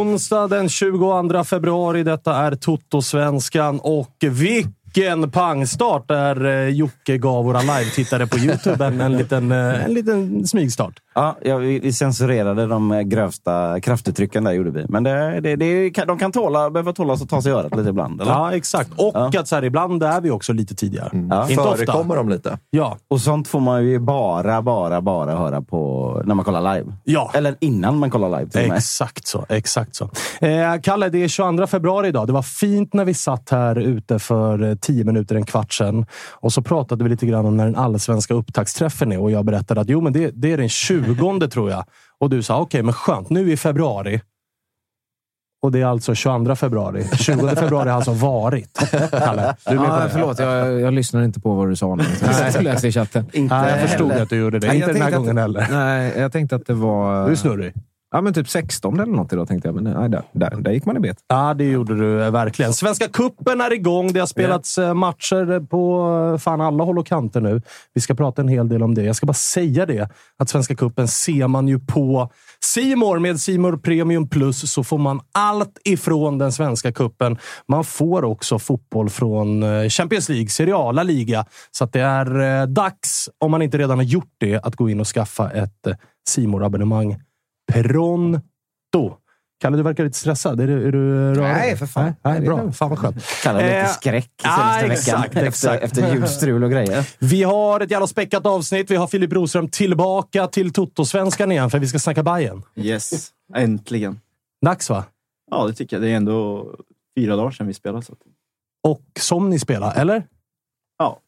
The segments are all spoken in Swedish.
Onsdag den 22 februari. Detta är Toto-svenskan och vilken pangstart där eh, Jocke gav våra live-tittare på Youtube en, en, liten, eh, en liten smygstart. Ja, ja, vi censurerade de grövsta kraftuttrycken där, gjorde vi. Men det, det, det, de kan tåla, behöva tålas och ta sig i örat lite ibland. Eller? Ja, exakt. Och Ja. att så här, ibland är vi också lite tidigare. Ja. Inte ofta. Förekommer de lite? Ja. Och sånt får man ju bara, bara, bara höra på när man kollar live. Ja. Eller innan man kollar live till. Exakt så. Exakt så. Eh, Kalle, det är 22 februari idag. Det var fint när vi satt här ute för eh, tio minuter, en kvart sedan. Och så pratade vi lite grann om när den allsvenska upptaktsträffen är. Och jag berättade att jo, men det, det är den 20 tror jag. Och du sa okej, men skönt. Nu i februari. Och det är alltså 22 februari. 20 februari har alltså varit. Kalle, du är med på Ja, det? förlåt, jag, jag lyssnar inte på vad du sa nu. Jag läste i chatten. Inte Nej, jag förstod heller. att du gjorde det. Nej, Inte jag den här tänkte gången att, heller. Nej, jag tänkte att det var... Du är snurrig. Ja, men typ 16 eller något idag tänkte jag. Men nej, där, där, där gick man i bet. Ja, det gjorde du eh, verkligen. Svenska kuppen är igång. Det har spelats eh, matcher på eh, fan alla håll och kanter nu. Vi ska prata en hel del om det. Jag ska bara säga det, att Svenska kuppen ser man ju på Simor med Simor Premium Plus så får man allt ifrån den svenska kuppen. Man får också fotboll från eh, Champions League, Serie A, La Liga. Så det är dags, om man inte redan har gjort det, att gå in och skaffa ett simor abonnemang Pronto. Kalle, du verkar lite stressad. Är du, är du rörig? Nej, för fan. Nej, nej, bra. Fan vad skönt. Kallar det lite Eh, skräck senaste exakt, veckan. exakt. Efter, efter julstrul och grejer. Vi har ett jävla späckat avsnitt. Vi har Filip Broström tillbaka till Toto-svenskan igen, för vi ska snacka Bayern. Yes, äntligen. Dags va? Ja, det tycker jag. Det är ändå fyra dagar sedan vi spelade. Så Och som ni spelar, eller? ja,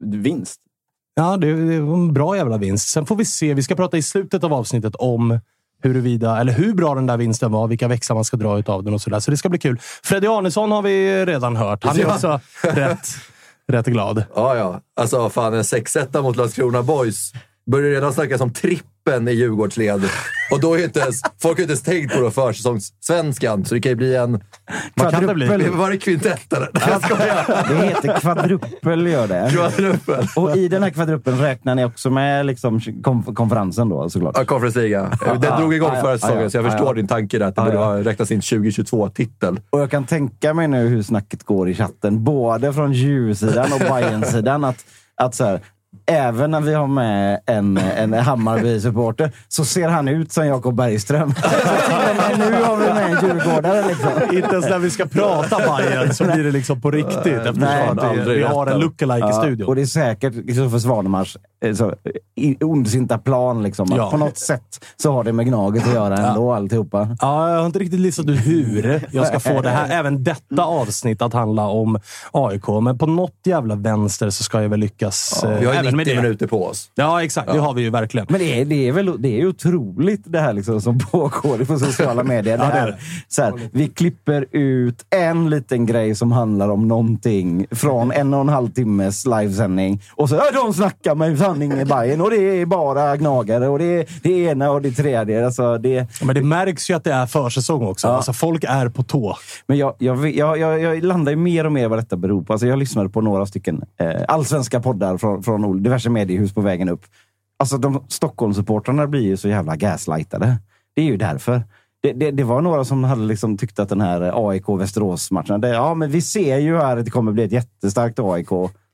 vinst. Ja, det, det var en bra jävla vinst. Sen får vi se. Vi ska prata i slutet av avsnittet om huruvida, eller hur bra den där vinsten var, vilka växlar man ska dra utav den och sådär. Så det ska bli kul. Freddy Arnesson har vi redan hört. Han är Ja. också rätt, rätt glad. Ja, ja. Alltså fan, en 6-1 mot Landskrona Boys. Börjar redan snackas om trippen i Djurgårdsled. Och då är inte ens, folk har inte ens tänkt på försäsongssvenskan, så det kan ju bli en... Bli? Var det kvintett eller? Det heter kvadruppel, gör det. Kvadruppel. Och i den här kvadruppeln räknar ni också med liksom konf- konferensen då såklart? Ja, Conference Liga. Den drog igång förra säsongen, så jag ja, förstår din tanke där. Att det borde räknats in 2022-titel. Och jag kan tänka mig nu hur snacket går i chatten, både från Djursidan och Bayern-sidan. Att, att så här, även när vi har med en, en Hammarby-supporter så ser han ut som Jakob Bergström. Men nu har vi med en djurgårdare. Liksom. Inte ens när vi ska prata Bayern så blir det liksom på riktigt eftersom Nej, att vi, vi har en lookalike i Ja, studion. och det är säkert Kristoffer Svanemars eh, så, i- ondsinta plan. Liksom, Ja. På något sätt så har det med Gnaget att göra ändå, alltihopa. Ja, jag har inte riktigt listat ut hur jag ska få det här, även detta avsnitt att handla om AIK. Men på något jävla vänster så ska jag väl lyckas. ju även med 90 det. minuter på oss. Ja, exakt. Det har vi ju verkligen. Men det är, det är, väl, det är otroligt det här liksom som pågår på sociala medier. Ja, det här, så här, vi klipper ut en liten grej som handlar om någonting från en och en halv timmes livesändning. Och så ja, de snackar med sanning i Bayern och det är bara gnagare och det är det ena och det tredje. Alltså, det, Ja, Men det märks ju att det är försäsong också. Ja. Alltså, folk är på tå. Men jag, jag, jag, jag, jag landar ju mer och mer vad detta beror på. Alltså jag lyssnade på några stycken eh, allsvenska poddar från, från ol- diverse mediehus på vägen upp. Alltså de Stockholmssupportrarna blir ju så jävla gaslightade. Det är ju därför. Det, det, det var några som hade liksom tyckt att den här AIK-Västerås-matchen, ja men vi ser ju här att det kommer bli ett jättestarkt AIK.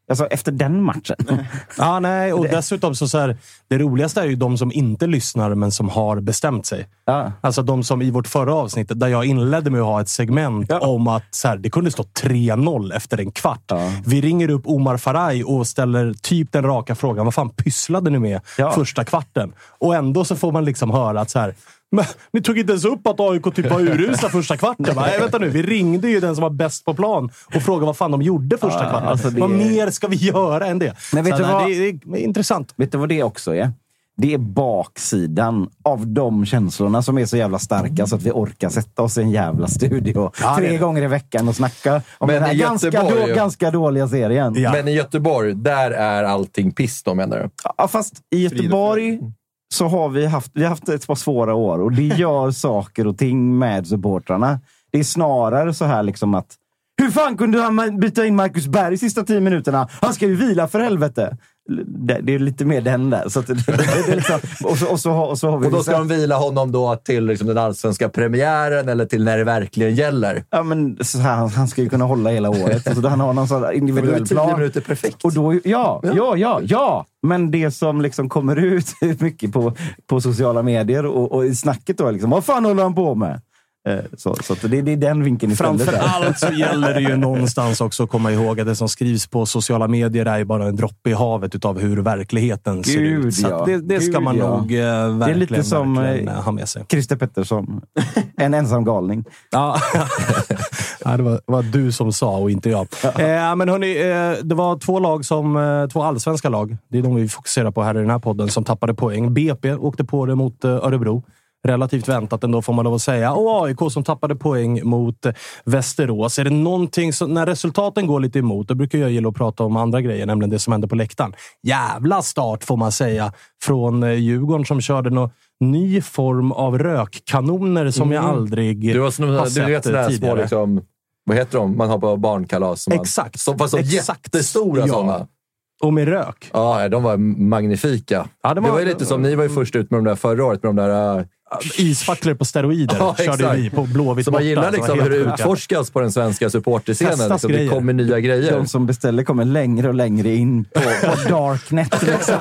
Alltså efter den matchen. Ja, nej, och dessutom så, så här, det roligaste är ju de som inte lyssnar, men som har bestämt sig. Ja. Alltså de som i vårt förra avsnitt, där jag inledde med att ha ett segment om att så här, det kunde stå 3-0 efter en kvart. Ja. Vi ringer upp Omar Faraj och ställer typ den raka frågan. Vad fan pysslade ni med Ja. första kvarten? Och ändå så får man liksom höra att så här, men, ni tog inte ens upp att AIK typ var urusla första kvarten. Va? Nej, vänta nu. Vi ringde ju den som var bäst på plan och frågade vad fan de gjorde första Ja, kvarten. alltså det- Vad mer ska vi göra än det? Men vet Så, du vad? Det, är- det är intressant. Vet du vad det också är? Det är baksidan av de känslorna som är så jävla starka så att vi orkar sätta oss i en jävla studio Ja, tre gånger i veckan och snacka om Men den här i ganska, Göteborg- då, ganska dåliga serien. Ja. Men i Göteborg, där är allting piss då menar du? Ja, fast i Göteborg så har vi haft, vi har haft ett par svåra år och det gör saker och ting med supportrarna. Det är snarare så här liksom att hur fan kunde han byta in Marcus Berg sista tio minuterna? Han ska ju vila för helvete! Det, är lite mer den där. Så att liksom, och, så, och, så, och så har vi Och då ska de vila honom då till liksom den allsvenska premiären eller till när det verkligen gäller. Ja, men här, han- ska ju kunna hålla hela året. Alltså, han har någon sån individuell tio plan. minuter perfekt. Och då, ja, ja, ja, ja. Men det som liksom kommer ut mycket på, på sociala medier och, och i snacket då är liksom, vad fan håller han på med? Eh, Så, så det, det är den vinkeln istället. Framför där. allt så gäller det ju någonstans också att komma ihåg att det som skrivs på sociala medier är ju bara en droppe i havet utav hur verkligheten ser Gud, ut. Så ja. det, det ska Gud, man ja. nog eh, verkligen, lite som, eh, eh, ha med sig. Christer Pettersson, en ensam galning. Ja. det var, var du som sa och inte jag. Eh, men hörni, eh, det var två lag som, två allsvenska lag. Det är de vi fokuserar på här i den här podden som tappade poäng. BP åkte på det mot Örebro. Relativt väntat ändå får man lov att säga. Och AIK som tappade poäng mot eh, Västerås. Är det någonting som, när resultaten går lite emot, då brukar jag gilla att prata om andra grejer, nämligen det som hände på läktaren. Jävla start får man säga från eh, Djurgården som körde någon ny form av rökkanoner som jag aldrig Du, har såna, har du sett vet sådana här små, tidigare. liksom, vad heter de, man har på barnkalas? som Man, Exakt. Som, fast Exakt. jättestora Ja. sådana. Och med rök. Ja, de var magnifika. Ja, det det, var- var, ju lite som, ni var ju först ut med de där förra året, med de där... Isfacklor på steroider Ja, körde exakt. vi på Blåvitt Så man borta, gillar var liksom hur det utforskas på den svenska supporterscenen. Liksom, det kommer nya grejer. De som beställer kommer längre och längre in på, på darknet. Liksom.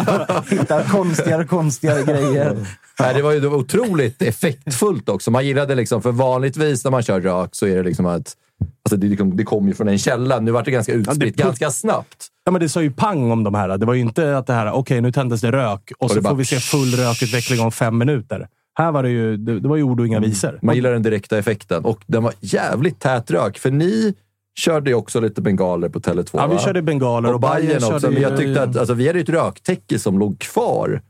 Hittar konstigare och konstigare grejer. Nej, det var ju det var otroligt effektfullt också. Man gillade liksom, för vanligtvis när man kör rök så är det liksom att alltså det, liksom, det kommer ju från en källa. Nu var det ganska utspritt det- ganska snabbt. Ja, men det sa ju pang om de här. Det var ju inte att det här, okej, nu tändes det rök och, så det bara- får vi se full rökutveckling om fem minuter. Här var det ju, det, det var ju ord och inga visor. Man gillar den direkta effekten och den var jävligt tät rök. För ni körde ju också lite bengaler på Tele2. Ja, vi körde bengaler och, och Bayern också. Men jag tyckte att alltså, vi hade ju ett röktäcke som låg kvar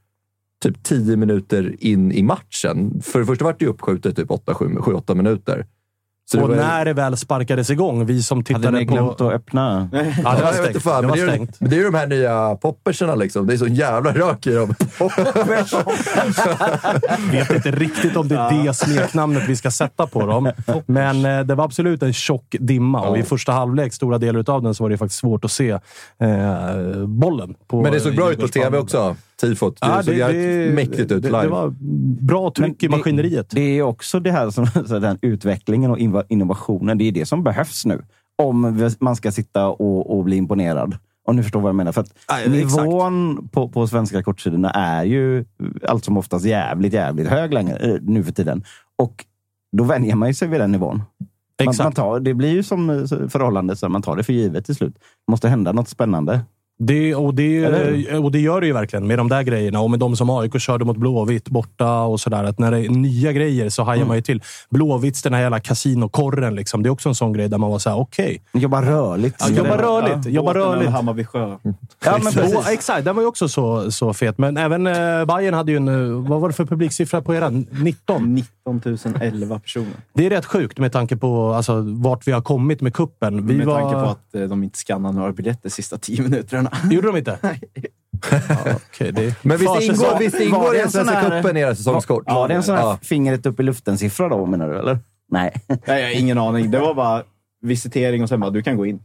typ 10 minuter in i matchen. För det första var det ju uppskjutet typ 7-8 minuter. Så det Och var- när det väl sparkades igång, vi som Hade tittade ni på... glömt att öppna? Ja, det var stängt. inte fan, det men var det, är, stängt. men det är ju de här nya popperserna liksom. Det är så jävla rök i dem. vet inte riktigt om det är det smeknamnet vi ska sätta på dem. Men eh, det var absolut en tjock dimma och i första halvlek, stora delar av den, så var det faktiskt svårt att se eh, bollen. På, Men det såg bra ut på tv också. Tifot. Det såg jävligt mäktigt ut det, live. det var bra tryck i Men maskineriet. Det, det är också det här som, så den utvecklingen och innovationen. Det är det som behövs nu. Om man ska sitta och, och bli imponerad Om ni förstår vad jag menar. För att Ja, nivån på, på svenska kortsidorna är ju allt som oftast jävligt, jävligt hög längre, eh, nu för tiden. Och då vänjer man ju sig vid den nivån. Man, Exakt. man tar, det blir ju som eh, förhållande, så man tar det för givet till slut. Det måste hända något spännande. Det, och, det, och det gör det ju verkligen med de där grejerna. Och med de som AIK körde mot Blåvitt borta och sådär. Att när det är nya grejer så hajar man ju till. Blåvitts, den här jävla kasinokorren. Liksom. Det är också en sån grej där man var såhär, okej. Jobba rörligt. Ja, jobba rörligt. Jobba Båten över rörligt. Hammarby sjö. Ja, men precis. Exakt. den var ju också så, så fet. Men även eh, Bayern hade ju en... eh, Vad var det för publiksiffra på era? 19? 19 011 personer. Det är rätt sjukt med tanke på alltså, vart vi har kommit med kuppen. Vi med var... tanke på att eh, de inte skannade några biljetter sista tio minuterna. Gjorde de inte? Ja, okej, det... Men visst ingår, visst var ingår det det en i sån Svenska här- cupen i era säsongskort? Ja, det är en sån här Ja. fingret upp i luften-siffra då, menar du? Eller? Nej. Nej, jag har ingen aning. Det var bara visitering och sen bara, du kan gå in.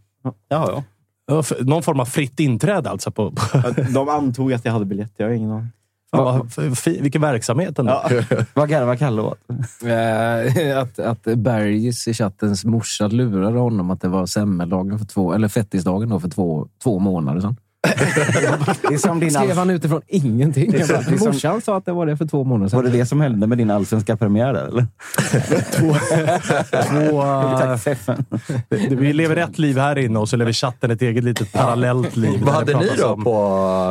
Ja, ja. Någon form av fritt inträde alltså. På, på, De antog att jag hade biljett. Jag har ingen aning. Fan, vad fi- vilken verksamhet ändå. Ja. Vad garvar Kalle åt? Eh, att, att Bergis i chattens morsa lurade honom att det var semmeldagen för två, eller fettisdagen då för två, två månader sedan. Det är som din Skrev han utifrån ingenting. Bara, det som- Morsan sa att det var det för två månader Var sedan. det det som hände med din allsvenska premiär eller? Två, eh, Feffen. det- vi lever ett liv här inne och så lever chatten ett eget litet parallellt liv. Vad hade ni då om- på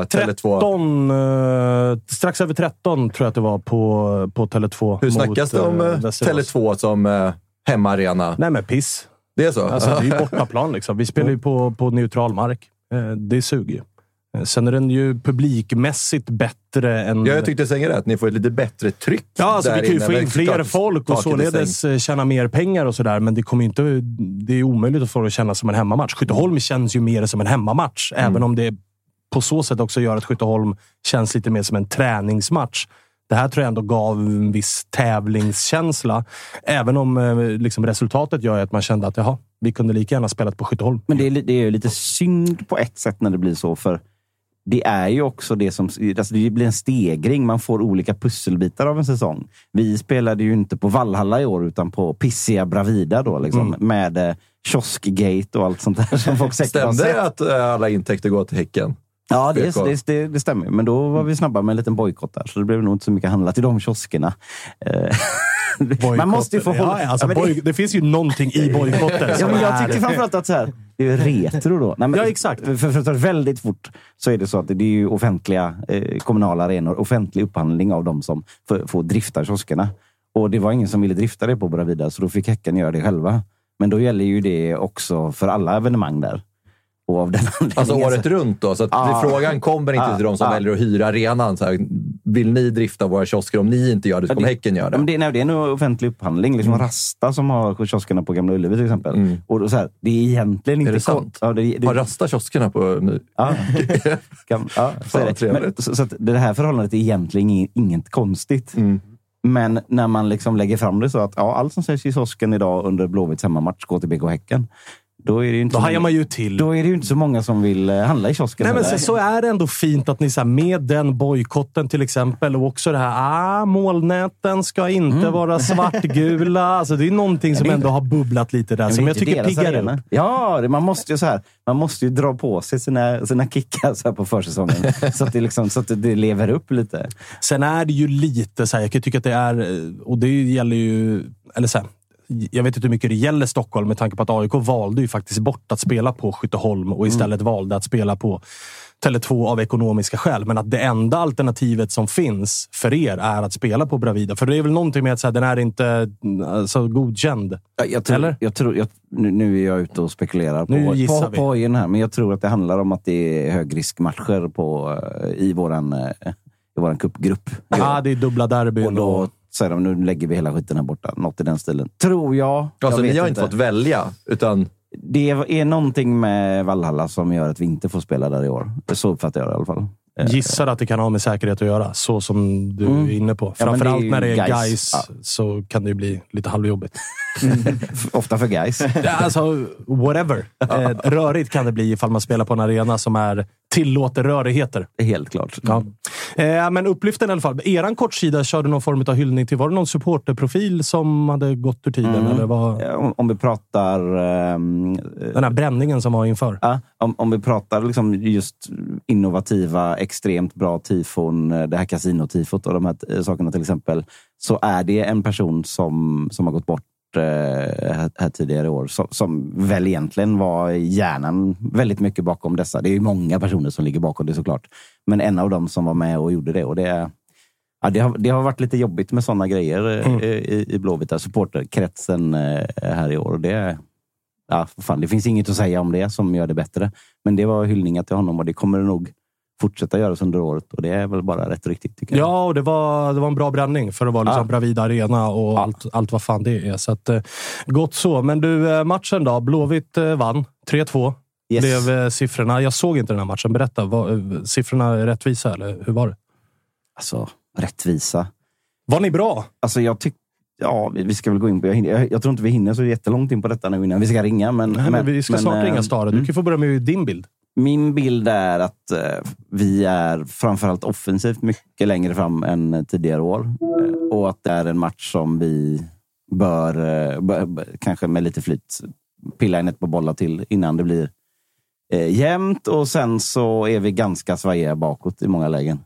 Tele2? 13, eh, strax över 13 tror jag att det var på, på Tele2. Hur mot, snackas det om eh, eh, Västerås. Tele2 som eh, hemmaarena? Nej, men piss. Det är så? Alltså, det är ju bortaplan. Liksom. Vi spelar ju på, på neutral mark. Eh, Det suger ju. Eh, Sen är den ju publikmässigt bättre än... Ja, jag tyckte säga rätt. Ni får ett lite bättre tryck Ja, alltså, där vi kan ju få in fler folk och således eh, tjäna mer pengar och sådär. Men det kommer inte... Det är omöjligt att få det att kännas som en hemmamatch. Skytteholm känns ju mer som en hemmamatch, Mm. även om det på så sätt också gör att Skytteholm känns lite mer som en träningsmatch. Det här tror jag ändå gav en viss tävlingskänsla. Även om liksom, resultatet gör att man kände att jaha, vi kunde lika gärna spelat på Skytteholm. Men det är, det är ju lite synd på ett sätt när det blir så, för det är ju också det som... Alltså det blir en stegring. Man får olika pusselbitar av en säsong. Vi spelade ju inte på Vallhalla i år, utan på pissiga Bravida då, liksom, med eh, kioskgate och allt sånt där som folk Stämde det att eh, alla intäkter går till Häcken? Ja, det, det, det, det stämmer. Men då var vi snabba med en liten bojkott där, så det blev nog inte så mycket handlat i de kioskerna. Eh, Man måste ju få hålla... Ja, alltså, Ja, men det- det finns ju någonting i bojkotter. Ja, men jag tyckte framförallt att så här, det är retro då. Nej, men Ja, exakt. För, för det väldigt fort så är det så att det är ju offentliga eh, kommunala arenor, offentlig upphandling av de som får, får drifta kioskerna. Och det var ingen som ville drifta det på Bravida, så då fick Häcken göra det själva. Men då gäller ju det också för alla evenemang där. Och av den Alltså året runt då? Så Ah. frågan kommer inte Ah. till de som Ah. väljer att hyra arenan. Så här, vill ni drifta våra kiosker? Om ni inte gör det så kommer det- Häcken göra det. men det, nej, det är en offentlig upphandling. Liksom Rasta som har kioskerna på Gamla Ullevi till exempel. Mm. Och så här, det är egentligen inte... det kon- sant? Ja, det, det, Har Rasta kioskerna på nu? Ja, kan, ja så är det. Men, så, så det här förhållandet är egentligen inget, inget konstigt. Mm. Men när man liksom lägger fram det så att ja, allt som sägs i kiosken idag under Blåvitts hemmamatch går till BK Häcken. Då är det inte, Då hajar många, man ju till. då är det ju inte så många som vill eh, handla i kiosken. Nej, men heller. så, är det ändå fint att ni så här, med den bojkotten till exempel och också det här ah, molnäten ska inte vara svartgula. Alltså, det är någonting som Mm. ändå har bubblat lite där som jag tycker piggar upp. Ja, man, måste ju så här, man måste ju dra på sig sina, sina kickar så här på försäsongen. så, att det liksom, så att det lever upp lite. Sen är det ju lite så här, jag kan tycka att det är, eh, och det gäller ju, eller så här, jag vet inte hur mycket det gäller Stockholm med tanke på att AIK valde ju faktiskt bort att spela på Skytteholm och istället valde att spela på Tele2 av ekonomiska skäl. Men att det enda alternativet som finns för er är att spela på Bravida. För det är väl någonting med att så här, den är inte alltså, godkänd. Ja, Jag tror, Eller? Jag tror, jag, nu, är jag ute och spekulerar på, Nu gissar på, vi. på här, men jag tror att det handlar om att det är högriskmatcher på, eh, i våran, eh, i våran cupgrupp. Ja, det är dubbla derbyn. och då säger de, nu lägger vi hela skiten här borta. Något i den stilen. Tror jag. jag Alltså, ni vet har inte fått välja, utan Det är någonting med Valhalla som gör att vi inte får spela där i år. Så uppfattar jag det i alla fall. Eh, Gissar att det kan ha med säkerhet att göra, så som du Mm. är inne på. Ja, Framförallt ju när det är Gais. guys Ja. så kan det ju bli lite halvjobbigt. Ofta för guys. Ja, alltså, whatever. Eh, rörigt kan det bli ifall man spelar på en arena som är tillåter rörigheter. Helt klart. Ja. Eh, men upplyften i alla fall. Eran kortsida körde någon form av hyllning till... Var det någon supporterprofil som hade gått ur tiden? Mm. Eller vad, Om, om vi pratar... ehm, den här bränningen som var inför? Ja, om, om vi pratar liksom just innovativa, extremt bra tifon, eh, det här kasinotifot och de här eh, sakerna till exempel, så är det en person som, som har gått bort eh, här, här tidigare år, som, som väl egentligen var hjärnan väldigt mycket bakom dessa. Det är ju många personer som ligger bakom det såklart. Men en av dem som var med och gjorde det. Och det, ja, det, har, det har varit lite jobbigt med sådana grejer eh, Mm. i, i Blåvita supporterkretsen eh, här i år. Och det, ja, fan, det finns inget att säga om det som gör det bättre. Men det var hyllningar till honom och det kommer det nog fortsätta göras under året. Och det är väl bara rätt och riktigt tycker jag. Ja, och det var, det var en bra bränning för att vara liksom Ja. Bravida Arena och Ja. allt, allt vad fan det är. Så att, eh, gott så. Men du, eh, matchen då? Blåvitt eh, vann. 3-2 Yes. blev siffrorna. Jag såg inte den här matchen. Berätta. Var, siffrorna rättvisa, eller hur var det? Alltså, rättvisa. Var ni bra? Alltså, jag tycker... Ja, vi ska väl gå in på... Jag, hinner, jag, jag tror inte vi hinner så jättelångt in på detta nu innan vi ska ringa. Men, Nej, men vi ska men, snart ringa Stare. Du mm. kan få börja med din bild. Min bild är att eh, vi är framförallt offensivt mycket längre fram än tidigare år. Eh, och att det är en match som vi bör, eh, bör, bör kanske med lite flyt, pilla in ett par bollar till innan det blir eh, jämnt. Och sen så är vi ganska svajiga bakåt i många lägen.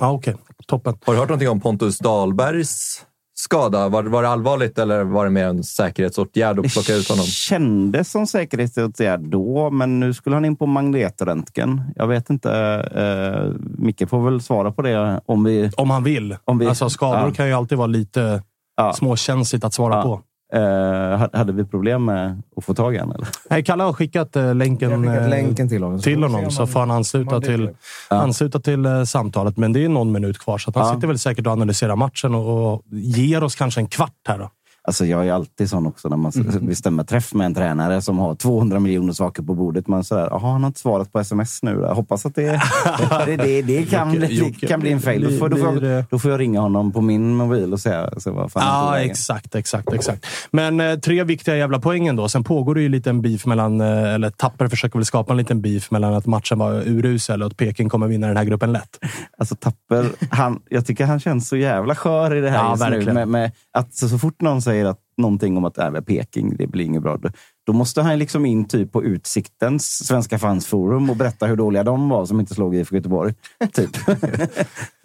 Ja, Okej, toppen. Har du hört någonting om Pontus Dahlbergs skada? Var, var det allvarligt eller var det mer en säkerhetsåtgärd att plocka ut honom? Det kändes som säkerhetsåtgärd då, men nu skulle han in på magnetröntgen. Jag vet inte. Eh, Micke får väl svara på det om vi... Om han vill. Om vi- alltså, skador Ja. kan ju alltid vara lite Ja. småkänsligt att svara Ja. på. Eh, ha- hade vi problem med att få tag i honom? Eller? Nej, Kalle har skickat eh, länken, Jag har skickat eh, länken till honom. till honom om så han- får han ansluta till, upp. ansluta till eh, samtalet. Men det är någon minut kvar, så att han Ja. sitter väl säkert och analyserar matchen och, och ger oss kanske en kvart här. Då. Alltså jag är alltid sån också när man bestämmer träff med en tränare som har 200 miljoner saker på bordet. Man sådär, jaha, han har inte svarat på sms nu. Jag hoppas att det, det, det, det, kan, Jocke, kan bli en fail. Då får, då, får jag, då får jag ringa honom på min mobil och säga så vad fan Ja, vägen. exakt, exakt, exakt. Men eh, tre viktiga jävla poängen då. Sen pågår det ju lite en beef mellan, eh, eller Tapper försöker väl skapa en liten beef mellan att matchen var urusel och att Peking kommer vinna den här gruppen lätt. Alltså Tapper, han, jag tycker han känns så jävla skör i det här Ja, just nu. Med, med att så, så fort någon säger att någonting om att äh, Peking, det blir inget bra. Då, måste han liksom in typ på Utsiktens Svenska fansforum och berätta hur dåliga de var som inte slog IFK Göteborg. Typ.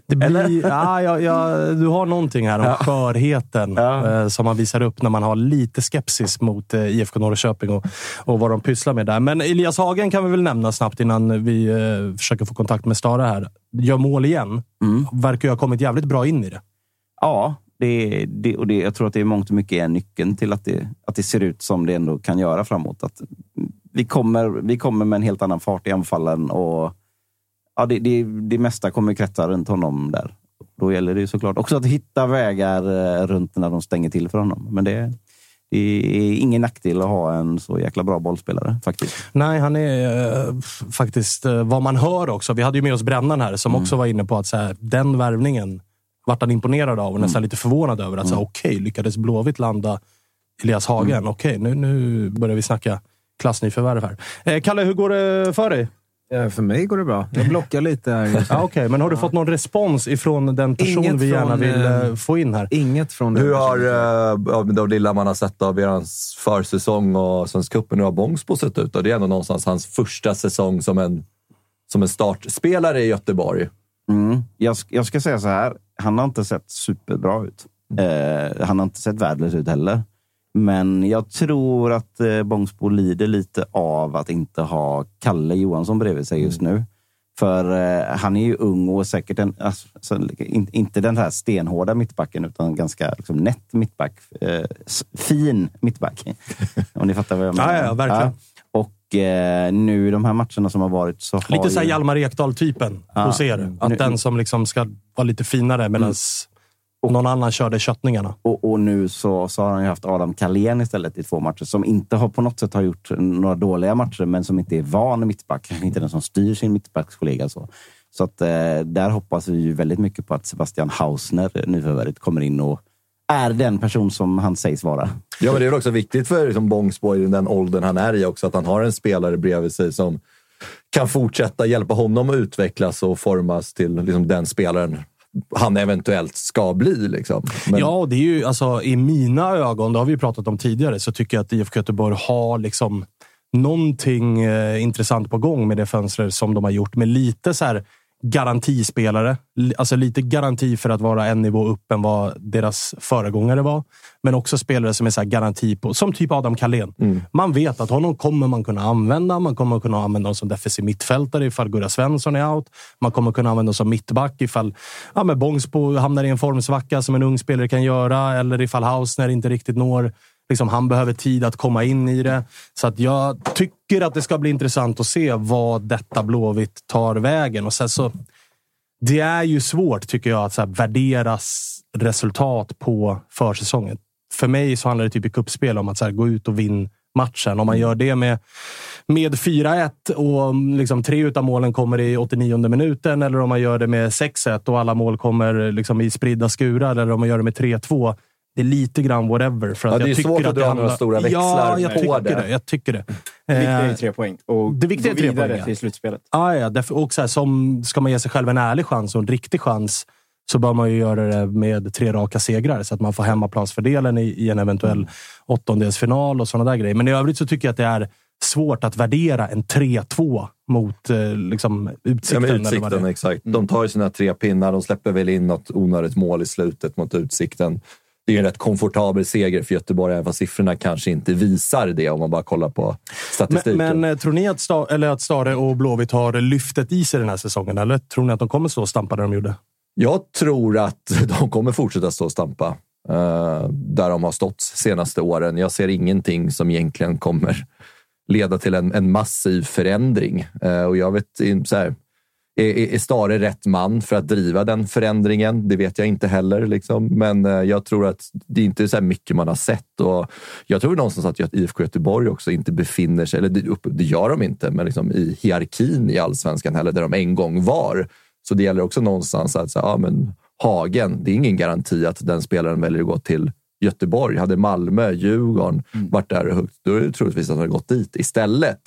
Det blir, ja, ja, ja, du har någonting här om skörheten Ja. eh, som man visar upp när man har lite skepsis mot eh, IFK Norrköping och, och vad de pysslar med där. Men Elias Hagen kan vi väl nämna snabbt innan vi eh, försöker få kontakt med Stara här. Gör mål igen. Mm. Verkar ju ha kommit jävligt bra in i det. Ja, det, det, och det, jag tror att det är mångt och mycket är nyckeln till att det, att det ser ut som det ändå kan göra framåt. Att vi, kommer, vi kommer med en helt annan fart i anfallen och ja, det, det, det mesta kommer kretsa runt honom där. Då gäller det såklart också att hitta vägar eh, runt när de stänger till för honom. Men det, det är ingen nackdel att ha en så jäkla bra bollspelare faktiskt. Nej, han är eh, faktiskt eh, vad man hör också. Vi hade ju med oss Brännan här som också var inne på att så här, den värvningen vart han imponerad av och nästan lite förvånad över. att här, Okej, lyckades Blåvitt landa Elias Hagen? Okej, nu, nu börjar vi snacka klassnyförvärv här. Eh, Kalle, hur går det för dig? Ja, för mig går det bra. Jag blockar lite här. Ja, Okej, men har du fått någon respons ifrån den person Inget vi gärna från, vill eh, eh, få in här? Inget från den Hur har, eh, av det lilla man har sett av er försäsong och Svenska cupen, hur har Bångsbo sett ut? då? Det är ändå någonstans hans första säsong som en, som en startspelare i Göteborg. Mm. Jag, jag ska säga så här. Han har inte sett superbra ut. Eh, han har inte sett värdelös ut heller. Men jag tror att eh, Bångsbo lider lite av att inte ha Kalle Johansson bredvid sig just nu. För eh, han är ju ung och säkert en, alltså, så, in, inte den här stenhårda mittbacken utan ganska liksom, nätt mittback. Eh, fin mittback. Om ni fattar vad jag menar. Ja, ja, verkligen. Och eh, nu de här matcherna som har varit så har Lite så här ju... Hjalmar Ekdal-typen Ja. hos er. Att Nu- den som liksom ska vara lite finare medan någon annan körde köttningarna. Och, och nu så, så har han ju haft Adam Kalén istället i två matcher som inte har på något sätt har gjort några dåliga matcher, men som inte är van mittback. Inte den som styr sin mittbackskollega. Så, så att, eh, där hoppas vi ju väldigt mycket på att Sebastian Hausner, nyförvärvet, kommer in och är den person som han sägs vara. Ja, men det är väl också viktigt för liksom, Bångsbo i den åldern han är i också, att han har en spelare bredvid sig som kan fortsätta hjälpa honom att utvecklas och formas till liksom, den spelaren han eventuellt ska bli. Liksom. Men, Ja, och det är ju alltså i mina ögon, det har vi ju pratat om tidigare, så tycker jag att IFK Göteborg har liksom någonting eh, intressant på gång med det fönstret som de har gjort. Med lite så här garantispelare. Alltså lite garanti för att vara en nivå upp än vad deras föregångare var. Men också spelare som är så garanti på, som typ Adam Kalén. Man vet att honom kommer man kunna använda. Man kommer kunna använda honom som defensiv mittfältare ifall Gurra Svensson är out. Man kommer kunna använda honom som mittback ifall ja, men Bångsbo hamnar i en formsvacka som en ung spelare kan göra. Eller ifall Hausner inte riktigt når Liksom, han behöver tid att komma in i det. Så att jag tycker att det ska bli intressant att se vad detta Blåvitt tar vägen. Och sen så, det är ju svårt, tycker jag, att så här, värdera resultat på försäsongen. För mig så handlar det typ i kuppspel om att så här, gå ut och vinna matchen. Om man gör det med, med 4-1 och mm, liksom tre utav målen kommer i 89 minuten eller om man gör det med 6-1 och alla mål kommer liksom i spridda skurar eller om man gör det med 3-2. Det är lite grann whatever. För att Ja, det är jag tycker svårt att dra handlar- några stora växlar ja, jag på tycker det. det. Jag tycker det. Det viktiga är Eh, ju tre poäng och det viktiga är gå tre vidare poäng, ja. till slutspelet. Ah, ja, därför- och så här, som, ska man ge sig själv en ärlig chans och en riktig chans så bör man ju göra det med tre raka segrar så att man får hemmaplansfördelen i, i en eventuell åttondelsfinal och sådana där grejer. Men i övrigt så tycker jag att det är svårt att värdera en 3-2 mot eh, liksom, Ja, utsikten. eller vad det utsikten, är. exakt. De tar ju sina tre pinnar. De släpper väl in något onödigt mål i slutet mot Utsikten. Det är en rätt komfortabel seger för Göteborg, även fast siffrorna kanske inte visar det om man bara kollar på Men, statistiken. men eh, tror ni att, Sta, eller att Stare och Blåvitt har lyftet i sig den här säsongen? Eller tror ni att de kommer stå och stampa där de gjorde? Jag tror att de kommer fortsätta stå och stampa eh, där de har stått senaste åren. Jag ser ingenting som egentligen kommer leda till en, en massiv förändring. Eh, och jag vet så här, är, är Stare rätt man för att driva den förändringen? Det vet jag inte heller. Liksom. Men eh, jag tror att det är inte så mycket man har sett. Och jag tror någonstans att IFK Göteborg också inte befinner sig, eller det, gör de inte, men liksom i hierarkin i allsvenskan heller, där de en gång var. Så det gäller också någonstans att säga, ja, men Hagen, det är ingen garanti att den spelaren väljer att gå till Göteborg. Hade Malmö, Djurgården varit där högt, då är det troligtvis att de hade gått dit istället.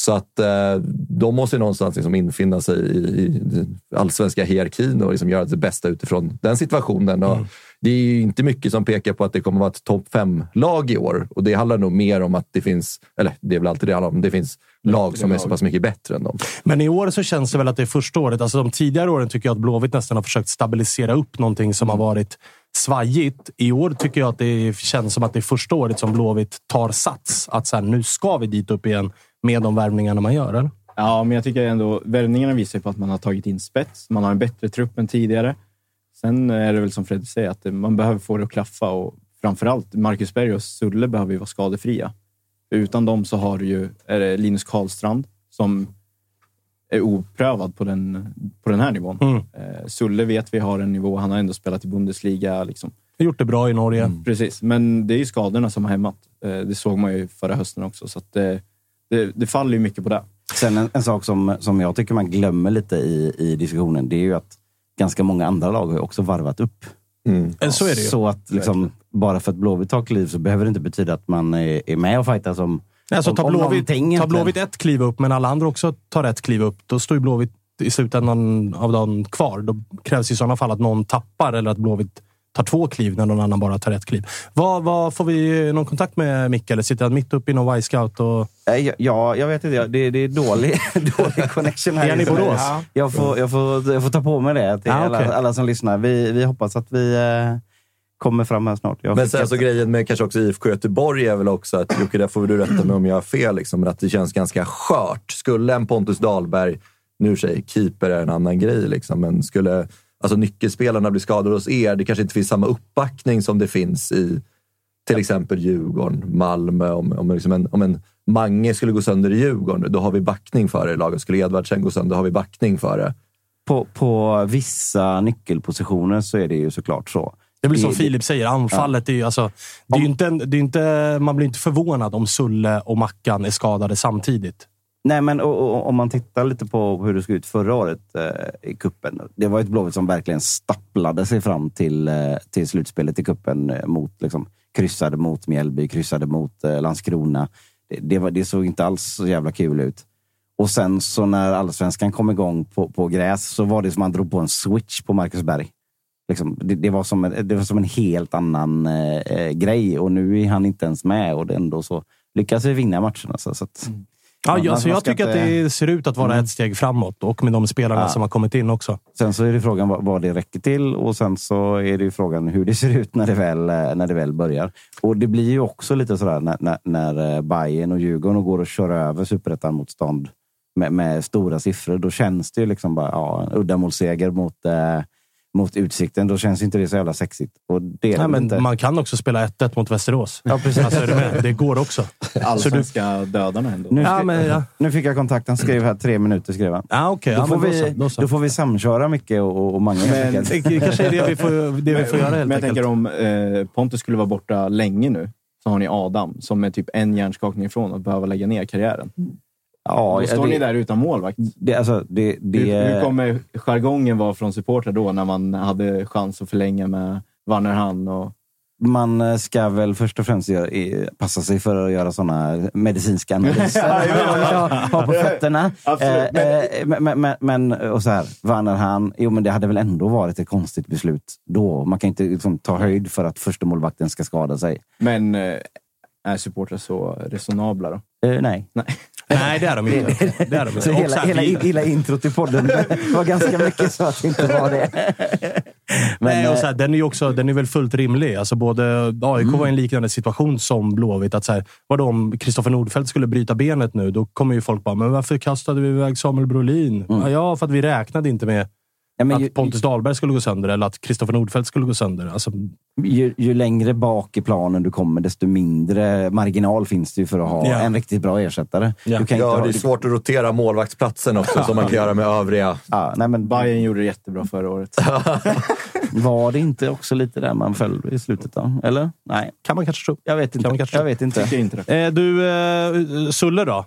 Så att eh, de måste ju någonstans liksom infinna sig i, i allsvenska hierarkin och liksom göra det bästa utifrån den situationen. Och Det är ju inte mycket som pekar på att det kommer vara ett topp fem-lag i år. Och det handlar nog mer om att det finns, eller det är väl alltid det handlar om, det finns lag som är så pass mycket bättre än dem. Men i år så känns det väl att det är första året. Alltså de tidigare åren tycker jag att Blåvitt nästan har försökt stabilisera upp någonting som har varit svajigt. I år tycker jag att det känns som att det är första året som Blåvitt tar sats. Att så här, nu ska vi dit upp igen med de värvningarna man gör. Eller? Ja, men jag tycker ändå värvningarna visar på att man har tagit in spets. Man har en bättre trupp än tidigare. Sen är det väl som Fredrik säger, att man behöver få det att klaffa och framförallt Marcus Berg och Sulle behöver ju vara skadefria. Utan dem så har du ju Linus Karlstrand som är oprövad på den, på den här nivån. Mm. Eh, Sulle vet vi har en nivå. Han har ändå spelat i Bundesliga. Liksom. Har gjort det bra i Norge. Precis, men det är ju skadorna som har hämmat. Eh, det såg man ju förra hösten också. Så att det, det, faller ju mycket på det. Sen en, en sak som, som jag tycker man glömmer lite i, i diskussionen, det är ju att ganska många andra lag har också varvat upp. Eh, Så är det ju. Så att liksom, bara för att Blåvitt tar kliv så behöver det inte betyda att man är, är med och fightas om, Alltså, tar Blåvitt, tar. Blåvitt ett kliv upp, men alla andra också tar ett kliv upp, då står ju Blåvitt i slutändan av dagen kvar. Då krävs i sådana fall att någon tappar eller att Blåvitt tar två kliv när någon annan bara tar ett kliv. Vad, vad Får vi någon kontakt med Micke? Eller sitter han mitt uppe i någon Y-scout? Och... Nej, Ja, ja, jag vet inte. Det, det är dålig, dålig connection här. Är han i. Borås? Jag får, jag, får, jag får ta på mig det till Ja, okej. alla, alla som lyssnar. Vi, vi hoppas att vi eh, kommer fram här snart. Jag Men sen skickat- så grejen med kanske också IFK Göteborg är väl också att, Jocke, där får du rätta mig om jag har fel, liksom, men att det känns ganska skört. Skulle en Pontus Dahlberg, nu säger keeper är en annan grej, liksom, men skulle alltså, nyckelspelarna bli skadade hos er, det kanske inte finns samma uppbackning som det finns i till exempel Djurgården, Malmö. Om, om, liksom en, om en Mange skulle gå sönder i Djurgården, då har vi backning för det i laget. Skulle Edvardsen gå sönder, då har vi backning för det. på, på vissa nyckelpositioner så är det ju såklart så. Det blir som Filip säger, anfallet är ju... Alltså, det är ju inte, det är inte, man blir inte förvånad om Sulle och Mackan är skadade samtidigt. Nej, men och, och, om man tittar lite på hur det såg ut förra året eh, i kuppen. Det var ett Blåvitt som verkligen stapplade sig fram till, eh, till slutspelet i kuppen eh, mot, liksom, kryssade mot Mjällby, kryssade mot eh, Landskrona. Det, det, var, det såg inte alls så jävla kul ut. Och sen så när allsvenskan kom igång på, på gräs så var det som att man drog på en switch på Marcus Berg. Liksom, det, det, var som en, det var som en helt annan eh, eh grej och nu är han inte ens med och det ändå så lyckas vi vinna matcherna. Så, så att, mm. Ja, ja, så jag tycker att inte- det ser ut att vara Mm. ett steg framåt och med de spelarna Ja. som har kommit in också. Sen så är det frågan vad, vad det räcker till och sen så är det ju frågan hur det ser ut när det väl, eh, när det väl börjar. Och det blir ju också lite sådär när, när, när eh, Bayern och Djurgården går och kör över superettan-motstånd med, med stora siffror. Då känns det ju liksom bara ja, uddamålsseger mot, eh, mot Utsikten. Då känns inte det så jävla sexigt. Och det Nej, men inte. man kan också spela 1-1 mot Västerås. Ja, precis. Alltså, är du med? Det går också. Allsvenska dödarna ändå. Nu, Ja, men, ja. nu fick jag kontakt. Han skrev här tre minuter. Skrev han. Ja, okej. Då, Ja, får då, vi, så, då, så. då får vi samköra mycket och, och Mange. Men-. Det kanske är det vi får, det vi får göra helt Men jag tänker om eh, Pontus skulle vara borta länge nu, så har ni Adam som är typ en hjärnskakning ifrån att behöva lägga ner karriären. Ja, Då står det, ni där utan målvakt. Det, alltså, det, det, Hur, hur kommer jargongen vara från supportrar då, när man hade chans att förlänga med Wannerhan och... Man eh, ska väl först och främst göra, passa sig för att göra sådana medicinska analyser. ha, ha på fötterna. Eh, eh, men, men, men, och så här, jo men det hade väl ändå varit ett konstigt beslut då. Man kan inte liksom, ta höjd för att första målvakten ska skada sig. Men eh, är supportrar så resonabla då? Eh, nej. Nej, det är de inte. Det är de inte. Så hela, hela, hela introt till podden var ganska mycket så att det inte var det. Men, Nej, och så eh, här, den, är också, den är väl fullt rimlig. Alltså både AIK Mm. var i en liknande situation som Blåvitt. Att så här, vadå, om Kristoffer Nordfeldt skulle bryta benet nu, då kommer ju folk bara, men varför kastade vi iväg Samuel Brolin? Ja, för att vi räknade inte med Mm. Ja, men att ju, Pontus Dahlberg skulle gå sönder eller att Kristoffer Nordfeldt skulle gå sönder. Alltså, ju, ju längre bak i planen du kommer, desto mindre marginal finns det ju för att ha Ja. en riktigt bra ersättare. Kan inte Ja, ha, det är svårt att rotera målvaktsplatsen också, som man kan göra med övriga. Ja, nej, men Bayern gjorde det jättebra förra året. var det inte också lite där man föll i slutet då? Eller? Nej, kan man kanske tro. jag vet inte. man kanske- Jag vet inte. Inte. Eh, du, eh, Sulle då?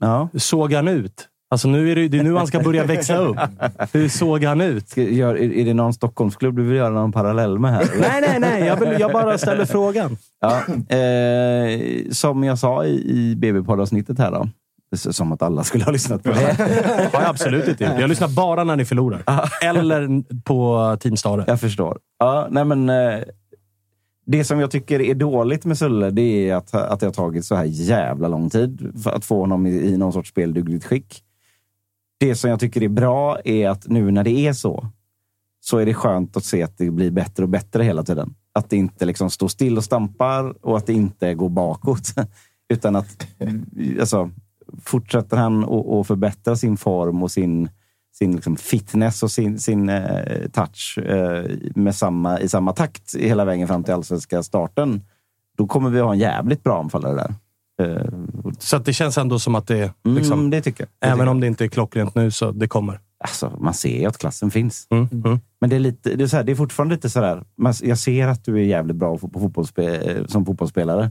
Ja. Såg han ut? Alltså nu är det, det är nu han ska börja växa upp. Hur såg han ut? Ska, gör, är, är det någon Stockholmsklubb du vill göra någon parallell med här? Nej, nej, nej. Jag, vill, jag bara ställer frågan. Ja, eh, som jag sa i, i BB-poddavsnittet här då. Som att alla skulle ha lyssnat på det. har jag absolut inte gjort. Jag lyssnar bara när ni förlorar. Eller på Team Stare. Jag förstår. Ja, nej men, eh, det som jag tycker är dåligt med Sulle, det är att, att det har tagit så här jävla lång tid för att få honom i, i någon sorts speldugligt skick. Det som jag tycker är bra är att nu när det är så, så är det skönt att se att det blir bättre och bättre hela tiden. Att det inte liksom står still och stampar och att det inte går bakåt. Utan att alltså, fortsätter han att att förbättra sin form och sin, sin liksom fitness och sin, sin eh, touch eh, med samma, i samma takt hela vägen fram till allsvenska starten, då kommer vi ha en jävligt bra anfallare där. Eh, Så det känns ändå som att det, liksom, mm, det tycker jag. Det även tycker om det inte är klockrent nu, så det kommer. Alltså, man ser ju att klassen finns. Mm, mm. Men det är, lite, det är, så här, det är fortfarande lite sådär. Jag ser att du är jävligt bra på fotbollsspe, som fotbollsspelare.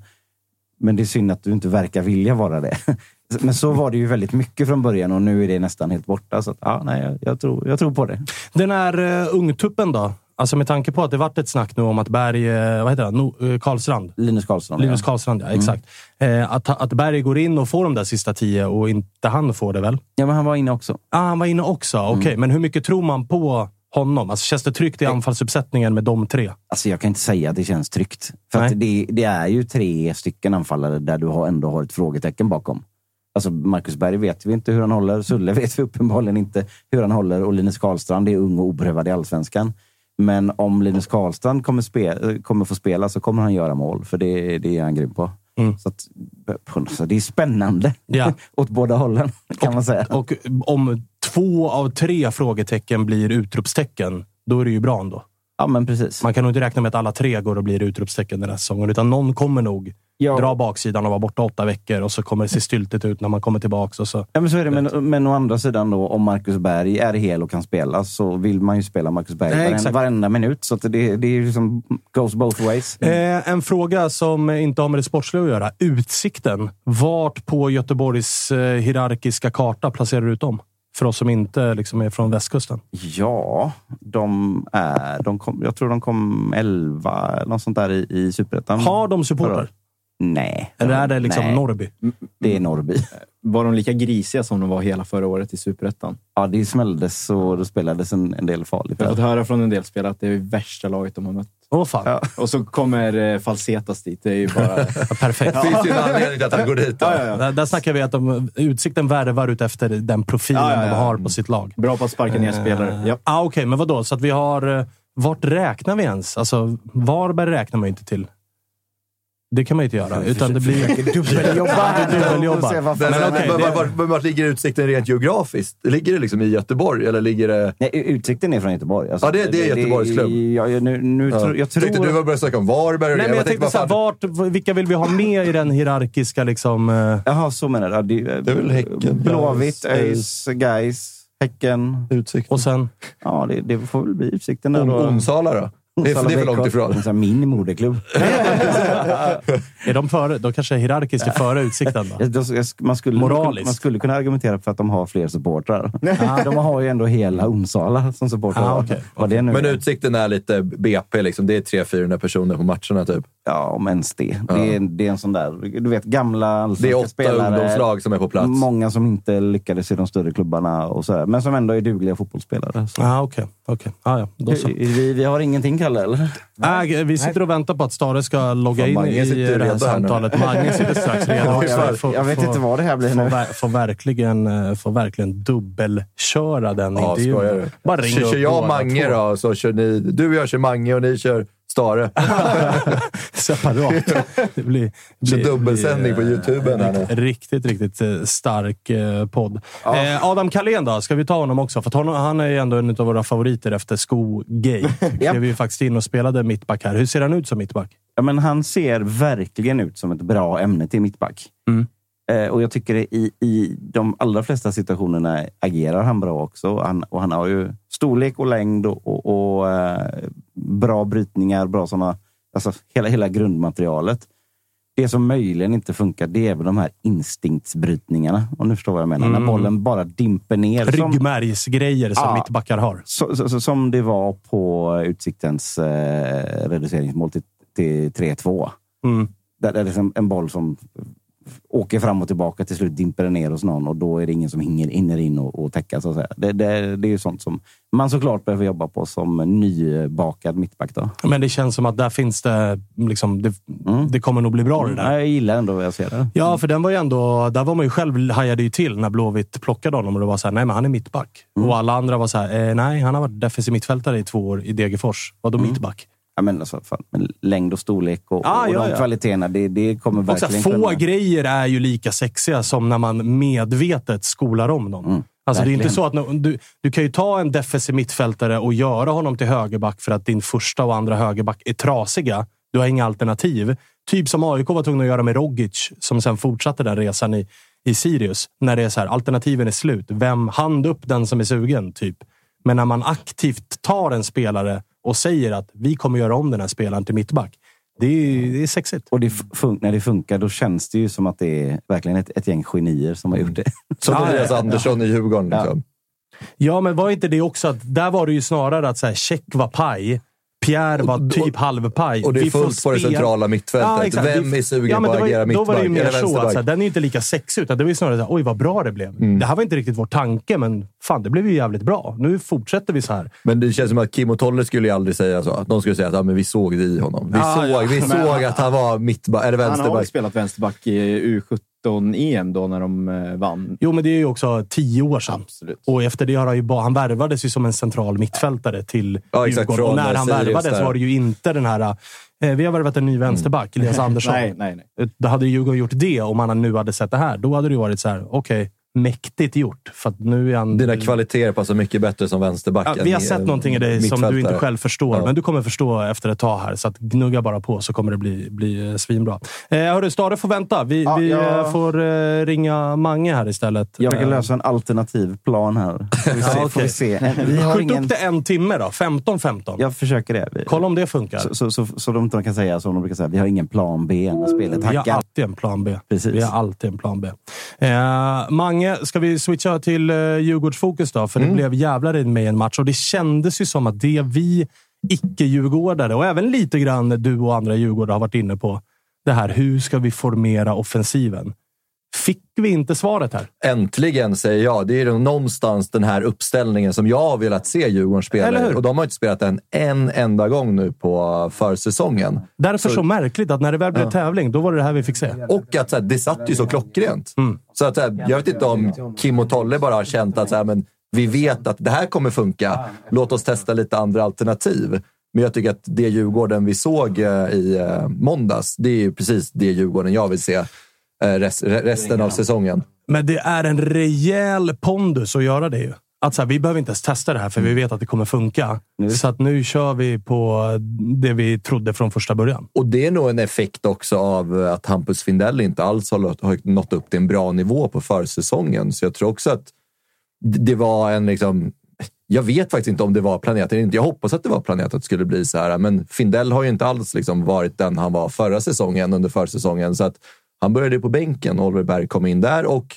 Men det är synd att du inte verkar vilja vara det. Men så var det ju väldigt mycket från början och nu är det nästan helt borta. Så att, ja, nej, jag, jag, tror, jag tror på det. Den här uh, ungtuppen då? Alltså med tanke på att det varit ett snack nu om att Berg, eh, vad heter han? No, eh, Karlstrand. Linus Karlsson. Linus ja. Karlstrand, ja. Exakt. Eh, att, att Berg går in och får de där sista tio och inte han får det väl? ja, men han var inne också. Ah, han var inne också. Okej, men hur mycket tror man på honom? Alltså, känns det tryggt i anfallsuppsättningen med de tre? Alltså jag kan inte säga att det känns tryggt. För det, det är ju tre stycken anfallare där du har ändå har ett frågetecken bakom. Alltså Marcus Berg vet vi inte hur han håller. Sulle vet vi uppenbarligen inte hur han håller. Och Linus Karlstrand är ung och oprövad i allsvenskan. Men om Linus Karlstrand kommer, spe, kommer få spela så kommer han göra mål. För det, det är han grym på. Mm. Så, att, så det är spännande Ja. åt båda hållen, kan man säga. Och om två av tre frågetecken blir utropstecken, då är det ju bra ändå. Ja, men precis. Man kan nog inte räkna med att alla tre går och blir utropstecken den här säsongen, utan någon kommer nog Ja. dra baksidan och vara borta åtta veckor och så kommer det se styltigt ut när man kommer tillbaka. Och så. Ja, men så är det. Men, men å andra sidan då, om Marcus Berg är hel och kan spela så vill man ju spela Marcus Berg Nej, varenda, varenda minut. Så det, det är liksom goes both ways. Eh, en fråga som inte har med det sportsliga att göra. Utsikten. Vart på Göteborgs eh, hierarkiska karta placerar du ut dem? För oss som inte liksom, är från västkusten. Ja, de är... De kom, jag tror de kom 11 eller något sånt där i, i Superettan. Har de supportrar? Nej. Eller är det liksom Nej, Norrby? Det är Norrby. Var de lika grisiga som de var hela förra året i Superettan? Ja, det smälldes och det spelades en, en del farligt. Jag har fått höra från en del spelare att det är värsta laget de har mött. Åh fan. Ja. Och så kommer eh, Falsetas dit. Det är ju bara... Perfekt. Det finns ju en anledning till att han går dit. Ja, ja, ja. Där, där snackar vi att de, Utsikten värvar ut efter den profilen Ja, ja, ja. de har på sitt lag. Bra på att sparka ner spelare. Ja. Ah, Okej, men vadå? Så att vi har... eh, Vart räknar vi ens? Alltså, Varberg räknar man ju inte till. Det kan man inte göra. Utan det blir... Dubbeljobba. Vad Men, Men okej, men, det- var, var, var, vart ligger utsikten rent geografiskt? Ligger det liksom i Göteborg eller ligger det... Nej, utsikten är från Göteborg. Alltså, Ja, det- det är Göteborgs klubb. Ja, nu, nu Ja. tror, jag tror... Tyckte du var börjat snacka om Varberg och Nej, det. men jag tänkte, tänkte vad såhär, vart, vilka vill vi ha med i den hierarkiska liksom... eh, Jaha, så menar du. Ja, det, Det är väl Häcken, Blåvitt, ÖIS, Gais, Häcken. Utsikten. Och sen... Ja, det, det får väl bli utsikten. där. Onsala då? Det är, för- det är för långt ifrån. Min moderklubb. Är de före? De kanske är hierarkiskt är före Utsikten då? Man skulle, Moraliskt. man skulle kunna argumentera för att de har fler supportrar. De har ju ändå hela Onsala som supportrar. Ah, nu Men. Utsikten är lite BP, liksom. det är 300-400 personer på matcherna typ. Ja, om ens det. Det, är, det är en sån där, du vet, gamla Det är allsvenska åtta spelare. ungdomslag som är på plats. Många som inte lyckades i de större klubbarna, och så här, men som ändå är dugliga fotbollsspelare. Så. Ah, Okej, okej. Ah, ja, då så. Vi, vi har ingenting, Kalle, eller? Äh, vi sitter och väntar på att Stare ska logga in i det här samtalet. Mange sitter strax redo Ja, också. jag, Får- jag vet får- inte vad det här blir Får, nu. ver- får, verkligen, eh, får verkligen dubbelköra den Ja, intervjun. Bara ringa Kör, upp kör jag Mange två. då, så kör ni... Du och jag kör Mange och ni kör Stare. Separat. Det blir, Kör blir- dubbelsändning på blir, YouTube nu. Riktigt, riktigt eh, stark eh, podd. Eh, Adam Kalén då? Ska vi ta honom också? För honom, han är ju ändå en av våra favoriter efter Skogate. Klev ju faktiskt in och spelade mittback här. Hur ser han ut som mittback? Ja, men han ser verkligen ut som ett bra ämne till mittback. Mm. Eh, och jag tycker i, i de allra flesta situationerna agerar han bra också. Han, och han har ju storlek och längd och, och, och eh, bra brytningar, bra såna, alltså hela, hela grundmaterialet. Det som möjligen inte funkar, det är väl de här instinktsbrytningarna. Om du förstår vad jag menar. Mm. När bollen bara dimper ner. Ryggmärgsgrejer som Ja. mittbackar har. så, så, så, som det var på Utsiktens eh, reduceringsmål till, till 3-2. Mm. Där, där det är liksom en boll som åker fram och tillbaka, till slut dimper den ner hos någon och då är det ingen som hinner, in och, och täcka. Så att säga. Det, det, det är ju sånt som man såklart behöver jobba på som nybakad mittback. Då. Men det känns som att där finns det... Liksom, det, det kommer nog bli bra det där. Ja, jag gillar ändå vad jag ser där. Ja, för den var ju ändå... Där var man ju själv hajade ju till när Blåvitt plockade honom och det var så här, nej men han är mittback. Och alla andra var så här, eh, nej han har varit defensiv mittfältare i två år i Degerfors. Vadå mittback? Ja, men alltså, fan, längd och storlek och, Ah, och ja, de ja. kvaliteterna, det, det kommer verkligen få kunna- grejer är ju lika sexiga som när man medvetet skolar om någon. Mm, alltså, det är inte så att du, du kan ju ta en defensiv mittfältare och göra honom till högerback för att din första och andra högerback är trasiga. Du har inga alternativ. Typ som AIK var tvungna att göra med Rogic, som sen fortsatte den resan i, i Sirius. När det är så här, alternativen är slut. Vem hand upp den som är sugen, typ. Men när man aktivt tar en spelare och säger att vi kommer göra om den här spelaren till mittback. Det är, det är sexigt. Och det fun- när det funkar, då känns det ju som att det är verkligen ett, ett gäng genier som har gjort det. Som Ja, Elias ja, ja. Andersson i Djurgården. Liksom. Ja, men var inte det också att där var det ju snarare att så här, Check var paj, Pierre var Och- typ halvpaj. Och det är Vi fullt på det centrala mittfältet. Ja. Vem är sugen ja, på att var ju- agera Då var det ju mittback mer så att vänsterback? den är ju inte lika sexig, utan det var ju snarare så här, oj vad bra det blev. Mm. Det här var inte riktigt vår tanke, men fan, det blev ju jävligt bra. Nu fortsätter vi så här. Men det känns som att Kim och Tolle skulle ju aldrig säga så. Att de skulle säga att ja, men vi såg det i honom. Vi Ja, såg, ja. vi Men såg att han var mittback, eller Han har vänsterback. spelat vänsterback i U17-EM då när de eh, vann. Jo, men det är ju också tio år sedan. Absolut. Och efter det har han ju bara, han värvades ju som en central mittfältare till Ja, exakt, Djurgården. Och när eh, han värvades var det ju inte den här... Eh, vi har värvat en ny vänsterback, Elias Andersson. Nej, nej, nej. Då hade Djurgården gjort det om han nu hade sett det här. Då hade det ju varit så här, okej, mäktigt gjort. För att nu är han... Dina kvaliteter passar mycket bättre som vänsterback. Ja, vi har sett någonting i dig som du inte själv förstår, Ja. men du kommer förstå efter ett tag här. Så att gnugga bara på så kommer det bli, bli eh, svinbra. Eh, hörru, Stare får vänta. Vi, Ja, vi ja. eh, får eh, ringa Mange här istället. Jag försöker Eh, lösa en alternativ plan här. Får vi se. Ja, får vi se. Vi har Skjut ingen... upp det en timme då. 15-15. Jag försöker det. Vi- Kolla om det funkar. Så, så, så, så de inte kan säga som de brukar säga, vi har ingen plan B när spelet Vi har hackar. alltid en plan B. Precis. Vi har alltid en plan B. Eh, Mange, ska vi switcha till eh, Djurgårdsfokus då? För Mm. det blev jävlar i med en match och det kändes ju som att det vi icke-djurgårdare och även lite grann du och andra djurgårdare har varit inne på det här, hur ska vi formera offensiven? Fick vi inte svaret här? Äntligen, säger jag. Det är någonstans den här uppställningen som jag har velat se Djurgården spela. Och de har inte spelat den en enda gång nu på försäsongen. Därför så, märkligt att när det väl blev tävling, då var det det här vi fick se. Och att så här, det satt ju så klockrent. Mm. Så att, så här, jag vet inte om Kim och Tolle bara har känt att så här, men vi vet att det här kommer funka. Låt oss testa lite andra alternativ. Men jag tycker att det Djurgården vi såg eh, i eh, måndags, det är ju precis det Djurgården jag vill se eh, res- re- resten av säsongen. Men det är en rejäl pondus att göra det ju. Att så här, vi behöver inte ens testa det här, för vi vet att det kommer funka. Så att nu kör vi på det vi trodde från första början. Och det är nog en effekt också av att Hampus Findell inte alls har nått- upp till en bra nivå på försäsongen. Så jag tror också att det var en liksom... Jag vet faktiskt inte om det var planerat eller inte. Jag hoppas att det var planerat att det skulle bli så här. Men Findell har ju inte alls liksom varit den han var förra säsongen under försäsongen. Så att han började på bänken och Oliver Berg kom in där. Och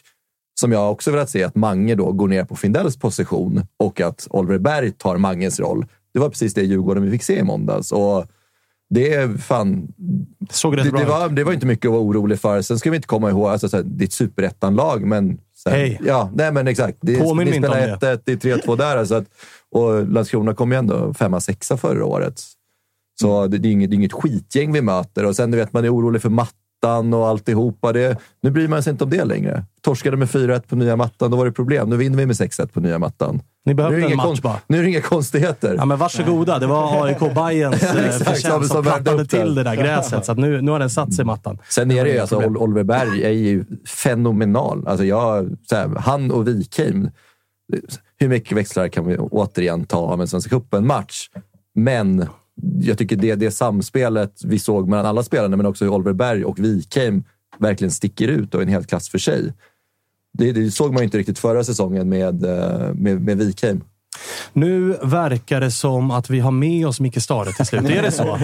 som jag också velat se, att Mange då går ner på Findells position och att Oliver Berg tar Manges roll. Det var precis det Djurgården vi fick se i måndags. Och det är fan... Såg Det, det, ut. var, det var inte mycket att vara orolig för. Sen ska vi inte komma ihåg, alltså, så här, det är ett superettan-lag, men... Sen, Hej. Ja, nej men exakt. Det, Påminn ni spelar om 1-1, det är 3-2 där. Alltså att, och Landskrona kom ju ändå femma, sexa förra året. Så Mm. det, det, är inget, det är inget skitgäng vi möter. Och sen du vet man är orolig för mattan och alltihopa. Det, nu bryr man sig inte om det längre. Torskade med 4-1 på nya mattan, då var det problem. Nu vinner vi med 6-1 på nya mattan. Ni Nu är, behövde en match bara. nu är det inga konstigheter. Ja, men varsågoda. Det var AIK Bayerns eh, förtjänst som som plattade till det där gräset. Så att nu, nu har den satt sig i mattan. Sen är det ju alltså, problem. Ol- Oliver Berg är ju fenomenal. Alltså jag, här, han och Wikheim. Hur mycket växlar kan vi återigen ta av en Svenska cupen-match? Men jag tycker det, det samspelet vi såg mellan alla spelarna, men också hur Oliver Berg och Wikheim verkligen sticker ut och är en hel klass för sig. Det, det såg man inte riktigt förra säsongen med, eh, med, med Wikheim. Nu verkar det som att vi har med oss Micke Stare till slut. Är det så?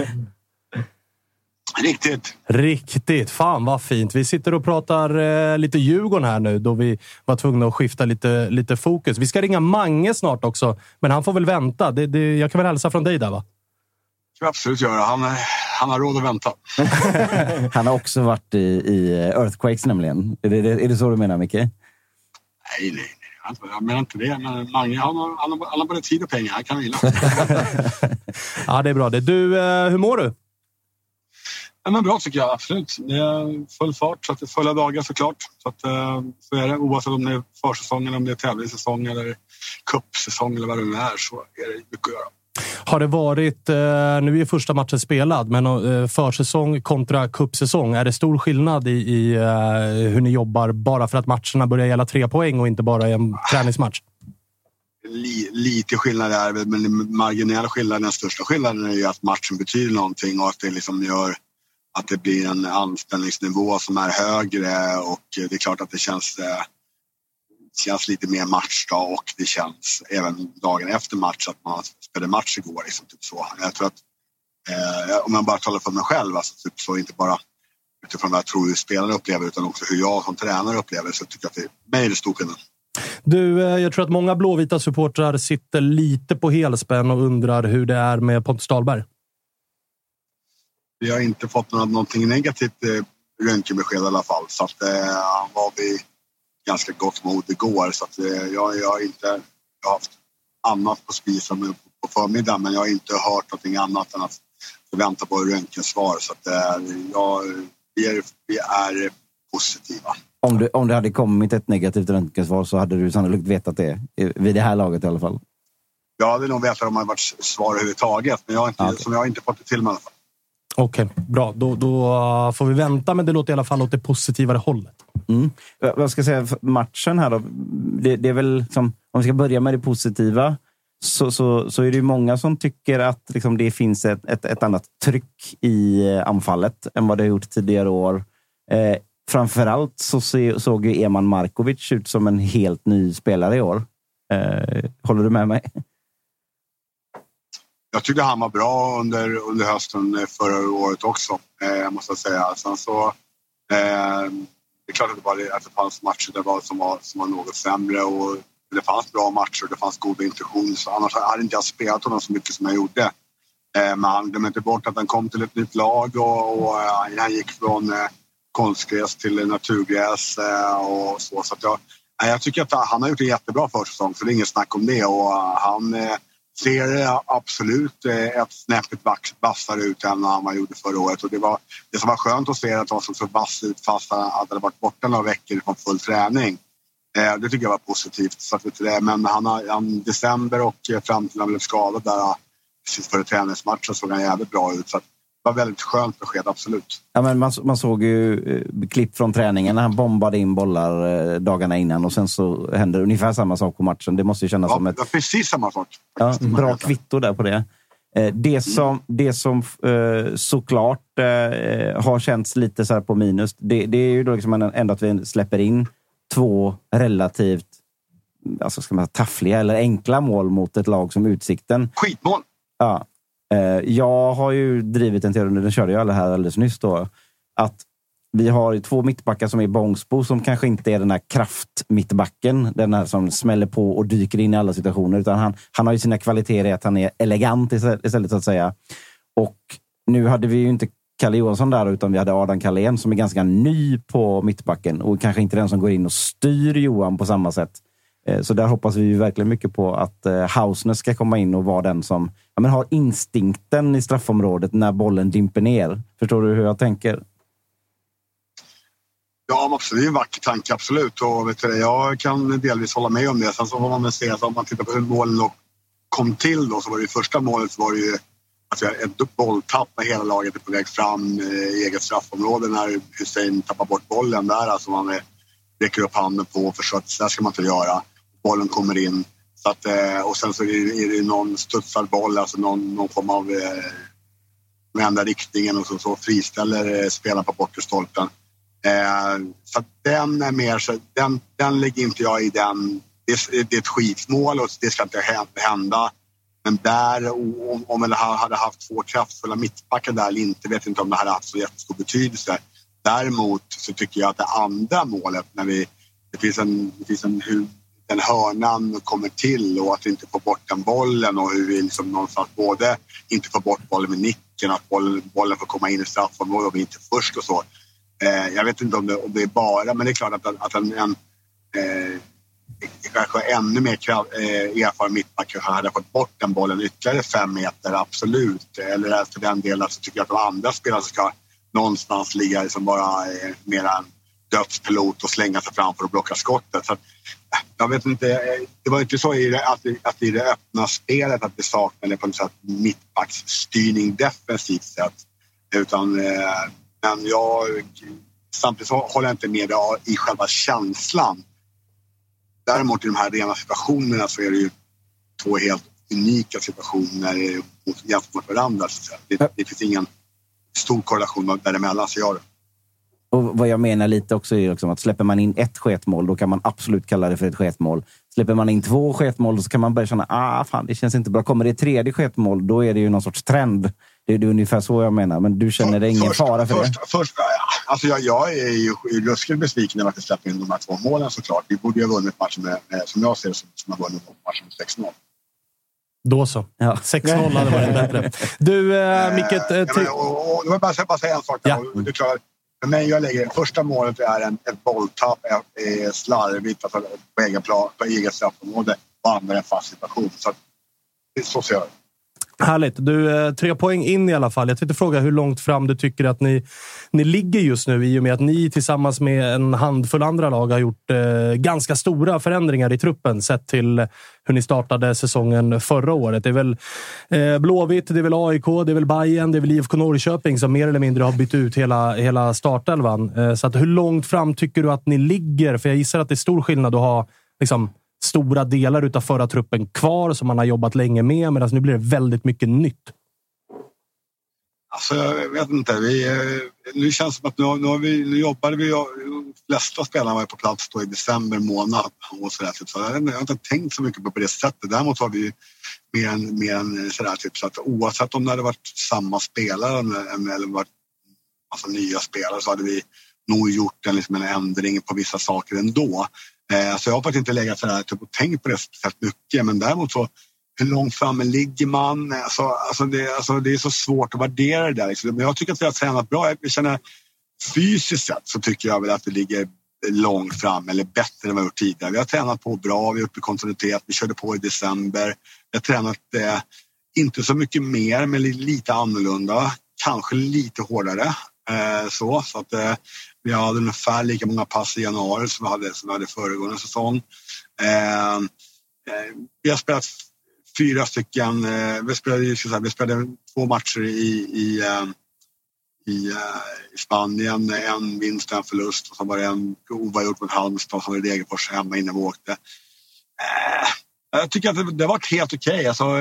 Riktigt. Riktigt. Fan vad fint. Vi sitter och pratar eh, lite Djurgården här nu då vi var tvungna att skifta lite, lite fokus. Vi ska ringa Mange snart också, men han får väl vänta. Det, det, jag kan väl hälsa från dig där va? Vi absolut göra. Han, han har råd att vänta. Han har också varit i, i Earthquakes nämligen. Är det, är det så du menar, Micke? Nej, nej, nej. Jag- Jag menar inte det. Men Mange, han har, han har, han har både tid och pengar. Han kan vila. Ja, det är bra det. Du, eh, hur mår du? Ja, men bra tycker jag, absolut. Det är full fart, så att det är fulla dagar såklart. Så, att, eh, så är det. Oavsett om det är försäsong eller om det är tävlingssäsong eller cupsäsong eller vad det nu är så är det mycket att göra. Har det varit, eh, nu är ju första matchen spelad, men eh, försäsong kontra cupsäsong. Är det stor skillnad i, i eh, hur ni jobbar bara för att matcherna börjar gälla tre poäng och inte bara en träningsmatch? Lite skillnad är det, men den marginella skillnaden, den största skillnaden är ju att matchen betyder någonting och att det liksom gör att det blir en anspänningsnivå som är högre och det är klart att det känns, känns lite mer matchdag och det känns även dagen efter match att man spelade match igår. Liksom, typ så. Jag tror att eh, om jag bara talar för mig själv, alltså, typ så inte bara utifrån vad jag tror hur spelarna upplever utan också hur jag som tränare upplever så tycker jag att det, mig är det stor skillnad. Du, eh, jag tror att många blåvita supportrar sitter lite på helspänn och undrar hur det är med Pontus Dahlberg. Vi har inte fått något, någonting negativt eh, röntgenbesked i alla fall. Så att, eh, han var vid ganska gott mod igår. Så att, eh, jag, jag har inte jag har haft annat på spisen på förmiddagen men jag har inte hört någonting annat än att vänta på röntgensvar. Så att, eh, jag, vi, är, vi är positiva. Om det, om det hade kommit ett negativt röntgensvar så hade du sannolikt vetat det. Vid det här laget i alla fall. Jag hade nog vetat om det hade varit svar överhuvudtaget men jag har inte, okej. som jag har inte fått det till mig i alla fall. Okej, bra. Då, då eh, får vi vänta, men det låter i alla fall åt det positivare hållet. Mm. Vad ska jag säga, matchen här då? Det, det är väl som, om vi ska börja med det positiva, så, så, så är det ju många som tycker att liksom, det finns ett, ett, ett annat tryck i eh, anfallet än vad det har gjort tidigare år. Eh, framförallt så se, såg ju Eman Markovic ut som en helt ny spelare i år. Eh, håller du med mig? Jag tyckte han var bra under, under hösten eh, förra året också, eh, måste jag säga. Sen så, eh, det är klart att det, var, att det fanns matcher där var, som, var, som var något sämre och det fanns bra matcher och det fanns goda intentioner. Så annars hade inte jag spelat honom så mycket som jag gjorde. Eh, men han glömmer inte bort att han kom till ett nytt lag och, och eh, han gick från eh, konstgräs till naturgräs eh, och så. så att jag, eh, jag tycker att han har gjort en jättebra försäsong, så det är inget snack om det. Och eh, han eh, eh, ser absolut ett snäppet vassare ut än vad han gjorde förra året. Och det, var, det som var skönt att se att han såg så vass ut fast han hade varit borta några veckor från full träning. Eh, det tycker jag var positivt. Så att, du det, men han han, december och eh, fram till han blev skadad där precis före träningsmatchen såg han jävligt bra ut. Så att, var väldigt skönt besked, absolut. Ja, men man, man såg ju eh, klipp från träningen när han bombade in bollar eh, dagarna innan och sen så händer ungefär samma sak på matchen. Det måste ju kännas Ja, som ett var precis samma sak. ja, bra kvitto där på det. Eh, Det som, det som såklart har känts lite så här på minus, det, det är ju då liksom ändå att vi släpper in två relativt alltså ska man säga, taffliga eller enkla mål mot ett lag som Utsikten. Skitmål! Ja. Eh, jag har ju drivit en teori, den körde jag alla här alldeles nyss, då, att vi har två mittbackar som är Bångsbo som kanske inte är den här kraftmittbacken, den här som smäller på och dyker in i alla situationer, utan han, han har ju sina kvaliteter i att han är elegant istället, istället så att säga. Och nu hade vi ju inte Kalle Johansson där, utan vi hade Adam Kalén som är ganska ny på mittbacken och kanske inte den som går in och styr Johan på samma sätt. Eh, så där hoppas vi verkligen mycket på att eh, Hausner ska komma in och vara den som ja, men har instinkten i straffområdet när bollen dimper ner. Förstår du hur jag tänker? Ja, absolut. Det är en vacker tanke, absolut. Och vet du, jag kan delvis hålla med om det. Sen så får man väl se, att om man tittar på hur målen då kom till då, så var det första målet så var det ju alltså, ett bolltapp när hela laget är på väg fram eh, i eget straffområde när Hussein tappar bort bollen där. Alltså man räcker upp handen på och försöker, att så där ska man inte göra. Bollen kommer in. Så att, eh, och sen så är det, någon studsad boll, alltså någon, någon form av eh, vända riktningen och så, så friställer eh, spelaren på bortre stolpen. Eh, så att den är mer så, den, den lägger inte jag i den. Det, är- det är ett skitmål och det ska inte hända. Men där, om, om det hade haft två kraftfulla mittbackar där eller inte, vet inte om det hade haft så jättestor betydelse. Däremot så tycker jag att det andra målet, när vi, det finns en, det finns en hur den hörnan kommer till och att vi inte får bort den bollen och hur vi liksom någonstans både inte får bort bollen med nicken, att bollen, bollen får komma in i straffområdet och vi inte först och så. Eh, jag vet inte om det, om det är bara, men det är klart att, att en, en eh, kanske ännu mer krav, eh, erfaren mittback kanske hade fått bort den bollen ytterligare fem meter, absolut. Eller för den delen så tycker jag att de andra spelarna ska någonstans ligga liksom bara eh, mera en dödspilot och slänga sig framför och blocka skottet. Så att, jag vet inte, det var inte så i det, att, att i det öppna spelet att vi saknade på något sätt mittbacksstyrning defensivt sett. Utan, eh, men jag, samtidigt så håller jag inte med dig i själva känslan. Däremot i de här rena situationerna så är det ju två helt unika situationer jämfört med varandra. Det, det finns ingen stor korrelation däremellan, så jag. Och vad jag menar lite också är liksom att släpper man in ett sketmål, då kan man absolut kalla det för ett sketmål. Släpper man in två sketmål så kan man börja känna ah, fan, det känns inte bra. Kommer det ett tredje sketmål, då är det ju någon sorts trend. Det är, det är ungefär så jag menar. Men du känner det ingen Först- fara för först, det? Först, alltså jag, jag är ju ruskigt besviken över att vi släpper in de här två målen såklart. Vi borde ju ha vunnit matchen med, med som jag ser det, som, som har vunnit matchen med 6-0. Då så. Ja. 6-0 hade varit bättre. Du, eh, Micke... Eh, Ja, men, och, och, jag vill bara, säga- bara säga en sak. Där. Ja. Det är klart, för mig, jag lägger, första målet är en, ett bolltapp, är, är slarvigt alltså, på egen plan, på eget straffområde och andra en fast situation. Så, så ser jag det. Härligt. Du, eh, tre poäng in i alla fall. Jag tänkte fråga hur långt fram du tycker att ni, ni ligger just nu i och med att ni tillsammans med en handfull andra lag har gjort eh, ganska stora förändringar i truppen sett till hur ni startade säsongen förra året. Det är väl eh, Blåvitt, det är väl AIK, det är väl Bayern, det är väl IFK Norrköping som mer eller mindre har bytt ut hela, hela startelvan. Eh, så att hur långt fram tycker du att ni ligger? För jag gissar att det är stor skillnad att ha liksom, stora delar utav förra truppen kvar som man har jobbat länge med, medan nu blir det väldigt mycket nytt. Alltså, jag vet inte. Vi, eh, nu känns det som att nu, nu, har vi, nu jobbade vi... De flesta spelarna var ju på plats då i december månad. Och så där, typ. så jag, jag har inte tänkt så mycket på, det sättet. Däremot har vi ju mer än, mer än så där, typ, så att oavsett om det hade varit samma spelare eller, eller varit massa nya spelare så hade vi nog gjort en, liksom en ändring på vissa saker ändå. Eh, så jag har faktiskt inte legat så där, typ, och tänkt på det speciellt mycket. Men däremot så hur långt framme ligger man? Alltså, alltså, det, alltså, det är så svårt att värdera det där. Liksom. Men jag tycker att vi har tränat bra. Jag känner, fysiskt sett så tycker jag väl att vi ligger långt fram eller bättre än vad vi gjort tidigare. Vi har tränat på bra, vi är uppe i kontinuitet, vi körde på i december. Vi har tränat eh, inte så mycket mer, men lite annorlunda. Kanske lite hårdare. Eh, så så att, eh, vi hade ungefär lika många pass i januari som vi hade, som vi hade föregående säsong. Eh, eh vi har spelat fyra stycken, eh, vi, spelade, säga, vi spelade två matcher i, i, eh, i, i Spanien, en vinst och en förlust och så var det en oavgjort mot Halmstad och så var det Degerfors hemma innan vi åkte. Jag tycker att det, det har varit helt okej. Okay. Alltså,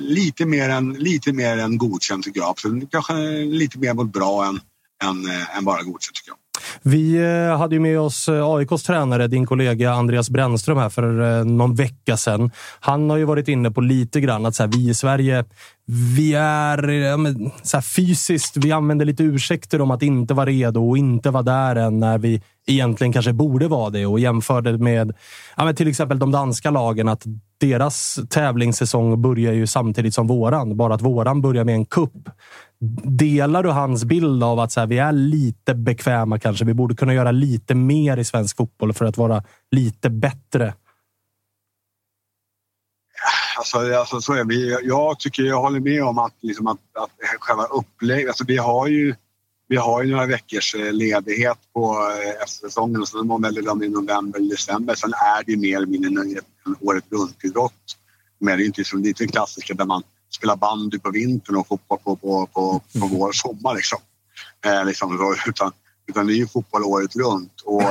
lite, mer än, lite mer än godkänt tycker jag. Absolut. Kanske lite mer mot bra än, än, än eh, bara godkänt tycker jag. Vi eh, hade ju med oss eh, AIKs tränare, din kollega Andreas Brännström här för någon vecka sedan. Han har ju varit inne på lite grann att så här, vi i Sverige, vi är så här, fysiskt, vi använder lite ursäkter om att inte vara redo och inte vara där än när vi egentligen kanske borde vara det och jämförde med ja, men till exempel de danska lagen att deras tävlingssäsong börjar ju samtidigt som våran, bara att våran börjar med en kupp. Delar du hans bild av att så här, vi är lite bekväma kanske? Vi borde kunna göra lite mer i svensk fotboll för att vara lite bättre. Alltså, alltså så är vi. Jag tycker jag håller med om att, liksom att, att själva upplägget... Alltså, vi har ju vi har ju några veckors eh, ledighet på eh, eftersäsongen. efter säsongen och sen väljer de i november eller december. Sen är det mer eller mindre en året runt-idrott. Men det är inte, det är inte klassiska där man spela bandy på vintern och fotboll på, på, på, på vår och sommar. Liksom. Eh, liksom, utan, utan det är ju fotboll året runt. Och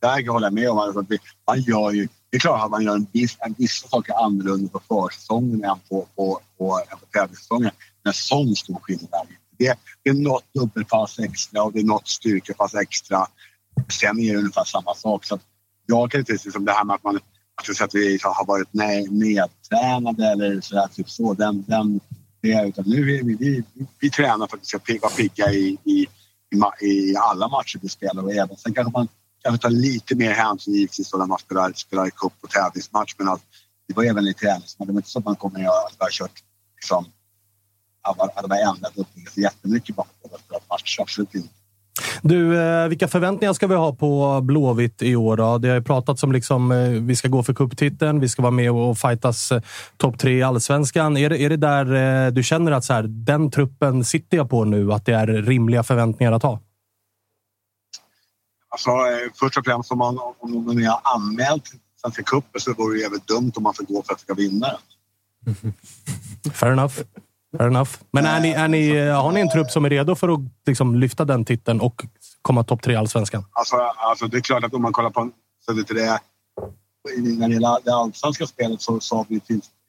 där håller jag med om att vi, man gör ju, det är klart att man gör en viss, en vissa saker annorlunda på försäsongen än på, på, på, på tävlingssäsongen. Men sån stor skillnad det, det är något dubbelpass extra och det är något styrkepass extra. Sen är det ungefär samma sak. Så jag kan inte, liksom det här med att man så att vi liksom har varit nedtränade eller så där, typ så. Den, den, det, utan nu vi, vi, vi, vi tränar för att vi ska vara pigga i, i, i, i, alla matcher vi spelar och även sen kanske man kanske tar lite mer hänsyn givetvis när man spelar, spelar i cup och tävlingsmatch men att det var även i träningsmatch. Det var inte så att man kommer att göra att vi har kört liksom, att vi har ändrat upp så jättemycket bakom match. Absolut inte. Du, eh, vilka förväntningar ska vi ha på Blåvitt i år? Då? Det har ju pratats om liksom, eh, vi ska gå för cuptiteln, vi ska vara med och fightas eh, topp tre i allsvenskan. Är det, är det där du känner att så här, den truppen sitter jag på nu, att det är rimliga förväntningar att ha? Alltså, först och främst om man, om man är anmält Svenska cupen så vore det jävligt dumt om man får gå för att ska vinna den. Fair enough. Fair enough. Men är ni, är ni, eh, har ni en trupp som är redo för att liksom lyfta den titeln och komma topp tre i allsvenskan? Alltså, alltså, det är klart att om man kollar på det, det, när det gäller det allsvenska spelet så sa vi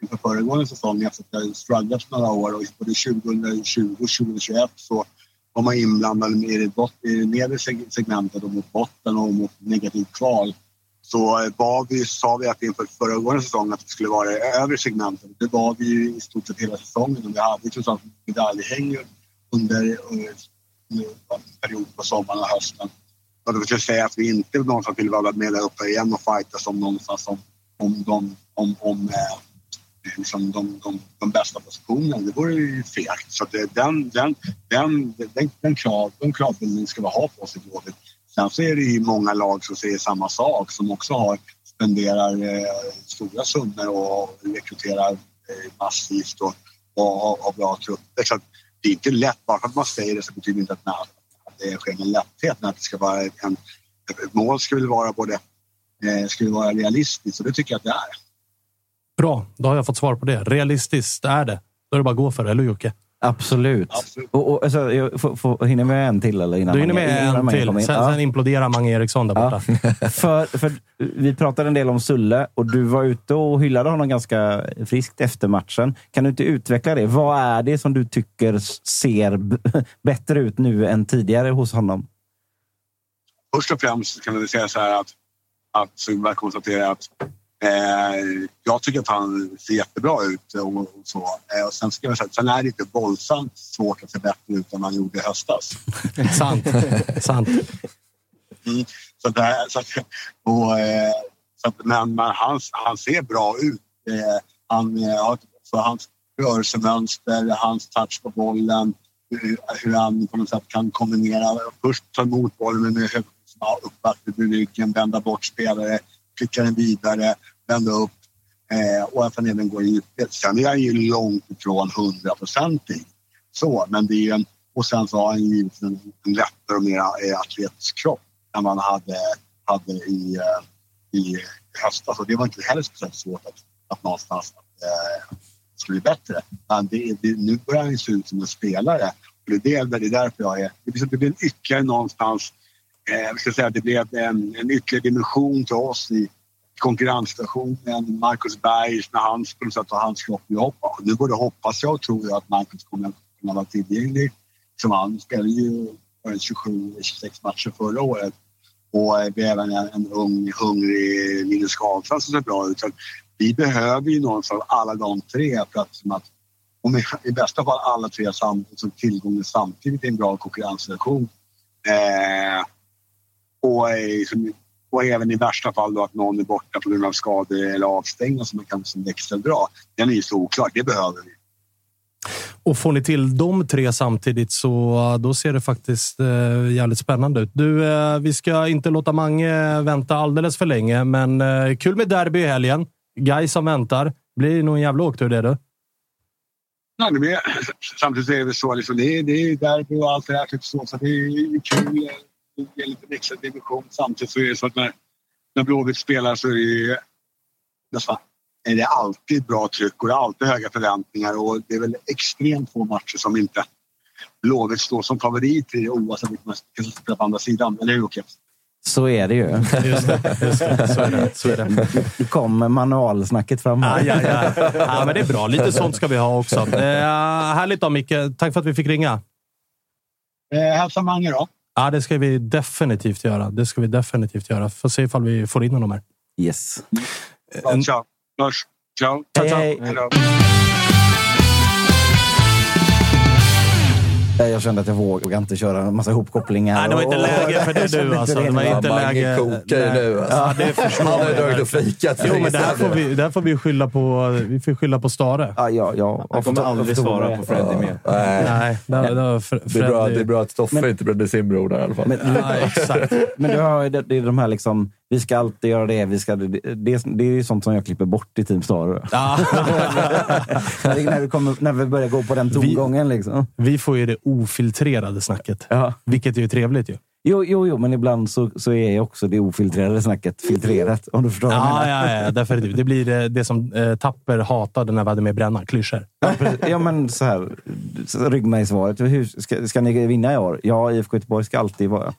inför föregående säsong efter att jag strugglat några år och både 2020 och 2021 så var man inblandad i det, i det nedre segmentet och mot botten och mot negativt kval så var vi, sa vi att inför föregående säsong att vi skulle vara i övre segmentet. Det var vi ju i stort sett hela säsongen och vi hade trots allt medaljhäng under, under en period på sommaren och hösten. Och det vill säga att vi inte någonstans vill vara med där uppe igen och fightas om någonstans om, om, om, om, om eh, liksom de, de, de bästa positionerna. Det vore ju fegt. Så det, eh, den, den, den, den, den, krav, den kravbilden ska vi ha på oss i Blåvitt. Sen så är det ju många lag som säger samma sak som också har, spenderar eh, stora summor och rekryterar eh, massivt och, och har bra trupper. Så det är inte lätt. Bara för att man säger det så betyder det inte att, det sker med lätthet. Att det ska vara en, ett mål ska väl vara både eh, ska vara realistiskt och det tycker jag att det är. Bra, då har jag fått svar på det. Realistiskt är det. Då är det bara att gå för det, eller hur Jocke? Absolut. Absolut. Och, och, alltså, jag, får, får, hinner med en till? Eller innan du hinner med en till. Sen, ja. sen imploderar Mange Eriksson där borta. Ja. för, för, vi pratade en del om Sulle och du var ute och hyllade honom ganska friskt efter matchen. Kan du inte utveckla det? Vad är det som du tycker ser bättre ut nu än tidigare hos honom? Först och främst kan vi säga så här att, att så bara konstatera att Eh, jag tycker att han ser jättebra ut och, och så. Eh, och sen, ska jag säga, sen är det inte våldsamt svårt att se bättre ut än han gjorde i höstas. Sant. Sant. Mm, så så, och, eh, så, men, men han, han ser bra ut. Eh, han, eh, för hans rörelsemönster, hans touch på bollen, hur, hur han på något sätt kan kombinera. Först ta emot bollen med hög uppbackning med ryggen, vända bort spelare, klicka den vidare, vända upp eh, och att han även går i djupet. Sen är han ju långt ifrån hundraprocentig. Så, men det är en, och sen så har han ju en, en lättare och mer eh, atletisk kropp än man hade, hade i, eh, i höstas. Och det var inte heller speciellt svårt att, att någonstans att, eh, skulle bli bättre. Men det, det, nu börjar han ju se ut som en spelare. Och det, är det, det är därför jag är... Det blir, det blir ytterligare någonstans... Eh, ska säga, det blev en, en ytterligare dimension till oss i konkurrenssituationen. Marcus Berg, när han skulle ta hans kropp. Nu både hoppas jag och tror jag att Marcus kommer kunna vara tillgänglig. Som han spelade ju 27-26 matcher förra året. Och eh, vi har även en, en ung, hungrig Linus Karlsson som ser bra ut. Så vi behöver ju någonstans alla de tre för att, som att om i, i bästa fall alla tre samtidigt, som tillgången samtidigt i en bra konkurrenssituation. Eh, och, som, och även i värsta fall då att någon är borta på grund av skador eller avstängning som man kan som extra bra. Den är ju så oklar. Det behöver vi. Och får ni till de tre samtidigt så då ser det faktiskt eh, jävligt spännande ut. Du, eh, vi ska inte låta Mange vänta alldeles för länge, men eh, kul med derby i helgen. Guy som väntar. Blir nog en jävla åktur det du. Ja, det blir, samtidigt är det så. Liksom, det, är, det är derby och allt det där. Typ så, så det är kul. Det är lite extra dimension. Samtidigt så är det så att när, när Blåvitt spelar så är det, nästan, är det alltid bra tryck och det är alltid höga förväntningar. Och det är väl extremt få matcher som inte Blåvitt står som favorit i oavsett vilken man ska spela på andra sidan. Eller hur Åke? Så är det ju. Just det, just det. Så är det. Så är det. Nu kom manualsnacket fram här. Ja, ja, ja. ja, men det är bra. Lite sånt ska vi ha också. Eh, härligt då, Micke. Tack för att vi fick ringa. Eh, hälsa Mange då. Ja, det ska vi definitivt göra. Det ska vi definitivt göra. Får se ifall vi får in honom här. Yes. Ja, ciao. Lars. Ciao. Hej, hej. Hej Jag kände att jag vågade inte köra en massa ihopkopplingar. Nej, det var inte läge för det du. inte Alltså. det. Det var inte Mange läge. kokar ju nu. Alltså. Ja, det förstår Han har jag dragit och fikat för Jo, men det här får vi, det här får vi skylla på, vi får skylla på Stare. Ja, ja, ja. Han kommer aldrig svara på Freddie mer. Nej. Nej, det, det, var Fre- Det är, bra, Freddy- det är bra att Stoffe inte brände sin bror där i alla fall. Men, Ja, exakt. men du har ju det, det är de här liksom, vi ska alltid göra det. Vi ska, det, det, det är ju sånt som jag klipper bort i Team Star. Ja. när, vi kommer, när vi börjar gå på den tongången. Liksom. Vi får ju det ofiltrerade snacket. Ja. Vilket är ju trevligt ju. Jo, jo, jo, men ibland så, så är ju också det ofiltrerade snacket filtrerat. Om du förstår vad jag Ja, menar. ja, ja, definitivt. Det blir det, det som eh, Tapper hatade när vi hade med bränna. Klyschor. Ja, ja, men så här. Hur, ska, ska ni vinna i år? Ja, IFK Göteborg ska alltid vara...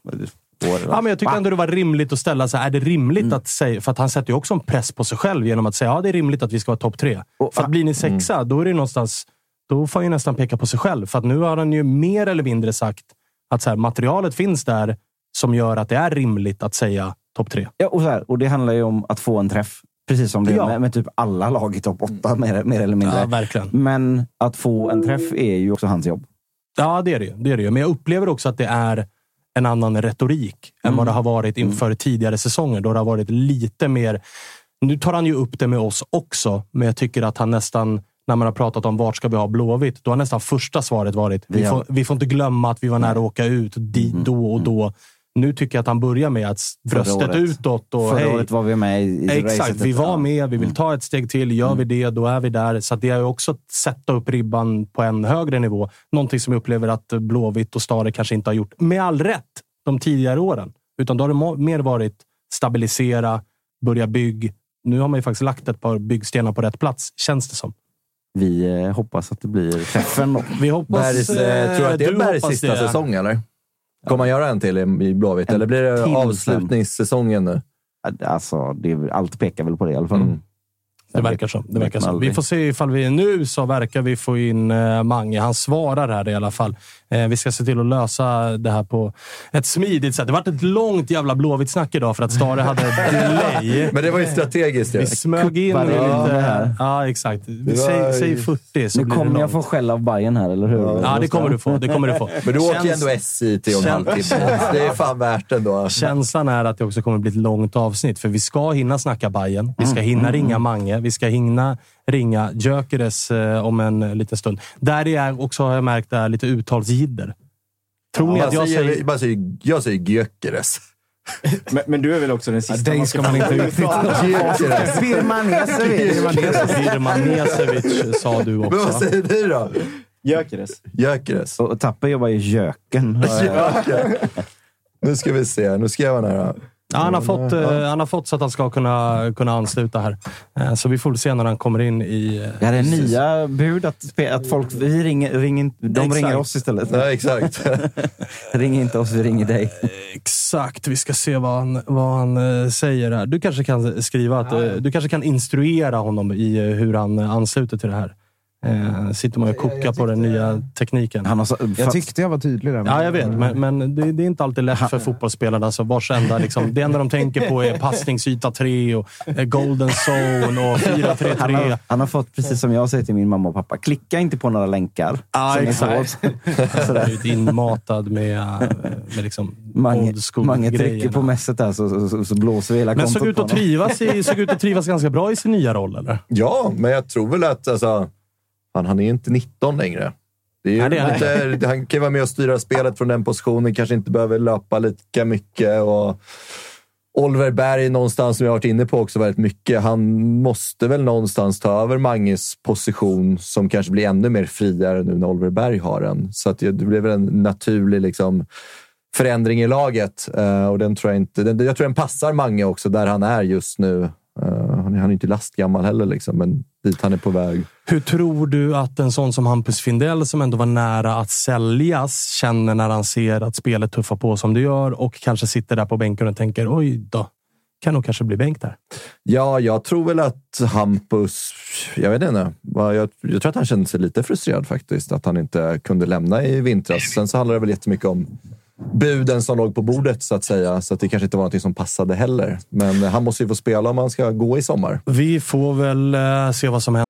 År, Ja, men jag tyckte ändå det var rimligt att ställa sig. Är det rimligt Mm. att säga... För att han sätter ju också en press på sig själv genom att säga ja, det är rimligt att vi ska vara topp tre. Och- för att blir ni sexa, då är det någonstans... Då får han ju nästan peka på sig själv. För att nu har han ju mer eller mindre sagt att så här, materialet finns där som gör att det är rimligt att säga topp tre. Ja, och, så här, och det handlar ju om att få en träff. Precis som det Ja. med, med typ alla lag i topp åtta, mer, mer eller mindre. Ja, verkligen. Men att få en träff är ju också hans jobb. Ja, det är det ju. Det är det ju. Men jag upplever också att det är en annan retorik än vad det har varit inför tidigare säsonger. Då det har varit lite mer... Nu tar han ju upp det med oss också, men jag tycker att han nästan, när man har pratat om vart ska vi ha Blåvitt, då har nästan första svaret varit vi, Vi har- får, vi får inte glömma att vi var nära att åka ut dit då och då. Nu tycker jag att han börjar med att bröstet året. utåt och Förra hej, året var vi med i, i Exakt, racet. vi var med. Vi vill ta ett steg till. Gör vi det, då är vi där. Så att det är ju också att sätta upp ribban på en högre nivå. Någonting som jag upplever att Blåvitt och Stare kanske inte har gjort, med all rätt, de tidigare åren. Utan då har det mer varit stabilisera, börja bygg. Nu har man ju faktiskt lagt ett par byggstenar på rätt plats, känns det som. Vi eh, hoppas att det blir träffen då. Vi hoppas... Bergs, eh, tror du att det är du Bergs sista det. säsong, eller? Kommer han göra en till i i Blåvitt, eller blir det avslutningssäsongen nu? Alltså, det, allt pekar väl på det i alla fall. Mm. Det verkar så. Det verkar så. Vi får se ifall vi... Nu så verkar vi få in eh, Mange. Han svarar här i alla fall. Eh, vi ska se till att lösa det här på ett smidigt sätt. Det har varit ett långt jävla Blåvitt-snack idag för att Stare hade delay. Men det var ju strategiskt. Vi smög in in lite... det här. Ja, exakt. Vi var säg, säg ju- 40 så Nu kommer jag få skäll av Bayern här, eller hur? Ja, det kommer du få. Det kommer du få. Men du åker ju ändå SJ till halv Känns- timme. Det är fan värt ändå. Känslan är att det också kommer bli ett långt avsnitt, för vi ska hinna snacka Bajen. Vi ska hinna ringa Mange. Vi ska hinna ringa Gyökeres eh, om en liten stund. Där det är också, har jag märkt, är lite uttalsjidder. Tror ni att jag säger... Jag säger, jag säger Gyökeres. Men, men du är väl också den sista dig ska man inte utnyttja. Birmanesevic. Birmanesevic sa du Men vad också. säger du då? Gyökeres. Gyökeres. Och Tapper jobbar i Jöken. Jöken. Nu ska vi se. Nu skrev han här. Ja, han, har fått, eh, han har fått så att han ska kunna, kunna ansluta här. Eh, så vi får se när han kommer in i... eh, Det här är nya bud att, att folk, vi ringer, ringer, de Exakt. ringer oss istället. Ja, exakt. Ring inte oss, vi ringer dig. Exakt. Vi ska se vad han, vad han säger här. Du kanske kan skriva att... eh, Du kanske kan instruera honom i hur han ansluter till det här. Eh, sitter man och kokar på den nya tekniken. Han har Jag tyckte jag var tydlig där. Ja, jag vet. Men, men det, det är inte alltid lätt för fotbollsspelarna. Alltså, vars enda, liksom, det enda de tänker på är passningsyta 3 och eh, golden zone och 4-3-3. han, har, han har fått, precis som jag säger till min mamma och pappa, klicka inte på några länkar. Är exakt. svårt. Sådär. Blivit inmatad med, eh, med liksom Mange, mange trycker på mässet där så, så, så, så blåser vi hela Men kontot såg ut att trivas, i, såg ut att trivas ganska bra i sin nya roll, eller? Ja, men jag tror väl att alltså, han, han är inte 19 längre. Det är ju Nej, han lite, han kan vara med och styra spelet från den positionen, kanske inte behöver löpa lika mycket. Och Oliver Berg, någonstans som jag har varit inne på också väldigt mycket, han måste väl någonstans ta över Manges position som kanske blir ännu mer friare nu när Oliver Berg har den. Så att det det blir väl en naturlig liksom, förändring i laget eh, och den tror jag inte... Den, jag tror den passar Mange också där han är just nu. Eh, han, är, han är inte lastgammal heller, liksom, men dit han är på väg. Hur tror du att en sån som Hampus Findell, som ändå var nära att säljas, känner när han ser att spelet tuffar på som det gör och kanske sitter där på bänken och tänker oj då, kan nog kanske bli bänk där. Ja, jag tror väl att Hampus... Jag vet inte. Jag, jag tror att han kände sig lite frustrerad faktiskt. Att han inte kunde lämna i vintras. Sen så handlar det väl jättemycket om buden som låg på bordet så att säga. Så att det kanske inte var något som passade heller. Men han måste ju få spela om han ska gå i sommar. Vi får väl eh, se vad som händer.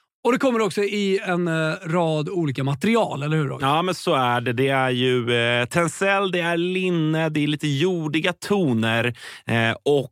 Och det kommer också i en eh, rad olika material, eller hur Roger? Ja, men så är det. Det är ju eh, tencel, det är linne, det är lite jordiga toner eh, Och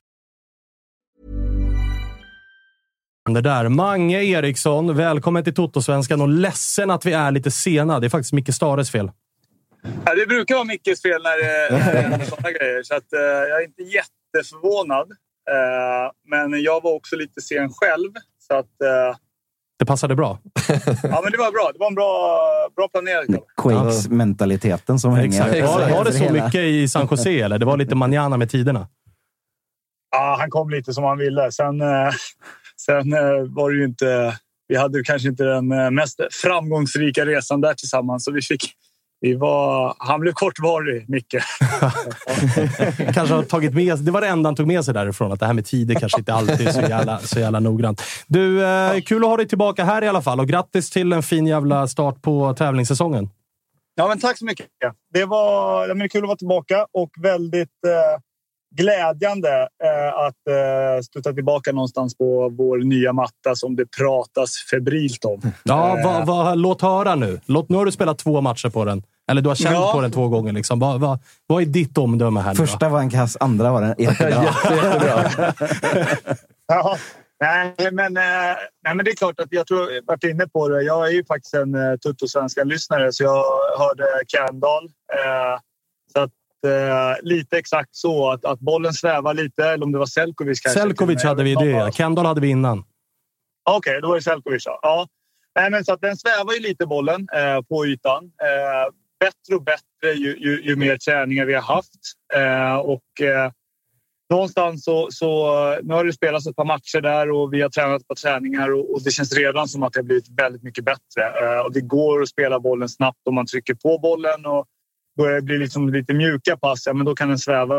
Det där. Mange Eriksson, välkommen till Totosvenskan och ledsen att vi är lite sena. Det är faktiskt Micke Stares fel. Ja, det brukar vara Mickes fel när det när det händer sådana grejer. Så att, eh, jag är inte jätteförvånad. Eh, men jag var också lite sen själv. Så att, eh, Det passade bra. ja, men det var bra. Det var en bra, bra planerad. Quakes-mentaliteten som hänger Exakt. Var, var det över så mycket i San Jose, eller? Det var lite manjana med tiderna? Ja, han kom lite som han ville. Sen, eh, sen eh, var det ju inte... Vi hade kanske inte den eh, mest framgångsrika resan där tillsammans. Så vi fick... Vi var, han blev kortvarig, Micke. kanske har tagit med, det var det enda han tog med sig därifrån, att det här med tider kanske inte alltid är så jävla, så jävla noggrant. Du, eh, kul att ha dig tillbaka här i alla fall och grattis till en fin jävla start på tävlingssäsongen. Ja, men tack så mycket. Det var ja, men kul att vara tillbaka och väldigt eh, glädjande eh, att eh, studsa tillbaka någonstans på vår nya matta som det pratas febrilt om. Ja, Eh, vad, vad, låt höra nu. Låt, nu har du spelat två matcher på den. Eller du har känt Ja. på den två gånger. Liksom. Vad, vad, vad är ditt omdöme här nu då? Första var en kass, andra var den jättebra. Ja, nej, men, eh, nej, men det är klart att jag tror jag varit inne på det. Jag är ju faktiskt en uh, Tutto-svenskan-lyssnare så jag hörde Kandal. Eh, så att, eh, lite exakt så att, att bollen svävar lite, eller om det var Selkovic kanske. Selkovic hade vi det. Kendall hade vi innan. Okej, då var det Selkovic. Ja. Ja. Nej, men så att den svävar ju lite bollen eh, på ytan. Eh, bättre och bättre ju, ju, ju mer träningar vi har haft. Eh, och, eh, någonstans så, så nu har det spelats ett par matcher där och vi har tränat på träningar och, och det känns redan som att det har blivit väldigt mycket bättre. Eh, och det går att spela bollen snabbt om man trycker på bollen och börjar det bli liksom lite mjuka pass, ja, men då kan den sväva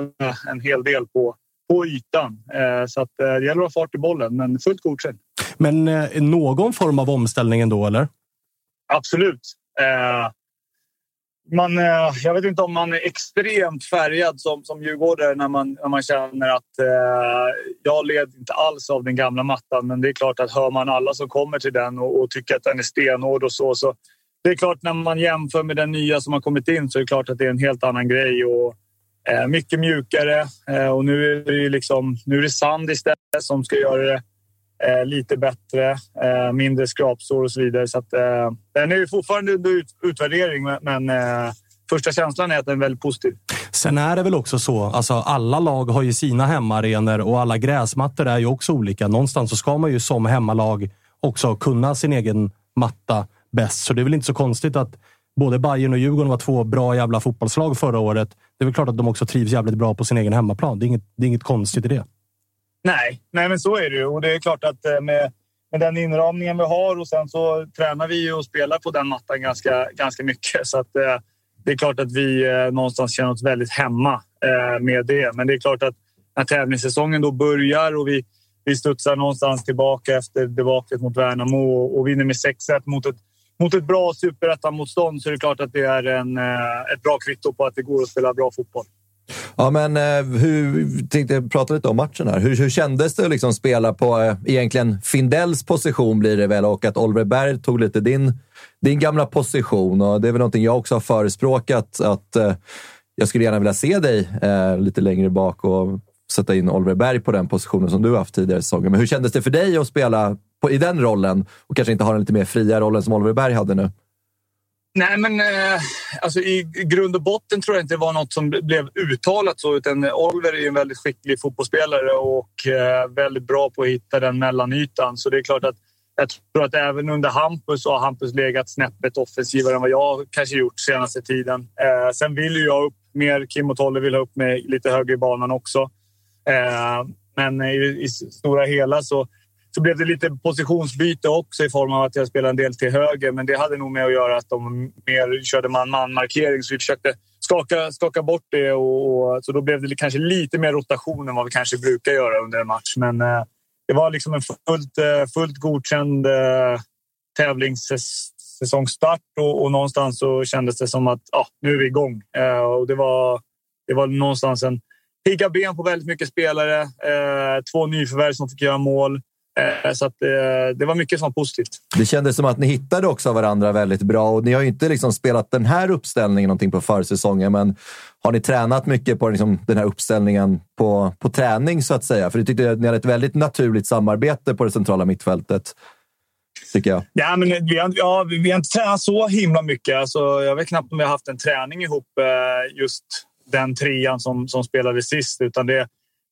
en hel del på, på ytan. Eh, så att, eh, det gäller att ha fart i bollen, men fullt godkänd. Men eh, någon form av omställning ändå, eller? Absolut. Man, jag vet inte om man är extremt färgad som, som djurgårdare när man, när man känner att eh, jag led inte alls av den gamla mattan. Men det är klart att hör man alla som kommer till den och, och tycker att den är stenhård och så, så det är klart när man jämför med den nya som har kommit in så är det klart att det är en helt annan grej. Och, eh, mycket mjukare eh, och nu är det, liksom, nu är det sand istället som ska göra det eh, lite bättre, eh, mindre skrapsår och så vidare. Så att, eh, den är fortfarande under ut, utvärdering, men eh, första känslan är att den är väldigt positiv. Sen är det väl också så, alltså alla lag har ju sina hemmaarenor och alla gräsmattor är ju också olika. Någonstans så ska man ju som hemmalag också kunna sin egen matta bäst. Så det är väl inte så konstigt att både Bayern och Djurgården var två bra jävla fotbollslag förra året. Det är väl klart att de också trivs jävligt bra på sin egen hemmaplan. Det är inget, det är inget konstigt i det. Nej, nej men så är det ju. Och det är klart att eh, med, med den inramningen vi har och sen så tränar vi ju och spelar på den mattan ganska, ganska mycket. Så att, eh, det är klart att vi eh, någonstans känner oss väldigt hemma eh, med det. Men det är klart att när tävlingssäsongen då börjar och vi, vi studsar någonstans tillbaka efter debaklet mot Värnamo och, och vinner med 6-1 mot ett, mot ett bra superettan-motstånd så är det klart att det är en, eh, ett bra kvitto på att det går att spela bra fotboll. Ja, men eh, hur, tänkte prata lite om matchen här. Hur, hur kändes det att liksom spela på eh, egentligen Findells position blir det väl och att Oliver Berg tog lite din, din gamla position och det är väl någonting jag också har förespråkat att jag skulle gärna vilja se dig eh, lite längre bak och sätta in Oliver Berg på den positionen som du har haft tidigare säsonger. Men hur kändes det för dig att spela på, i den rollen och kanske inte har den lite mer fria rollen som Oliver Berg hade nu? Nej, men eh, alltså, i grund och botten tror jag inte det var något som blev uttalat så. Utan Oliver är en väldigt skicklig fotbollsspelare och eh, väldigt bra på att hitta den mellanytan. Så det är klart att jag tror att även under Hampus har Hampus legat snäppet offensivare än vad jag kanske gjort senaste tiden. Eh, sen vill ju jag upp mer. Kim och Tolle vill ha upp mig lite högre i banan också. Eh, men i, i stora hela så så blev det lite positionsbyte också i form av att jag spelade en del till höger. Men det hade nog med att göra att de mer körde man-man-markering. Så vi försökte skaka, skaka bort det. Och, och, så då blev det kanske lite mer rotation än vad vi kanske brukar göra under en match. Men eh, det var liksom en fullt, eh, fullt godkänd eh, tävlingssäsongstart. Och, och någonstans så kändes det som att ah, nu är vi igång. Eh, och det var, det var någonstans en pigga ben på väldigt mycket spelare. Eh, två nyförvärv som fick göra mål. Eh, så att, eh, det var mycket som var positivt. Det kändes som att ni hittade också varandra väldigt bra och ni har ju inte liksom spelat den här uppställningen någonting på försäsongen, men har ni tränat mycket på liksom den här uppställningen på, på träning så att säga? För jag tyckte att ni hade ett väldigt naturligt samarbete på det centrala mittfältet. Tycker jag. Ja, men vi, har, ja, vi har inte tränat så himla mycket. Alltså, jag vet knappt om vi har haft en träning ihop eh, just den trean som, som spelade sist. Utan det,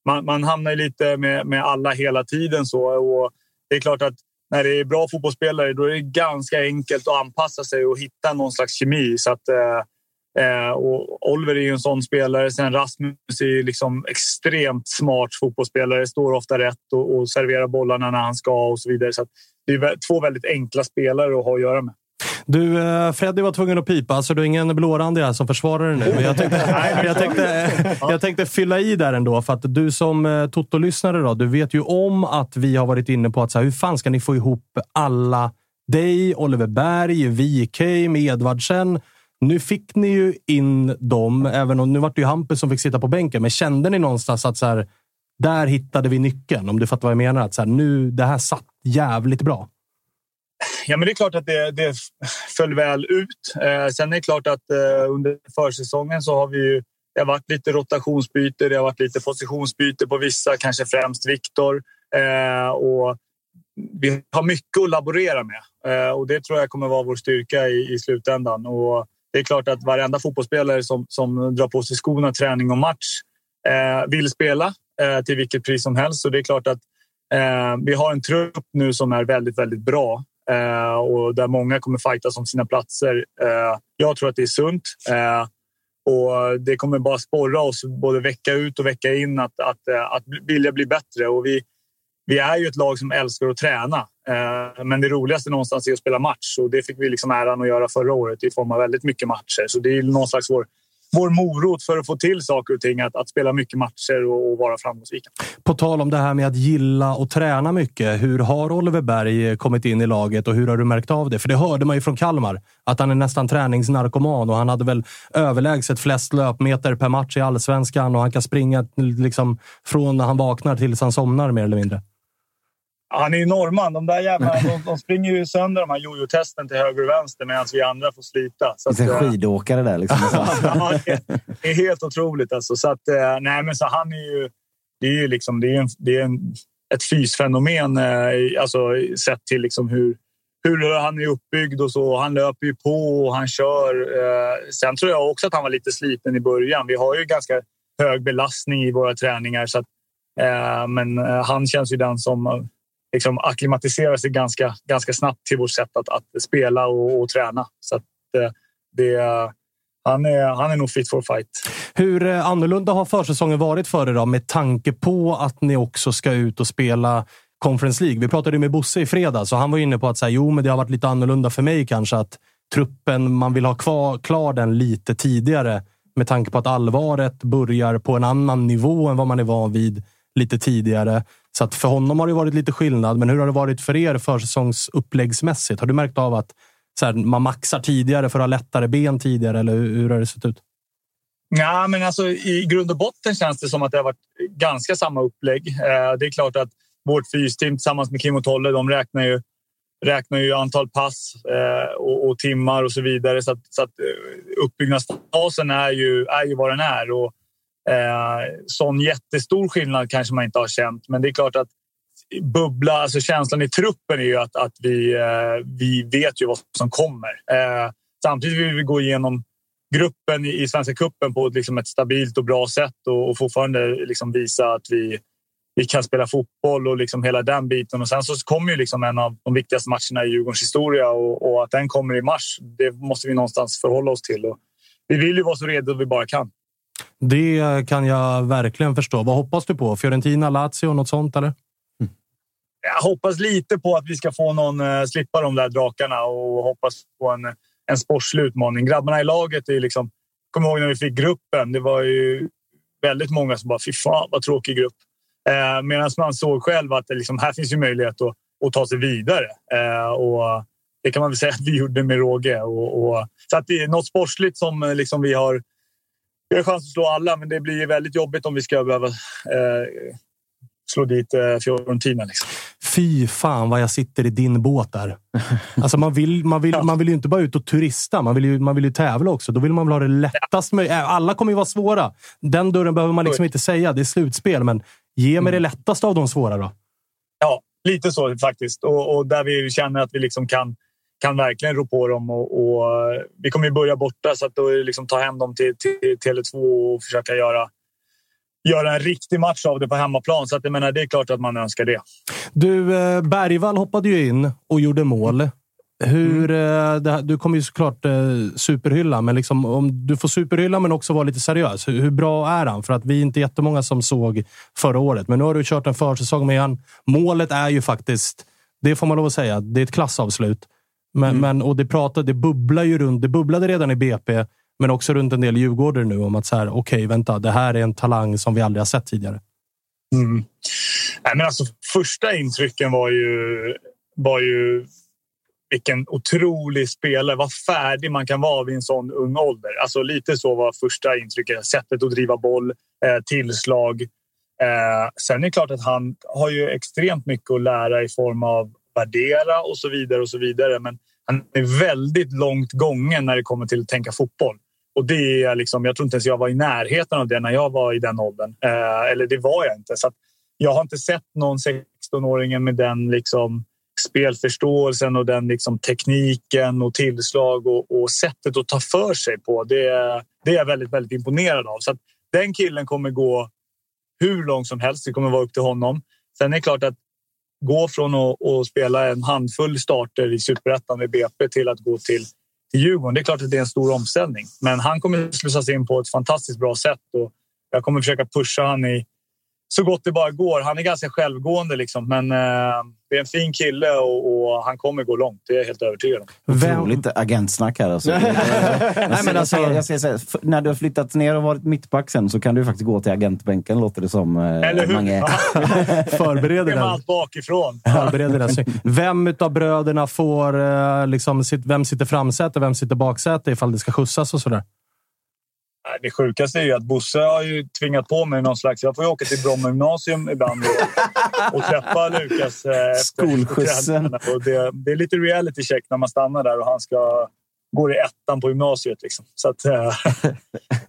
man, man hamnar lite med, med alla hela tiden. så och Det är klart att när det är bra fotbollsspelare då är det ganska enkelt att anpassa sig och hitta någon slags kemi. Så att, eh, eh och Oliver är ju en sån spelare. Sen Rasmus är liksom extremt smart fotbollsspelare. Står ofta rätt och, och serverar bollarna när han ska och så vidare. Så det är två väldigt enkla spelare att ha att göra med. Du, eh, Freddy var tvungen att pipa, så du är ingen blårandig här som försvarar dig nu. Men jag tänkte, jag, tänkte, jag tänkte fylla i där ändå, för att du som eh, Toto-lyssnare, då, du vet ju om att vi har varit inne på att så här, hur fan ska ni få ihop alla dig, Oliver Berg, VK med Edvardsen. Nu fick ni ju in dem, även om nu var det ju Hampus som fick sitta på bänken. Men kände ni någonstans att så här, där hittade vi nyckeln? Om du fattar vad jag menar. Att så här, nu, det här satt jävligt bra. Ja, men det är klart att det, det föll väl ut. Eh, sen är det klart att eh, under försäsongen så har vi ju, det har varit lite rotationsbyte, det har varit lite positionsbyte på vissa, kanske främst Viktor. Eh, och vi har mycket att laborera med eh, och det tror jag kommer vara vår styrka i, i slutändan. Och det är klart att varenda fotbollsspelare som, som drar på sig skorna träning och match eh, vill spela eh, till vilket pris som helst. Så det är klart att eh, vi har en trupp nu som är väldigt, väldigt bra Eh, och där många kommer fightas om sina platser. Eh, jag tror att det är sunt. Eh, och det kommer bara sporra oss både vecka ut och vecka in att, att, eh, att vilja bli bättre. Och vi, vi är ju ett lag som älskar att träna. Eh, men det roligaste någonstans är att spela match och det fick vi liksom äran att göra förra året i form av väldigt mycket matcher. Så det är någon slags vår, vår morot för att få till saker och ting. Att, att spela mycket matcher och, och vara framgångsrika. På tal om det här med att gilla och träna mycket. Hur har Oliver Berg kommit in i laget och hur har du märkt av det? För det hörde man ju från Kalmar, att han är nästan träningsnarkoman och han hade väl överlägset flest löpmeter per match i allsvenskan och han kan springa liksom från när han vaknar tills han somnar mer eller mindre. Han är ju norrman. De där jävlarna de, de springer ju sönder de här jojo-testen till höger och vänster medan vi andra får slita. Så att, en skidåkare där. Liksom. ja, det är helt otroligt. Alltså. Så att, eh, nej, men så han är ju... Det är ju liksom, det är en, det är en, ett fysfenomen eh, alltså, sett till liksom hur, hur han är uppbyggd och så. Han löper ju på och han kör. Eh, sen tror jag också att han var lite sliten i början. Vi har ju ganska hög belastning i våra träningar. Så att, men han känns ju den som liksom akklimatisera sig ganska, ganska snabbt till vårt sätt att, att spela och, och träna. Så att, eh, det, han, är, han är nog fit for fight. Hur eh, annorlunda har försäsongen varit för er då, med tanke på att ni också ska ut och spela Conference League? Vi pratade med Bosse i fredags och han var inne på att så jo, men det har varit lite annorlunda för mig kanske. Att truppen, man vill ha kvar, klar den lite tidigare med tanke på att allvaret börjar på en annan nivå än vad man är van vid lite tidigare. Så att för honom har det varit lite skillnad. Men hur har det varit för er försäsongsuppläggsmässigt? Har du märkt av att så här, man maxar tidigare för att ha lättare ben tidigare? Eller hur, har det sett ut? Ja, men alltså, I grund och botten känns det som att det har varit ganska samma upplägg. Eh, det är klart att vårt fysteam tillsammans med Kim och Tolle, de räknar ju, räknar ju antal pass eh, och, och, timmar och så vidare. Så att, så att eh, uppbyggnadsfasen är ju, är ju vad den är. Och Eh, sån jättestor skillnad kanske man inte har känt, men det är klart att bubbla, alltså känslan i truppen är ju att, att vi, eh, vi vet ju vad som kommer. Eh, samtidigt vill vi gå igenom gruppen i, i Svenska cupen på liksom ett stabilt och bra sätt och, och fortfarande liksom visa att vi, vi kan spela fotboll och liksom hela den biten. Och sen så kommer ju liksom en av de viktigaste matcherna i Djurgårdens historia och, och, att den kommer i mars, det måste vi någonstans förhålla oss till. Och vi vill ju vara så redo vi bara kan. Det kan jag verkligen förstå. Vad hoppas du på? Fiorentina, Lazio, något sånt eller? Jag hoppas lite på att vi ska få någon eh, slippa de där drakarna och hoppas på en, en sportslig utmaning. Grabbarna i laget är liksom... Kom ihåg när vi fick gruppen. Det var ju väldigt många som bara “fy fan vad tråkig grupp”. Eh, Medan man såg själv att det liksom, här finns ju möjlighet att, att ta sig vidare. eh, och det kan man väl säga att vi gjorde med råge. Och, och, så att det är något sportsligt som eh, liksom vi har vi har chans att slå alla, men det blir väldigt jobbigt om vi ska behöva eh, slå dit eh, Fiorentina. Liksom. Fy fan vad jag sitter i din båt där. Alltså man, vill, man, vill, man vill ju inte bara ut och turista, man vill ju, man vill ju tävla också. Då vill man väl ha det lättast möjligt. Äh, alla kommer ju vara svåra. Den dörren behöver man liksom inte säga. Det är slutspel, men ge mig det mm. lättaste av de svåra då. Ja, lite så faktiskt. Och, och där vi känner att vi liksom kan kan verkligen rå på dem. Och, och vi kommer ju börja borta, så att då liksom ta hem dem till, till Tele2 och försöka göra, göra en riktig match av det på hemmaplan. Så att, jag menar, det är klart att man önskar det. Du, eh, Bergvall hoppade ju in och gjorde mål. Hur, mm. det, du kommer ju såklart eh, superhylla, men liksom, om du får superhylla men också vara lite seriös. Hur, hur, bra är han? För att vi är inte jättemånga som såg förra året, men nu har du kört en försäsong med han. Målet är ju faktiskt, det får man lov att säga, det är ett klassavslut. Men, mm. men, och det, pratade, det, bubblar ju runt, det bubblade redan i BP, men också runt en del Djurgårdare nu om att så här, okej, okay, vänta, det här är en talang som vi aldrig har sett tidigare. Mm. Nej, men alltså, första intrycken var ju, var ju vilken otrolig spelare. Vad färdig man kan vara vid en sån ung ålder. Alltså, lite så var första intrycket. Sättet att driva boll, eh, tillslag. Eh, sen är det klart att han har ju extremt mycket att lära i form av värdera och så vidare och så vidare. Men han är väldigt långt gången när det kommer till att tänka fotboll. Och det är liksom, jag tror inte ens jag var i närheten av det när jag var i den åldern. Eh, eller det var jag inte. Så jag har inte sett någon 16-åring med den liksom spelförståelsen och den liksom tekniken och tillslag och, och, sättet att ta för sig på. Det, det är jag väldigt, väldigt imponerad av. Så den killen kommer gå hur långt som helst. Det kommer vara upp till honom. Sen är det klart att gå från att, att spela en handfull starter i superettan med BP till att gå till till Djurgården. Det är klart att det är en stor omställning, men han kommer slussas in på ett fantastiskt bra sätt och jag kommer försöka pusha han i så gott det bara går. Han är ganska självgående, liksom, men eh, det är en fin kille och, och han kommer gå långt. Det är jag helt övertygad om. Otroligt agentsnack här. Alltså. Nej, men alltså, jag säger så här, f- när du har flyttat ner och varit mittback sen så kan du faktiskt gå till agentbänken, låter det som. eh, Eller hur? Mange. Förbereder den. allt bakifrån. Förbereder den. Vem av bröderna får... eh, Liksom, sit- vem sitter framsäte, vem sitter baksäte ifall det ska skjutsas och sådär? Det sjukaste är ju att Bosse har ju tvingat på mig någon slags... Jag får ju åka till Bromma gymnasium ibland och, och träffa Lukas eh, Skolskjutsen. det, det är lite reality check när man stannar där och han ska gå i ettan på gymnasiet. Liksom. Så att, eh,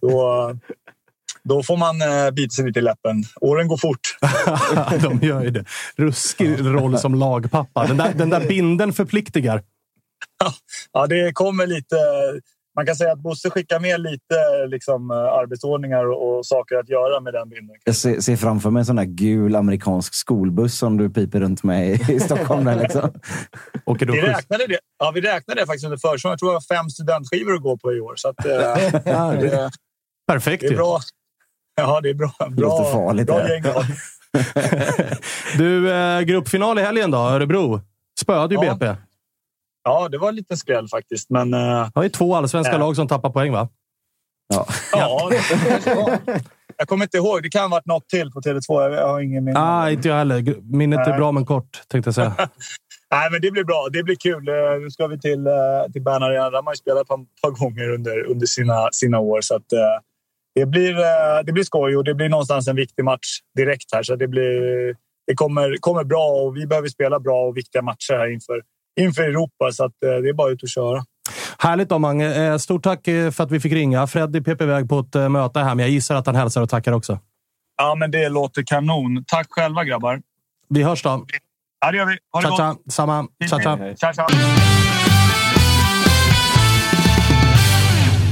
då, då får man eh, bita sig lite i läppen. Åren går fort. De gör ju det. Ruskig roll som lagpappa. Den där, den där binden förpliktigar. Ja, det kommer lite... Man kan säga att Bosse skickar med lite liksom, eh, arbetsordningar och, saker att göra med den bilden. Jag ser, ser framför mig en sån där gul amerikansk skolbuss som du piper runt med i, Stockholm. Där, liksom. Åker du Vi räknade det, ja, vi räknade det faktiskt under försäsongen. Jag tror det var fem studentskivor att gå på i år. Så att, eh, Ja, det- det, Perfekt det är bra. Ja, det är bra. Bra, låter farligt, bra det. gäng. Du, eh, gruppfinal i helgen då. Örebro. Spöade ju Ja. BP. Ja, det var en liten skräll faktiskt. Men eh, Det är två allsvenska Ja. lag som tappar poäng, va? ja, det kanske var. Jag kommer inte ihåg. Det kan ha varit något till på Tele2. Jag har ingen minne. Ah, inte jag heller. Minnet är bra, men kort, tänkte jag säga. Nej, men det blir bra. Det blir kul. Eh, Nu ska vi till, eh, till Bern Arena. Där har man ju spelat ett par, gånger under, under sina, sina år. Så att, det, blir, det blir skoj och det blir någonstans en viktig match direkt här. Så det, blir, det kommer, kommer bra och vi behöver spela bra och viktiga matcher här inför, inför Europa. Så att, eh, det är bara ut och köra. Härligt då, Mange. Eh, Stort tack eh, för att vi fick ringa. Freddy pep iväg på ett eh, möte här, men jag gissar att han hälsar och tackar också. Ja, men det låter kanon. Tack själva grabbar. Vi hörs då. Ja, det gör vi. Ha det Tja, gott. tja. Samma. Tja, tja. Tja, tja.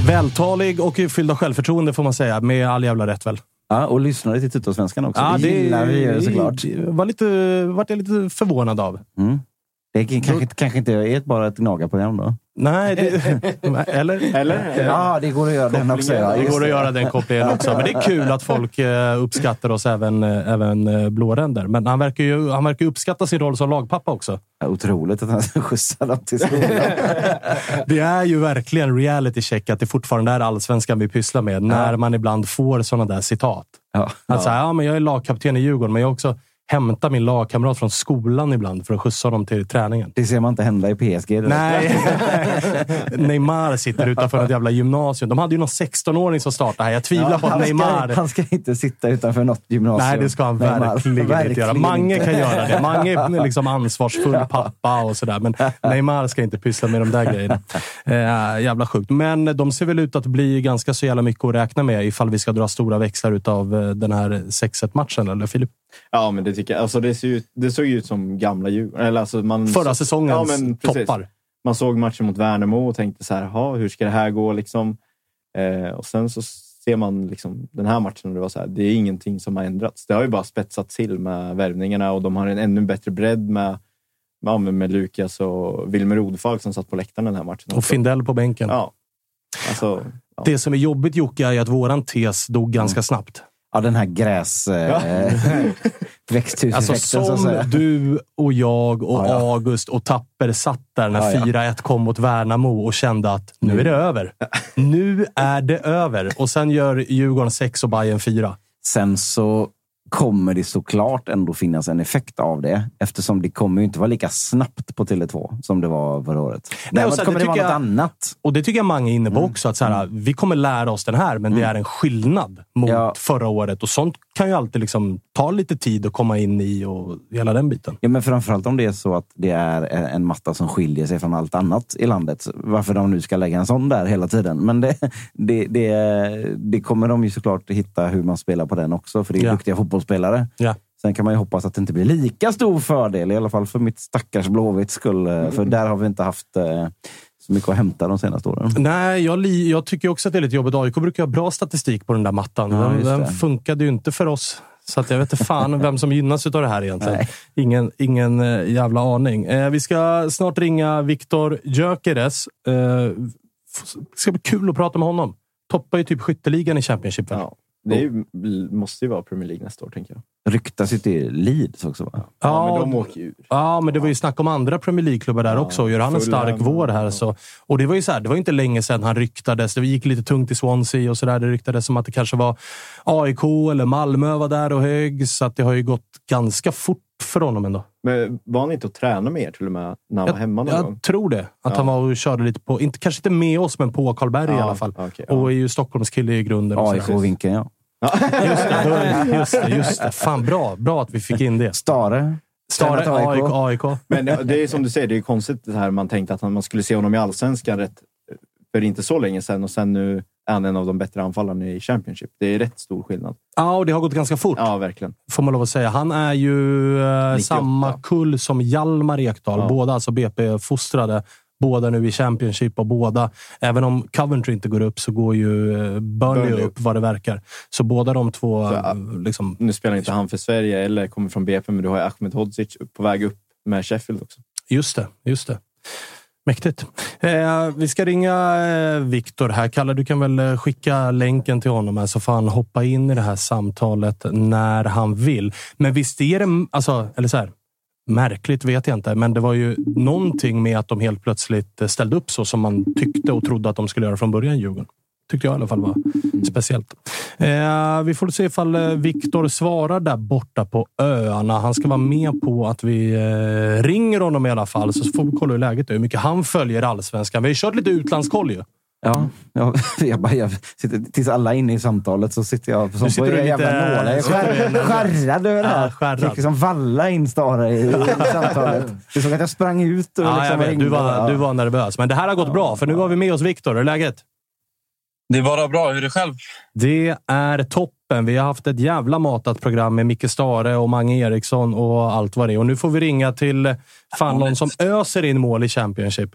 Vältalig och fylld av självförtroende får man säga. Med all jävla rätt väl. Ja, och lyssnade till Tuttosvenskan också. det gillar vi såklart. Var lite, vart jag lite förvånad av. Mm. Det kanske, kanske inte är ett, bara ett gnagarprogram då? Nej, det, eller? Eller? Ja, det går att göra den också. Ja, Det går att göra den kopplingen också. Men det är kul att folk eh, uppskattar oss, även, eh, även eh, blåränder. Men han verkar ju han verkar uppskatta sin roll som lagpappa också. Ja, Otroligt att han skjutsar dem till skolan. Det är ju verkligen reality check att det fortfarande är allsvenskan vi pysslar med. När man ibland får sådana där citat. Ja. Att säga, ja, men jag är lagkapten i Djurgården, men jag också hämtar min lagkamrat från skolan ibland för att skjutsa honom till träningen. Det ser man inte hända i PSG. direkt. Nej. Neymar sitter utanför ett jävla gymnasium. De hade ju någon 16-åring som startade här. Jag tvivlar på att Neymar... ska, han ska inte sitta utanför något gymnasium. Nej, det ska han Neymar. verkligen, inte göra. Mange kan göra det. Mange är liksom ansvarsfull pappa och sådär. Men Neymar ska inte pyssla med de där grejerna. Eh, jävla sjukt. Men de ser väl ut att bli ganska så jävla mycket att räkna med ifall vi ska dra stora växlar utav eh, den här 6-1-matchen, eller Filip? Ja, men det tycker jag. Alltså, det, ser ut, det såg ut som gamla Djurgården. Eller Alltså, man, Förra säsongens Ja, men toppar. Man såg matchen mot Värnamo och tänkte så här, "Jaha, hur ska det här gå? Liksom. Eh, och sen så ser man liksom, den här matchen och det var så här, det är ingenting som har ändrats. Det har ju bara spetsats till med värvningarna och de har en ännu bättre bredd med, med, med, Lukas och Wilmer Odfalk som satt på läktaren den här matchen. Och. Findell på bänken. Ja. Alltså, ja. Det som är jobbigt Jocke är att våran tes dog ganska snabbt. Ja, den här gräs... Eh, växthuseffekten, Alltså som du och jag och Ja, ja. August och Tapper satt där när Ja, ja. 4-1 kom mot Värnamo och kände att nu är det över. Nu är det över. Och sen gör Djurgården 6 och Bayern 4. Sen så kommer det såklart ändå finnas en effekt av det. Eftersom det kommer inte vara lika snabbt på Tele2 som det var förra året. Däremot sen, kommer det, det vara något jag- annat. Och det tycker jag Mange är inne på Mm. också. Att så här, Vi kommer lära oss den här, men det är en skillnad mot Ja. förra året. Och sånt kan ju alltid liksom ta lite tid att komma in i och hela den biten. Ja, men framförallt om det är så att det är en matta som skiljer sig från allt annat i landet. Varför de nu ska lägga en sån där hela tiden. Men det, det, det, det kommer de ju såklart hitta hur man spelar på den också. För det är Ja. duktiga fotbollsspelare. Ja. Sen kan man ju hoppas att det inte blir lika stor fördel, i alla fall för mitt stackars Blåvitts skull. eh, För där har vi inte haft eh, så mycket att hämta de senaste åren. Nej, jag, jag tycker också att det är lite jobbigt. AIK brukar ha bra statistik på den där mattan. Ja, den den funkade ju inte för oss. Så att jag vet inte fan vem som gynnas av det här egentligen. Nej. Ingen, ingen eh, jävla aning. Eh, vi ska snart ringa Viktor Gyökeres. Eh, Det ska bli kul att prata med honom. Toppar ju typ skytteligan i Championship. Ja, det ju, måste ju vara Premier League nästa år, tänker jag. Ryktas ju till Leeds också, va? Ja, men de åker ju ur. Ja, men det var ju snack om andra Premier League-klubbar där också. Gör han en stark Fulham. vår här så... Och det var ju så här, det var inte länge sedan han ryktades. Det gick lite tungt i Swansea och sådär. Det ryktades som att det kanske var AIK eller Malmö var där och hög. Så att det har ju gått ganska fort för honom ändå. Men var han inte och tränade med er till och med när han var hemma någon gång? Jag tror det. Att Ja. han var och körde lite på, inte, kanske inte med oss, men på Karlberg i Ja, alla fall. okej, ja. Och är ju Stockholmskille i grunden. AIK-vinkeln, ja. Just det, då- just det, just det. Fan, bra. Bra att vi fick in det. Stare. Stare, AIK. AIK. Men det, det är som du säger, det är konstigt det här man tänkte att man skulle se honom i allsvenskan rätt för inte så länge sedan och sen nu är han en av de bättre anfallarna i Championship. Det är rätt stor skillnad. Ja, och det har gått ganska fort. Ja, verkligen. Får man lov att säga. Han är ju eh, 98. samma kull som Hjalmar Ekdal. Ja. Båda alltså BP-fostrade. Båda nu i Championship och båda, även om Coventry inte går upp, så går ju eh, Burnley Burnley upp vad det verkar. Så båda de två... Så, eh, liksom, Nu spelar inte han för Sverige eller kommer från BP, men du har ju Ahmed Hodzic på väg upp med Sheffield också. Just det, just det. Mäktigt. Eh, vi ska ringa eh, Viktor här. Kalle, du kan väl eh, skicka länken till honom här så får han hoppa in i det här samtalet när han vill. Men visst är det, alltså, eller så här, märkligt vet jag inte, men det var ju någonting med att de helt plötsligt eh, ställde upp så som man tyckte och trodde att de skulle göra från början Djurgården. Tyckte jag i alla fall var speciellt. Eh, vi får se ifall eh, Viktor svarar där borta på öarna. Han ska vara med på att vi eh, ringer honom i alla fall, så får vi kolla hur läget är. Hur mycket han följer allsvenskan. Vi har ju kört lite utlandskoll ju. Ja, jag, jag, bara, jag sitter, tills alla är inne i samtalet så sitter jag som sitter på en jävla nålar. Jag är skär- skärrad över det här. Ja, fick liksom valla in Stara i, i samtalet. Du såg att jag sprang ut och Ja, liksom vet. Du var, Ja. du var nervös, men det här har gått bra. För nu har vi med oss Viktor. Hur är läget? Det är bara bra. Hur är det själv? Det är toppen. Vi har haft ett jävla matat program med Micke Stare och Mange Eriksson och allt vad det är. Och nu får vi ringa till fan någon som öser in mål i Championship.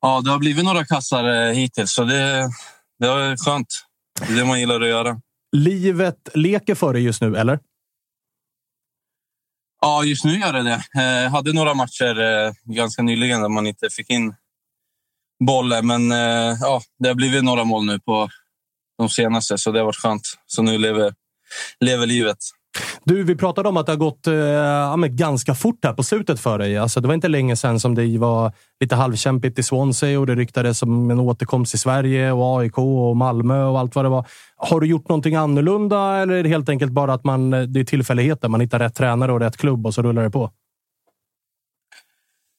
Ja, det har blivit några kassar eh, hittills, så det, det är skönt. Det är det man gillar att göra. Livet leker för dig just nu, eller? Ja, just nu gör det det. Eh, Jag hade några matcher eh, ganska nyligen där man inte fick in bollen, men eh, ja, det har blivit några mål nu på de senaste, så det har varit skönt. Så nu lever, lever livet. Du, vi pratade om att det har gått eh, ja, men ganska fort här på slutet för dig. Alltså, det var inte länge sedan som det var lite halvkämpigt i Swansea och det ryktades om en återkomst i Sverige och AIK och Malmö och allt vad det var. Har du gjort någonting annorlunda eller är det helt enkelt bara att man, eh, det är tillfälligheter? Man hittar rätt tränare och rätt klubb och så rullar det på?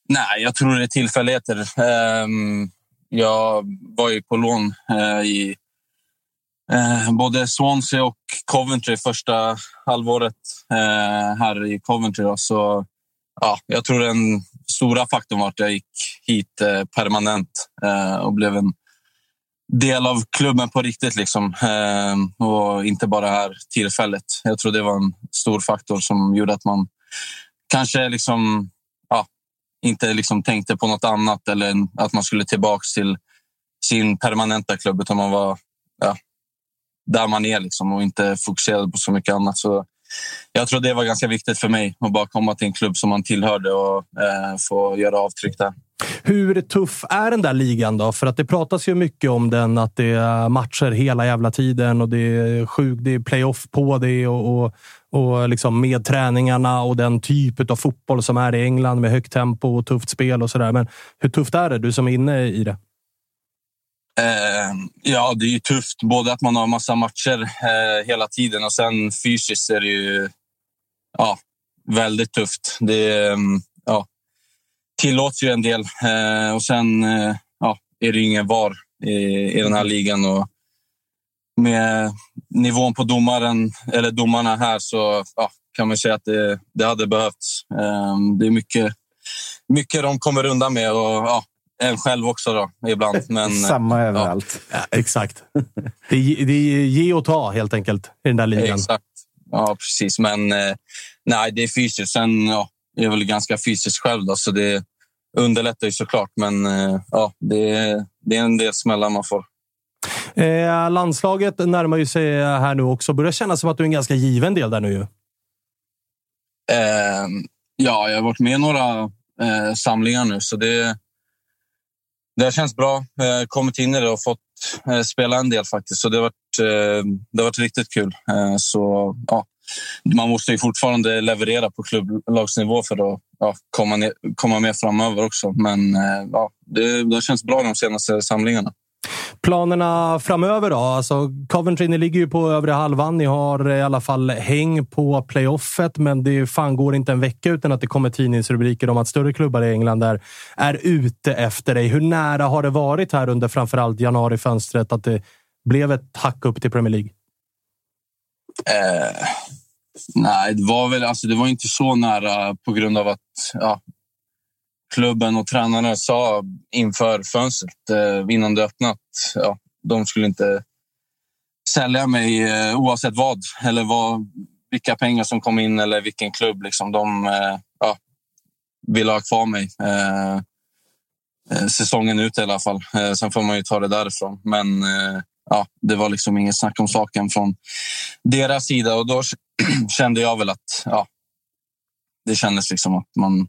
Nej, jag tror det är tillfälligheter. Ehm, jag var ju på lån eh, i eh, både Swansea och Coventry första halvåret eh, här i Coventry. Då. Så ja, jag tror den stora faktorn var att jag gick hit permanent och blev en del av klubben på riktigt. Liksom. Ehm, och inte bara här tillfället. Jag tror det var en stor faktor som gjorde att man kanske liksom, inte liksom tänkte på något annat eller att man skulle tillbaka till sin permanenta klubb utan man var ja, där man är liksom och inte fokuserade på så mycket annat. Så jag tror det var ganska viktigt för mig att bara komma till en klubb som man tillhörde och eh, få göra avtryck där. Hur tuff är den där ligan då? För att det pratas ju mycket om den, att det är matcher hela jävla tiden och det är sjukt, det är playoff på det och, och, och liksom med träningarna och den typ av fotboll som är i England med högt tempo och tufft spel och sådär. Men hur tufft är det? Du som är inne i det. Eh, ja, det är ju tufft. Både att man har massa matcher eh, hela tiden och sen fysiskt är det ju ja, väldigt tufft. Det mm, ja, tillåts ju en del eh, och sen eh, ja, är det ingen VAR i, i den här ligan. Och med nivån på domaren, eller domarna här så ja, kan man säga att det, det hade behövts. Eh, det är mycket, mycket de kommer undan med och ja, en själv också då, ibland. Men, Samma överallt. Ja, exakt. Det är, det är ge och ta helt enkelt i den där ligan. Exakt. Ja, precis. Men eh, nej, det är fysiskt. Sen ja, jag är väl ganska fysiskt själv, då, så det underlättar ju såklart. Men eh, ja, det, är- det är en del smällar man får. Eh, landslaget närmar ju sig här nu också. Börjar kännas som att du är en ganska given del där nu ju. Eh, ja, jag har varit med i några eh, samlingar nu, så det, det har känts bra. Eh, kommit in i det och fått eh, spela en del faktiskt. Så det har varit, eh, det har varit riktigt kul. Eh, så ja, man måste ju fortfarande leverera på klubblagsnivå för att ja, komma, ner, komma med framöver också. Men eh, ja, det, det har känts bra de senaste samlingarna. Planerna framöver då? Alltså, Coventry, ni ligger ju på övre halvan. Ni har eh, i alla fall häng på playoffet, men det fan går inte en vecka utan att det kommer tidningsrubriker om att större klubbar i England är, är ute efter dig. Hur nära har det varit här under framförallt januarifönstret att det blev ett hack upp till Premier League? Eh, nej, det var väl alltså, det var inte så nära på grund av att ja, klubben och tränarna sa inför fönstret eh, innan det öppnat. Ja, de skulle inte sälja mig eh, oavsett vad eller vad, vilka pengar som kom in eller vilken klubb. Liksom, de eh, ja, ville ha kvar mig. Säsongen ut i alla fall. Sen får man ju ta det därifrån. Men ja, det var liksom inget snack om saken från deras sida och då kände jag väl att ja, det kändes liksom att man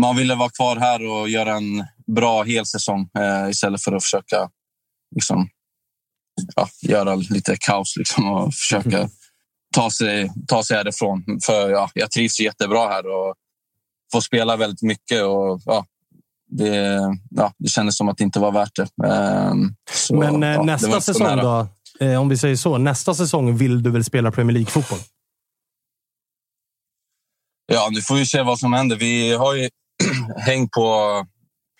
man ville vara kvar här och göra en bra helsäsong eh, istället för att försöka liksom, ja, göra lite kaos liksom, och försöka ta sig, ta sig härifrån. För ja, jag trivs jättebra här och får spela väldigt mycket. Och, ja, det, ja, det kändes som att det inte var värt det. Eh, så, Men eh, ja, nästa säsong då? Eh, om vi säger så. Nästa säsong vill du väl spela Premier League-fotboll? Ja, nu får vi se vad som händer. Vi har ju häng på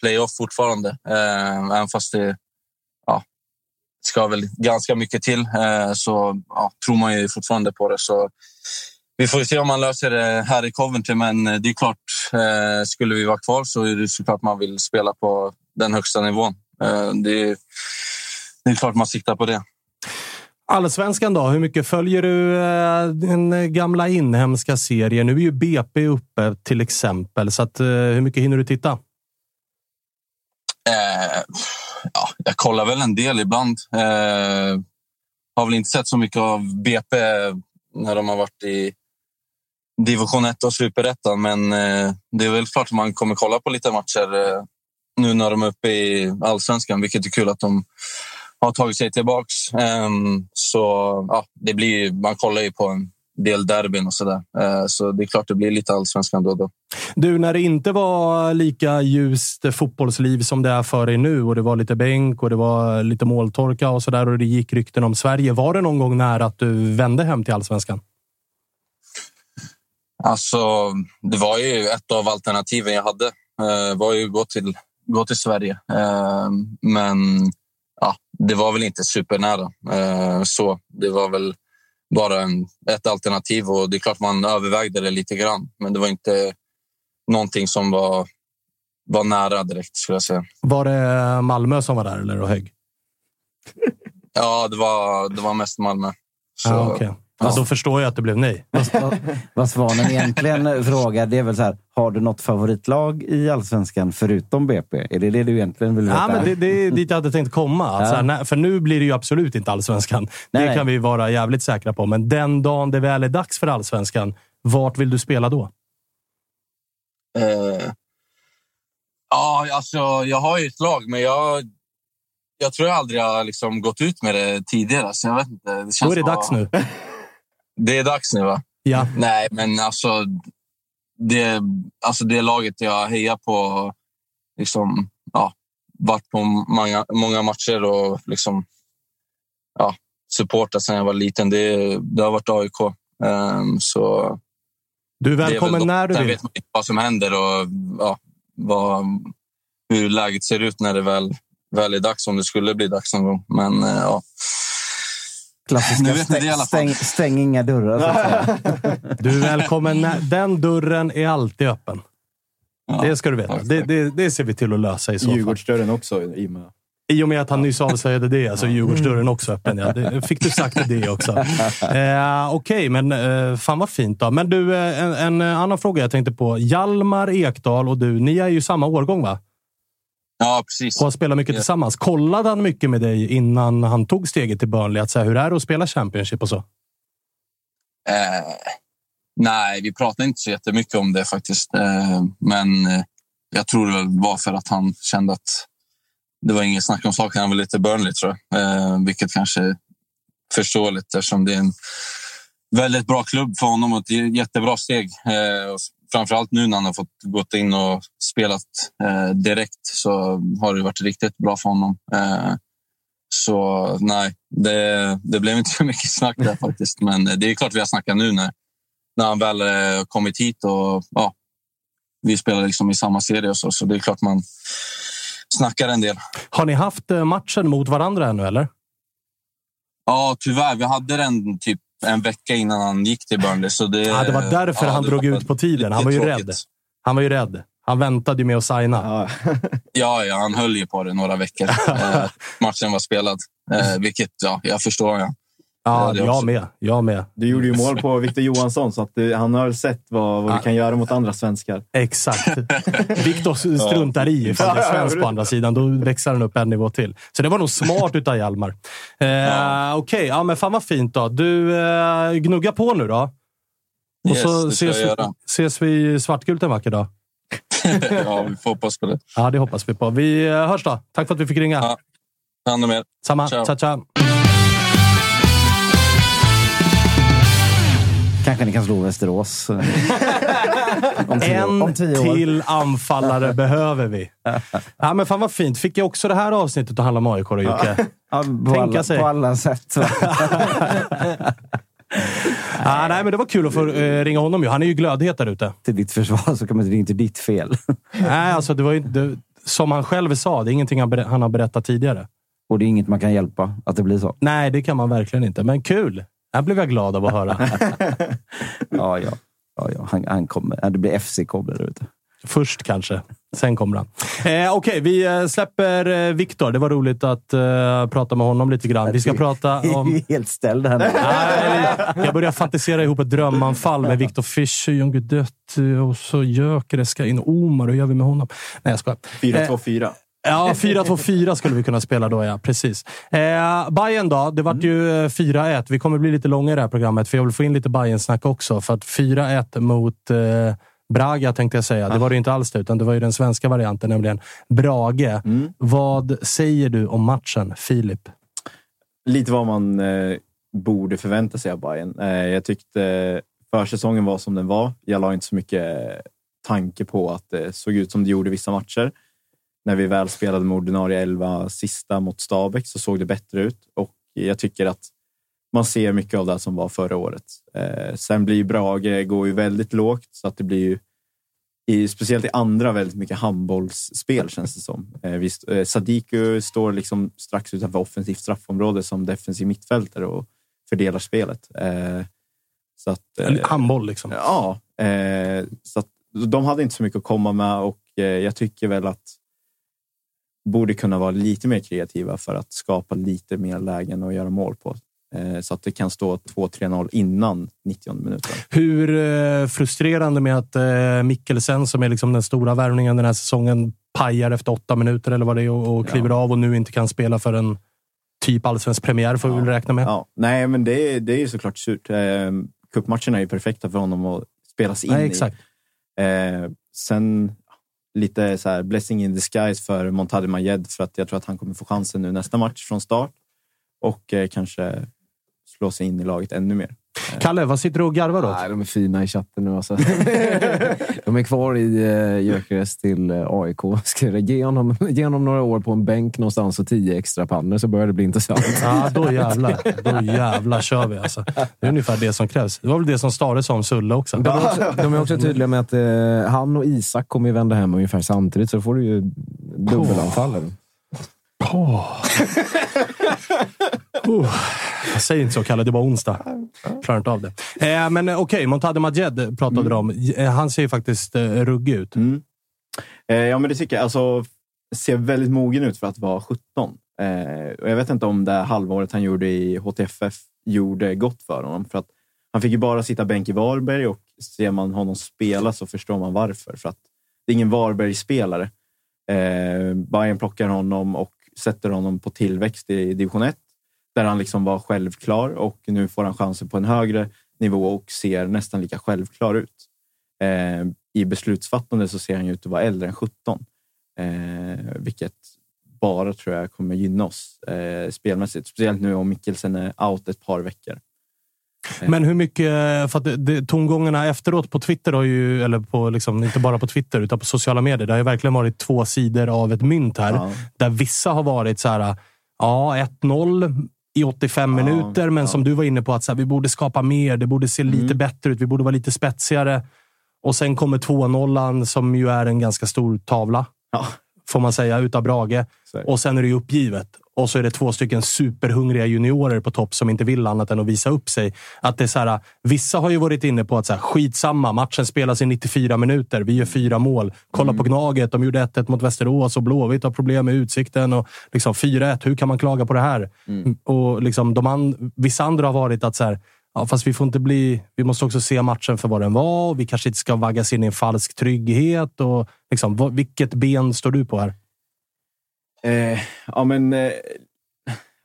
playoff fortfarande. Eh, även fast det ja, ska väl ganska mycket till eh, så ja, tror man ju fortfarande på det. Så vi får se om man löser det här i Coventry, men det är klart, eh, skulle vi vara kvar så är det såklart man vill spela på den högsta nivån. Eh, det, det är klart man siktar på det. Allsvenskan då? Hur mycket följer du eh, den gamla inhemska serien? Nu är ju BP uppe till exempel, så att, eh, hur mycket hinner du titta? Eh, ja, jag kollar väl en del ibland. Eh, har väl inte sett så mycket av BP när de har varit i division 1 och superettan, men eh, det är väl klart att man kommer kolla på lite matcher eh, nu när de är uppe i allsvenskan, vilket är kul att de har tagit sig tillbaks. Um, så ja, det blir, man kollar ju på en del derbyn och sådär. Uh, så det är klart det blir lite allsvenskan då och då. Du, när det inte var lika ljust fotbollsliv som det är för dig nu och det var lite bänk och det var lite måltorka och sådär och det gick rykten om Sverige. Var det någon gång nära att du vände hem till allsvenskan? Alltså, det var ju ett av alternativen jag hade. Uh, var ju gå till, gå till Sverige. Uh, men det var väl inte supernära. Eh, så det var väl bara en, ett alternativ och det är klart man övervägde det lite grann. Men det var inte någonting som var, var nära direkt skulle jag säga. Var det Malmö som var där eller hög? Ja, det var, det var mest Malmö. Så, ja, okay. Ja. Då förstår jag att det blev nej. Vad Svanen egentligen frågar, det är väl så här. Har du något favoritlag i allsvenskan förutom BP? Är det det du egentligen vill veta? Ja, men det, det är dit jag hade tänkt komma. Ja. Här, för nu blir det ju absolut inte allsvenskan. Nej, det kan vi vara jävligt säkra på. Men den dagen det väl är dags för allsvenskan, vart vill du spela då? Uh, ja, alltså jag har ju ett lag, men jag, jag tror jag aldrig har liksom gått ut med det tidigare. Så jag vet inte. Det känns då är det bara... dags nu. Det är dags nu, va? Ja. Nej, men alltså det, alltså det laget jag hejar på, liksom, ja, varit på många, många matcher och liksom, ja, supportat sedan jag var liten. Det, det har varit AIK. Um, ehm, så du är välkommen är när du vill. Sen vet inte vad som händer och ja, vad, hur läget ser ut när det väl, väl är dags, om det skulle bli dags någon gång. Men uh, ja, Klassiska stäng, stäng, stäng, inga dörrar. du är välkommen. Den dörren är alltid öppen. Ja, det ska du veta. Det, det, det, ser vi till att lösa i så fall. Djurgårdsdörren också. I och med, I och med att han nyss avslöjade det, alltså Djurgårdsdörren också öppen. Ja. Det, fick du sagt det också. Eh, Okej, okay, men eh, fan vad fint då. Men du, eh, en, en, annan fråga jag tänkte på. Hjalmar Ekdal och du, ni är ju samma årgång va? Ja, precis. Och har spelat mycket tillsammans. Kollade han mycket med dig innan han tog steget till Burnley? Att säga, hur är det att spela Championship och så? Eh, nej, vi pratade inte så jättemycket om det faktiskt. Eh, men eh, jag tror det var för att han kände att det var inget snack om saken. Han ville till Burnley tror jag, eh, vilket kanske är förståeligt eftersom det är en väldigt bra klubb för honom och ett jättebra steg. Eh, framförallt nu när han har fått gått in och spelat eh, direkt så har det varit riktigt bra för honom. Eh, så nej, det, det blev inte så mycket snack där faktiskt. Men det är klart vi har snackat nu när, när han väl eh, kommit hit och ja, vi spelar liksom i samma serie och så, så det är klart man snackar en del. Har ni haft eh, matchen mot varandra ännu, eller? Ja, tyvärr. Vi hade den typ en vecka innan han gick till Burnley. Så det, Ja, det var därför ja, han drog ut på tiden. Han var ju tråkigt. rädd. Han var ju rädd. Han väntade ju med att signa. Ja, ja, han höll ju på det några veckor. eh, matchen var spelad, eh, vilket ja, jag förstår. Ja. Ja, jag också. med. Jag med. Du gjorde ju mål på Victor Johansson, så att du, han har sett vad, vad Ja. du kan göra mot andra svenskar. Exakt. Viktor struntar i ifall det är svensk på andra sidan. Då växer han upp en nivå till. Så det var nog smart utav Hjalmar. Eh, Okej, ja, men fan vad fint då. Du, eh, gnugga på nu då. Och Yes, så ses, göra. ses vi svartgult en vacker dag. ja, vi får hoppas på det. Ja, det hoppas vi på. Vi eh, hörs då. Tack för att vi fick ringa. Ta hand om er. Samma. Ciao. Ciao, ciao. Kanske ni kan slå Västerås. om tio, En om tio år. till anfallare behöver vi. Ja, men fan vad fint. Fick jag också det här avsnittet att handla om AIK då, Jocke? Ja, på, Tänka alla, sig. på alla sätt. Ah, nej, men det var kul att få eh, ringa honom. Ju. Han är ju glödhet där ute. Till ditt försvar så kan man det är inte ditt fel. Nej, alltså, det var ju, det, som han själv sa, det är ingenting han, ber- han har berättat tidigare. Och det är inget man kan hjälpa, att det blir så. Nej, det kan man verkligen inte. Men kul! Här blev jag glad av att höra. Ja, ja. ja, ja. Han, han kommer. Det blir FC kommer där ute. Först kanske. Sen kommer han. Eh, Okej, vi eh, släpper eh, Viktor. Det var roligt att eh, prata med honom lite grann. Vi ska prata om... Helt ställd här nu. Nej, jag börjar fantisera ihop ett drömanfall med Viktor Fischer, Jon Guidetti och så Gyökeres ska in. Omar, hur gör vi med honom? Nej, jag skojar. 4-2-4. Ja, 4-2-4 skulle vi kunna spela då, ja. Precis. Eh, Bayern då. Det vart ju eh, 4-1. Vi kommer bli lite långa i det här programmet, för jag vill få in lite bayern snack också. För att 4-1 mot eh, Braga, tänkte jag säga. Det var det ju inte alls det, utan det var ju den svenska varianten, nämligen Brage. Vad säger du om matchen, Filip? Lite vad man eh, borde förvänta sig av Bayern. Eh, jag tyckte försäsongen var som den var. Jag la inte så mycket tanke på att det såg ut som det gjorde vissa matcher. När vi väl spelade med ordinarie elva sista mot Stabäck så såg det bättre ut och jag tycker att man ser mycket av det som var förra året. Eh, sen blir ju Brage går ju väldigt lågt så att det blir ju i, speciellt i andra väldigt mycket handbollsspel känns det som. Eh, visst, eh, Sadiku står liksom strax utanför offensivt straffområde som defensiv mittfältare och fördelar spelet. Eh, så att, eh, Handboll liksom. Ja, eh, så att de hade inte så mycket att komma med och eh, jag tycker väl att borde kunna vara lite mer kreativa för att skapa lite mer lägen och göra mål på. Eh, så att det kan stå 2-3-0 innan 90 minuten. Hur eh, frustrerande med att eh, Mikkelsen, som är liksom den stora värvningen den här säsongen, pajar efter åtta minuter eller vad det är och, kliver av och nu inte kan spela för en typ allsvensk premiär, får vi väl räkna med. Ja, nej, men det, är- det är ju såklart surt. Cupmatcherna är ju perfekta för honom att spelas in Nej, i. exakt. Eh, sen lite så här blessing in disguise för Montade Majed för att jag tror att han kommer få chansen nu nästa match från start och eh, kanske slå sig in i laget ännu mer. Kalle, vad sitter du och garvar åt? Nej, de är fina i chatten nu alltså. de är kvar i uh, Gyökeres till eh, AIK. Ge honom, ge honom några år på en bänk någonstans och tio extra pannor så börjar det bli intressant. Ja, då jävlar. Då jävlar kör vi alltså. Det är ungefär det som krävs. Det var väl det som Stare sa om Sulle också. De är också, de är också tydliga med att eh, han och Isak kommer ju vända hem ungefär samtidigt, så får du ju dubbelanfall. eller? Oh, jag säger inte så, Kalle. Det var onsdag. Klarar inte av det. Eh, men eh, okej, Montade Majed pratade du om. Eh, Han ser ju faktiskt eh, ruggig ut. Mm. Eh, ja, men det tycker jag. Alltså, ser väldigt mogen ut för att vara 17. Eh, och jag vet inte om det halvåret han gjorde i HTFF gjorde gott för honom. För att han fick ju bara sitta bänk i Varberg och ser man honom spela så förstår man varför. För att det är ingen Varberg-spelare. Eh, Bayern plockar honom och sätter honom på tillväxt i division 1 där han liksom var självklar och nu får han chansen på en högre nivå och ser nästan lika självklar ut. Eh, I beslutsfattande så ser han ju ut att vara äldre än 17, eh, vilket bara tror jag kommer gynna oss eh, spelmässigt. Speciellt nu om Mikkelsen är out ett par veckor. Men hur mycket, för att det, det, tongångarna efteråt på Twitter har ju, eller på liksom, inte bara på Twitter utan på sociala medier. Det har ju verkligen varit två sidor av ett mynt här. Ja. Där vissa har varit så här, ja 1-0 i 85 Ja, minuter, men som du var inne på att så här, vi borde skapa mer. Det borde se lite Mm. bättre ut. Vi borde vara lite spetsigare. Och sen kommer 2-0 som ju är en ganska stor tavla. Ja. Får man säga, utav Brage. Det. Och sen är det ju uppgivet. Och så är det två stycken superhungriga juniorer på topp som inte vill annat än att visa upp sig. Att det är så här, vissa har ju varit inne på att så här, skitsamma, matchen spelas i 94 minuter. Vi gör fyra mål. Kolla på Gnaget. De gjorde 1-1 mot Västerås och Blåvitt har problem med utsikten. Och liksom 4-1, hur kan man klaga på det här? Och liksom de an, vissa andra har varit att så här, Ja, fast vi får inte bli... Vi måste också se matchen för vad den var. Vi kanske inte ska vaggas in i en falsk trygghet. Och liksom, vilket ben står du på här? Eh, ja, men, eh,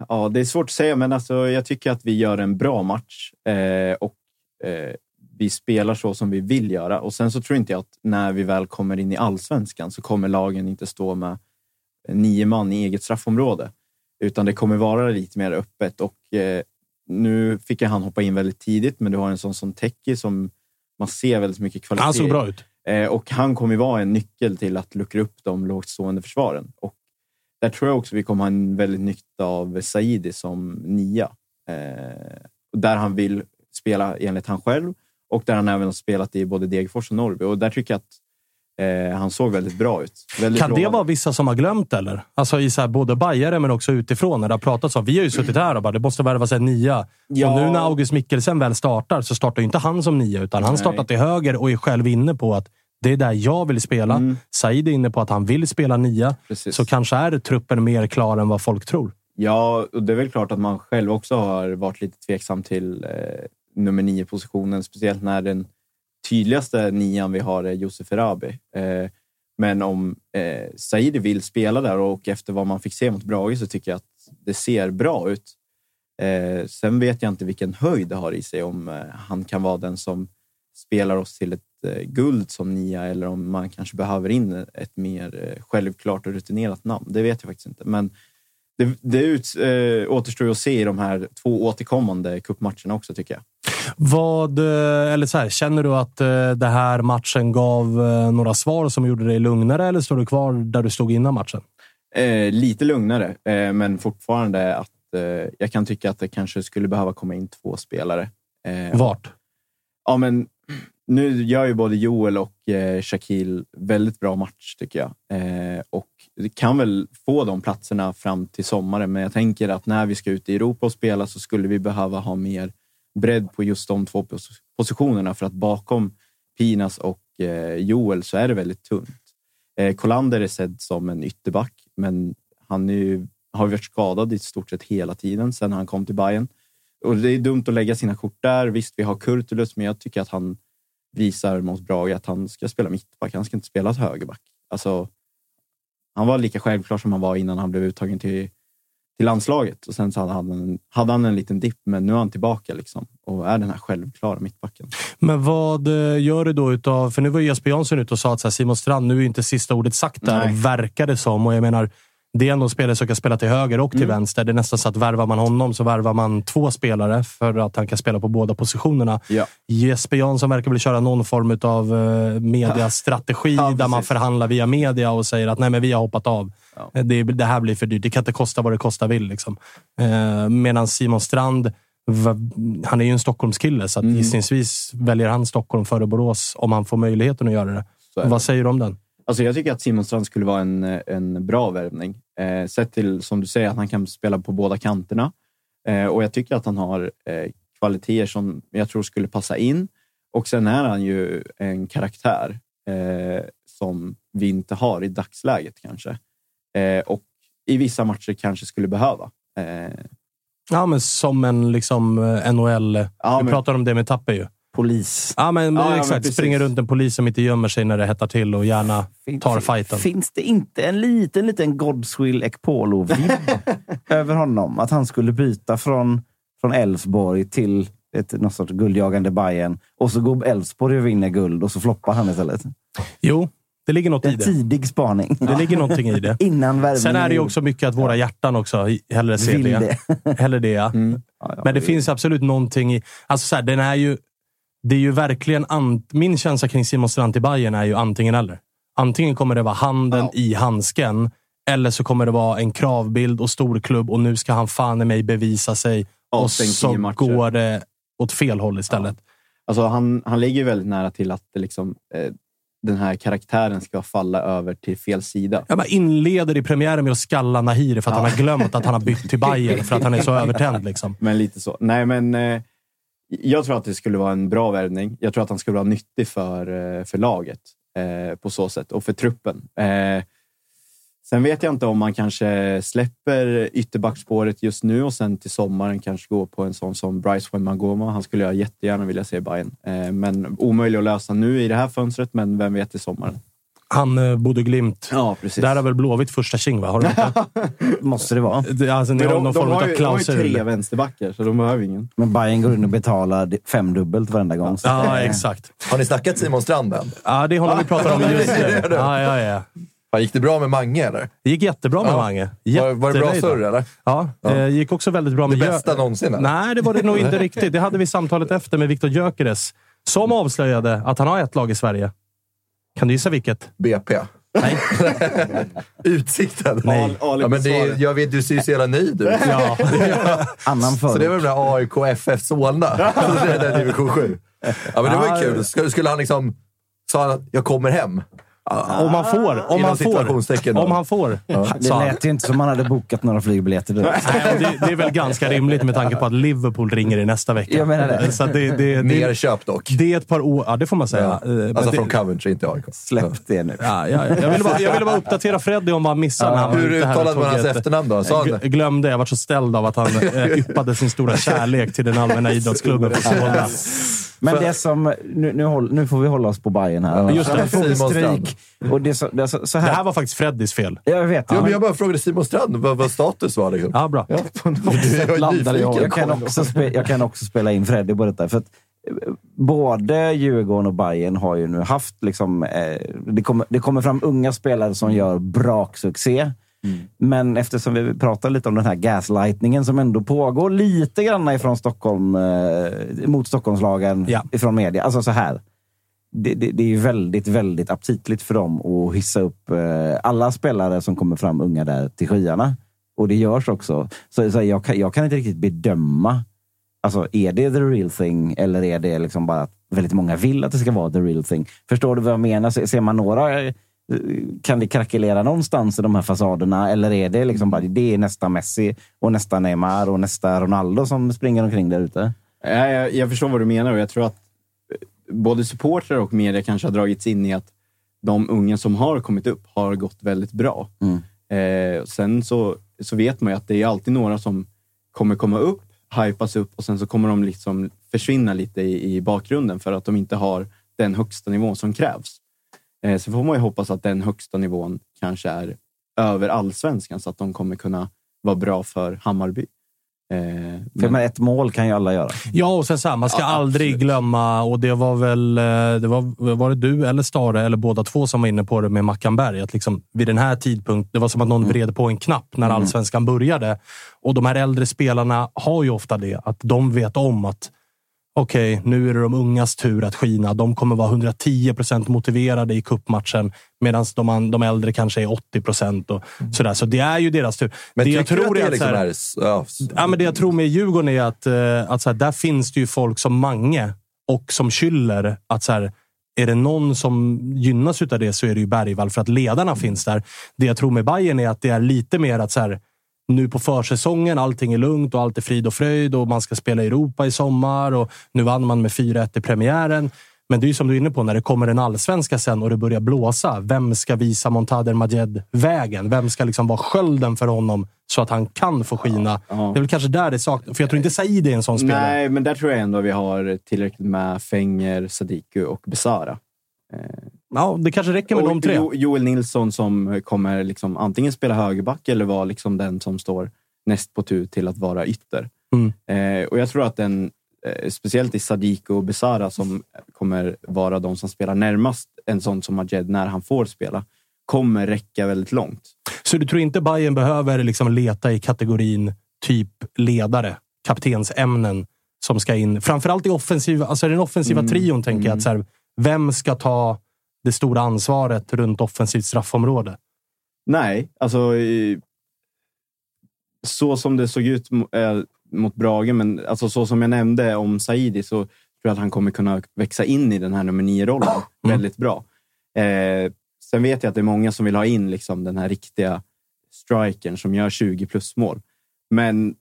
ja, det är svårt att säga, men alltså, jag tycker att vi gör en bra match eh, och eh, vi spelar så som vi vill göra. Och Sen så tror inte jag att när vi väl kommer in i allsvenskan så kommer lagen inte stå med nio man i eget straffområde, utan det kommer vara lite mer öppet. Och eh, Nu fick han hoppa in väldigt tidigt, men du har en sån som Teki som man ser väldigt mycket kvalitet Han såg bra ut. Eh, och han kommer vara en nyckel till att luckra upp de lågt stående försvaren. Och där tror jag också vi kommer ha en väldigt nytta av Saidi som nia. Eh, där han vill spela enligt han själv och där han även har spelat i både Degerfors och Norrby. Och där tycker jag att eh, han såg väldigt bra ut. Väldigt Kan det lovande. vara vissa som har glömt eller? Alltså i så här, både bajare men också utifrån. När det har pratats om. Vi har ju suttit här och bara, det måste värvas en nia. Ja. Och nu när August Mikkelsen väl startar så startar ju inte han som nia, utan han Nej. startar till höger och är själv inne på att det är där jag vill spela. Mm. Said är inne på att han vill spela nia. Precis. Så kanske är truppen mer klar än vad folk tror. Ja, och det är väl klart att man själv också har varit lite tveksam till eh, nummer nio-positionen. Speciellt när den tydligaste nian vi har är Josef Erabi. Eh, men om eh, Saidi vill spela där och efter vad man fick se mot Brage så tycker jag att det ser bra ut. Eh, sen vet jag inte vilken höjd det har i sig. Om eh, han kan vara den som spelar oss till ett guld som nia eller om man kanske behöver in ett mer eh, självklart och rutinerat namn. Det vet jag faktiskt inte. Men det, det ut, eh, återstår att se i de här två återkommande cupmatcherna också, tycker jag. Vad, eh, eller så här, känner du att eh, det här matchen gav eh, några svar som gjorde dig lugnare eller står du kvar där du stod innan matchen? Eh, lite lugnare, eh, men fortfarande att eh, jag kan tycka att det kanske skulle behöva komma in två spelare. Eh, Vart? Ja, men nu gör ju både Joel och eh, Shaquille väldigt bra match, tycker jag. Eh, och det kan väl få de platserna fram till sommaren, men jag tänker att när vi ska ut i Europa och spela så skulle vi behöva ha mer bredd på just de två pos- positionerna, för att bakom Pinas och eh, Joel så är det väldigt tunt. Eh, Kolander är sedd som en ytterback, men han är ju, har varit skadad i stort sett hela tiden sedan han kom till Bayern. Och det är dumt att lägga sina kort där. Visst, vi har Kurtulus, men jag tycker att han visar mot Brage att han ska spela mittback. Han ska inte spela högerback. Alltså, han var lika självklar som han var innan han blev uttagen till, till landslaget. Och sen så hade han, en, hade han en liten dipp, men nu är han tillbaka liksom, och är den här självklara mittbacken. Men vad eh, gör du då utav... För nu var Jesper Jansson ute och sa att Simon Strand, nu är inte sista ordet sagt där, Nej. verkar det som. Och jag menar, det är ändå en spelare som kan spela till höger och till Mm. vänster. Det är nästan så att värvar man honom så värvar man två spelare för att han kan spela på båda positionerna. Ja. Jesper Jansson verkar väl köra någon form av uh, mediastrategi Ja, där man förhandlar via media och säger att nej, men vi har hoppat av. Ja. Eh, Det, det här blir för dyrt. Det kan inte kosta vad det kosta vill. Liksom. Uh, Medan Simon Strand, han är ju en Stockholmskille, så att Mm. gissningsvis väljer han Stockholm före Borås om han får möjligheten att göra det. Vad säger du om den? Alltså jag tycker att Simon Strand skulle vara en, en bra värvning. Eh, sett till, som du säger, att han kan spela på båda kanterna. Eh, och jag tycker att han har eh, kvaliteter som jag tror skulle passa in. Och sen är han ju en karaktär eh, som vi inte har i dagsläget kanske. Eh, och i vissa matcher kanske skulle behöva. Eh, Ja, men som en liksom, eh, NHL... Ja, vi men- pratar om det med Tappe ju. Polis. Ja, men, Ja, ja, men exakt. precis. Springer runt en polis som inte gömmer sig när det hettar till och gärna tar fighten. Finns det inte en liten, liten Godswill Ekpolo-vibb över honom? Att han skulle byta från, från Elfsborg till ett, något sorts guldjagande Bayern och så går Elfsborg och vinner guld och så floppar han istället. Jo, det ligger något Det i det. tidig spaning. Det ligger någonting i det. Innan Sen är det ju också mycket att våra hjärtan också hellre ser Vill det. Hellre det, ja. Men det finns absolut någonting i... Alltså så här, den är ju... Det är ju verkligen... Min känsla kring Simon Strand i Bayern är ju antingen eller. Antingen kommer det vara handen i handsken, eller så kommer det vara en kravbild och storklubb och nu ska han fan i mig bevisa sig. Och Avstängt så går det åt fel håll istället. Alltså han, han ligger väldigt nära till att liksom, eh, den här karaktären ska falla över till fel sida. Jag bara inleder i premiären med att skalla Nahiri för att Ja. han har glömt att han har bytt till Bayern för att han är så övertänd. Liksom. Men lite så. Nej, men eh, jag tror att det skulle vara en bra värvning. Jag tror att han skulle vara nyttig för, eh, för laget eh, på så sätt och för truppen. Eh, sen vet jag inte om man kanske släpper ytterbackspåret just nu och sen till sommaren kanske går på en sån som Bryce Wembanyama. Han skulle jag jättegärna vilja se i Bayern. Eh, men omöjlig att lösa nu i det här fönstret, men vem vet i sommaren. Han eh, Bodø Glimt. Ja, precis. Där har väl Blåvitt första tking, va? Har de inte? Måste det vara. Det- Alltså, ni Men har de, någon de, form har av ju, de har ju klausul. tre vänsterbackar, så de behöver ingen. Men Bayern går in och betalar femdubbelt varenda gång. Så- Ja, exakt. Har ni snackat Simon Strand än? Ja, det är honom vi pratar om just nu. Ja, ja, ja. Ja, Gick det bra med Mange eller? Det gick jättebra med Ja. Mange. Var, var det bra surr eller? Ja, Ja. det gick också väldigt bra Det med Jö- bästa någonsin? Eller? Nej, det var det nog inte riktigt. Det hade vi samtalet efter med Viktor Gyökeres. Som avslöjade att han har ett lag i Sverige. Kan du gissa vilket? BP? Nej. Utsikten? Nej. Ja, men det, är- jag vet, du ser ju så jävla nöjd ut. Ja. Annan Så det var väl där AIK FF Solna? Det är den division 7. Ja, men det var ju kul. Skulle, skulle han liksom... Sa han att jag kommer hem? Om han får. Om han får. Om han får. Det sa han. lät ju inte som man hade bokat några flygbiljetter. Nej, det, det är väl ganska rimligt med tanke på att Liverpool ringer i nästa vecka. Jag menar det. Så det, det, Mer det, köp dock. det är ett par år... Ja, det får man säga. Ja. Eh, Alltså det, från Coventry, inte AIK. Släpp det nu. Ja, ja, jag, ville bara, jag ville bara uppdatera Freddy om vad han missade. när han var Hur uttalade man hans efternamn då? Sa han Gl- glömde. Jag var så ställd av att han eh, yppade sin stora kärlek till den allmänna idrottsklubben Men det som... Nu, nu, håll, nu får vi hålla oss på Bayern här. Just det. Simon stryk. Och det, så, det, så, så här. Det här var faktiskt Freddys fel. Jag vet. Ja, men jag bara frågade Simon Strand vad, vad status var. Liksom. Ja, bra. Ja, jag. nyfiken. Jag kan, också spe, jag kan också spela in Freddy på detta. För att eh, både Djurgården och Bayern har ju nu haft... Liksom, eh, det, kommer, det kommer fram unga spelare som gör braksuccé. Men eftersom vi pratar lite om den här gaslightningen som ändå pågår lite grann ifrån Stockholm, eh, mot Stockholmslagen Ja. ifrån media. Alltså så här. Det, det, det är ju väldigt, väldigt aptitligt för dem att hissa upp eh, alla spelare som kommer fram unga där till skyarna. Och det görs också. Så, så jag, kan, jag kan inte riktigt bedöma. Alltså, är det the real thing eller är det liksom bara att väldigt många vill att det ska vara the real thing? Förstår du vad jag menar? Se- Ser man några... eh, Kan det krackelera någonstans i de här fasaderna? Eller är det liksom bara det är nästa Messi och nästa Neymar och nästa Ronaldo som springer omkring där ute? Ja, jag, jag förstår vad du menar och jag tror att eh, både supportrar och media kanske har dragits in i att de unga som har kommit upp har gått väldigt bra. Mm. Eh, sen så, så vet man ju att det är alltid några som kommer komma upp, hypas upp och sen så kommer de liksom försvinna lite i, i bakgrunden för att de inte har den högsta nivån som krävs. Eh, så får man ju hoppas att den högsta nivån kanske är över allsvenskan så att de kommer kunna vara bra för Hammarby. Eh, För jag menar, ett mål kan ju alla göra. Ja, och sen så här, man ska Ja, aldrig absolut. glömma, och det var väl eh, det var, var det du eller Stare, eller båda två som var inne på det med Mackanberg. Att liksom, vid den här tidpunkten, det var som att någon vred på en knapp när allsvenskan började. Och de här äldre spelarna har ju ofta det, att de vet om att okej, nu är det de ungas tur att skina. De kommer vara 110 procent motiverade i kuppmatchen medan de, de äldre kanske är 80 procent. Sådär. Så det är ju deras tur. Men det jag tror att det är liksom är... Ja, Ja, men det jag tror med Djurgården är att, eh, att så här, där finns det ju folk som Mange och som Schüller. Att så här, är det någon som gynnas av det så är det ju Bergvall för att ledarna finns där. Det jag tror med Bayern är att det är lite mer att så här, nu på försäsongen, allting är lugnt och allt är frid och fröjd och man ska spela i Europa i sommar och nu vann man med 4-1 i premiären. Men det är ju som du är inne på, när det kommer en allsvenska sen och det börjar blåsa. Vem ska visa Montader Majed vägen? Vem ska liksom vara skölden för honom så att han kan få skina? Ja. Det är väl kanske där det saknas. För jag tror inte Said är en sån spelare. Nej, men där tror jag ändå vi har tillräckligt med Fenger, Sadiku och Besara. Ja, det kanske räcker med och de tre. Jo, Joel Nilsson som kommer liksom antingen spela högerback eller vara liksom den som står näst på tur till att vara ytter. Mm. Eh, och jag tror att en eh, speciellt i Sadiq och Besara som kommer vara de som spelar närmast en sån som Majed när han får spela, kommer räcka väldigt långt. Så du tror inte Bayern behöver liksom leta i kategorin typ ledare, kaptensämnen som ska in? Framförallt i offensiva, alltså den offensiva Mm. trion tänker jag. Att så här, vem ska ta det stora ansvaret runt offensivt straffområde? Nej, alltså i- så som det såg ut eh, mot Brage, men alltså så som jag nämnde om Saidi så tror jag att han kommer kunna växa in i den här nummer nio-rollen väldigt bra. Eh, sen vet jag att det är många som vill ha in liksom den här riktiga strikern som gör 20 plus mål. Men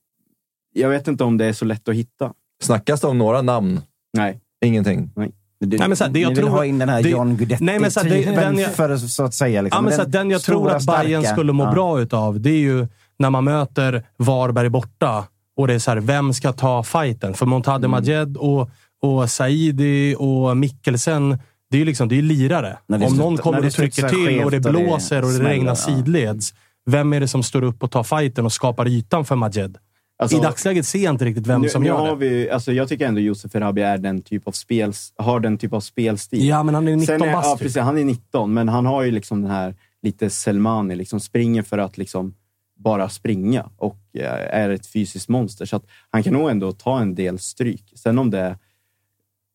jag vet inte om det är så lätt att hitta. Snackas det om några namn? Nej. Ingenting? Nej. Du, Nej, men så här, det jag vill tror- ha in den här det- John Guidetti Nej, men så här, det- typen den jag- för så att säga. Liksom. Ja, men så att den jag tror stora, att Bayern starka. skulle må Ja. bra utav, det är ju när man möter Varberg borta och det är så här, vem ska ta fighten? För Montade Mm. Majed och, och Saidi och Mikkelsen, det är ju liksom, det är lirare. Om någon kommer och trycker till och det skevt och det blåser och det smäller, regnar ja. sidleds. Vem är det som står upp och tar fighten och skapar ytan för Majed? Alltså- I dagsläget ser jag inte riktigt vem nu, som nu gör har det. vi, alltså jag tycker ändå Josef Erabi är den typ av spel, har den typ av spelstil. Ja, men han är ju 19 Sen är, bast. ja, typ. precis, Han är 19, men han har ju liksom den här lite Selmani, liksom springer för att liksom bara springa och eh, är ett fysiskt monster. Så att han kan nog ändå ta en del stryk. Sen om det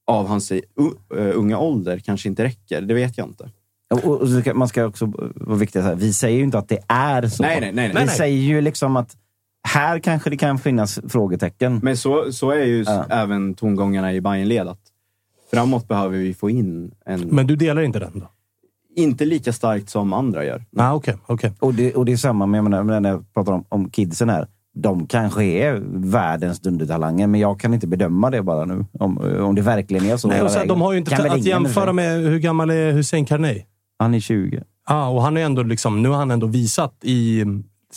av hans u- eh, unga ålder kanske inte räcker, det vet jag inte. Och, och, man ska också vara här, vi säger ju inte att det är så. Nej, nej, nej, nej. Vi säger ju liksom att här kanske det kan finnas frågetecken. Men så, så är ju Ja. även tongångarna i Bayernled framåt behöver vi få in en... Men du delar inte den då? Inte lika starkt som andra gör. Ah, okay, okay. Och, det, och det är samma med, jag menar, när jag pratar om, om kidsen här. De kanske är världens dundertalanger, men jag kan inte bedöma det bara nu. Om, om det verkligen är så. Nej, och vägen. de har ju inte att jämföra med hur gammal är Hussein Carney? Han är 20. Ja, och han är ändå liksom, nu har han ändå visat i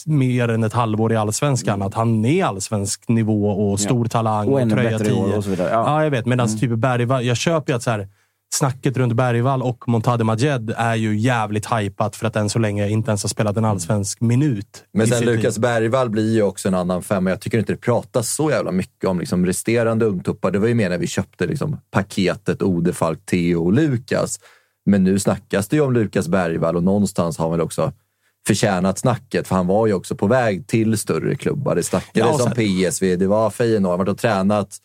mer än ett halvår i allsvenskan att han är allsvensk nivå och stor Ja. talang Och och, ännu tröja år 10. och så vidare. Ja. Ja. jag vet. Medan Mm. typ Bergvall, jag köper ju att så här, snacket runt Bergvall och Montade Majed är ju jävligt hypat för att än så länge inte ens har spelat en allsvensk minut. Men sen Lukas. Bergvall blir ju också en annan femma. Jag tycker inte det pratas så jävla mycket om liksom resterande ungtuppar. Det var ju mer när vi köpte liksom paketet Odefalk, Theo och Lukas. Men nu snackas det ju om Lukas Bergvall och någonstans har väl också förtjänat snacket. För han var ju också på väg till större klubbar. Det snackades Ja, om PSV, det var Feyenoord, han har varit och tränat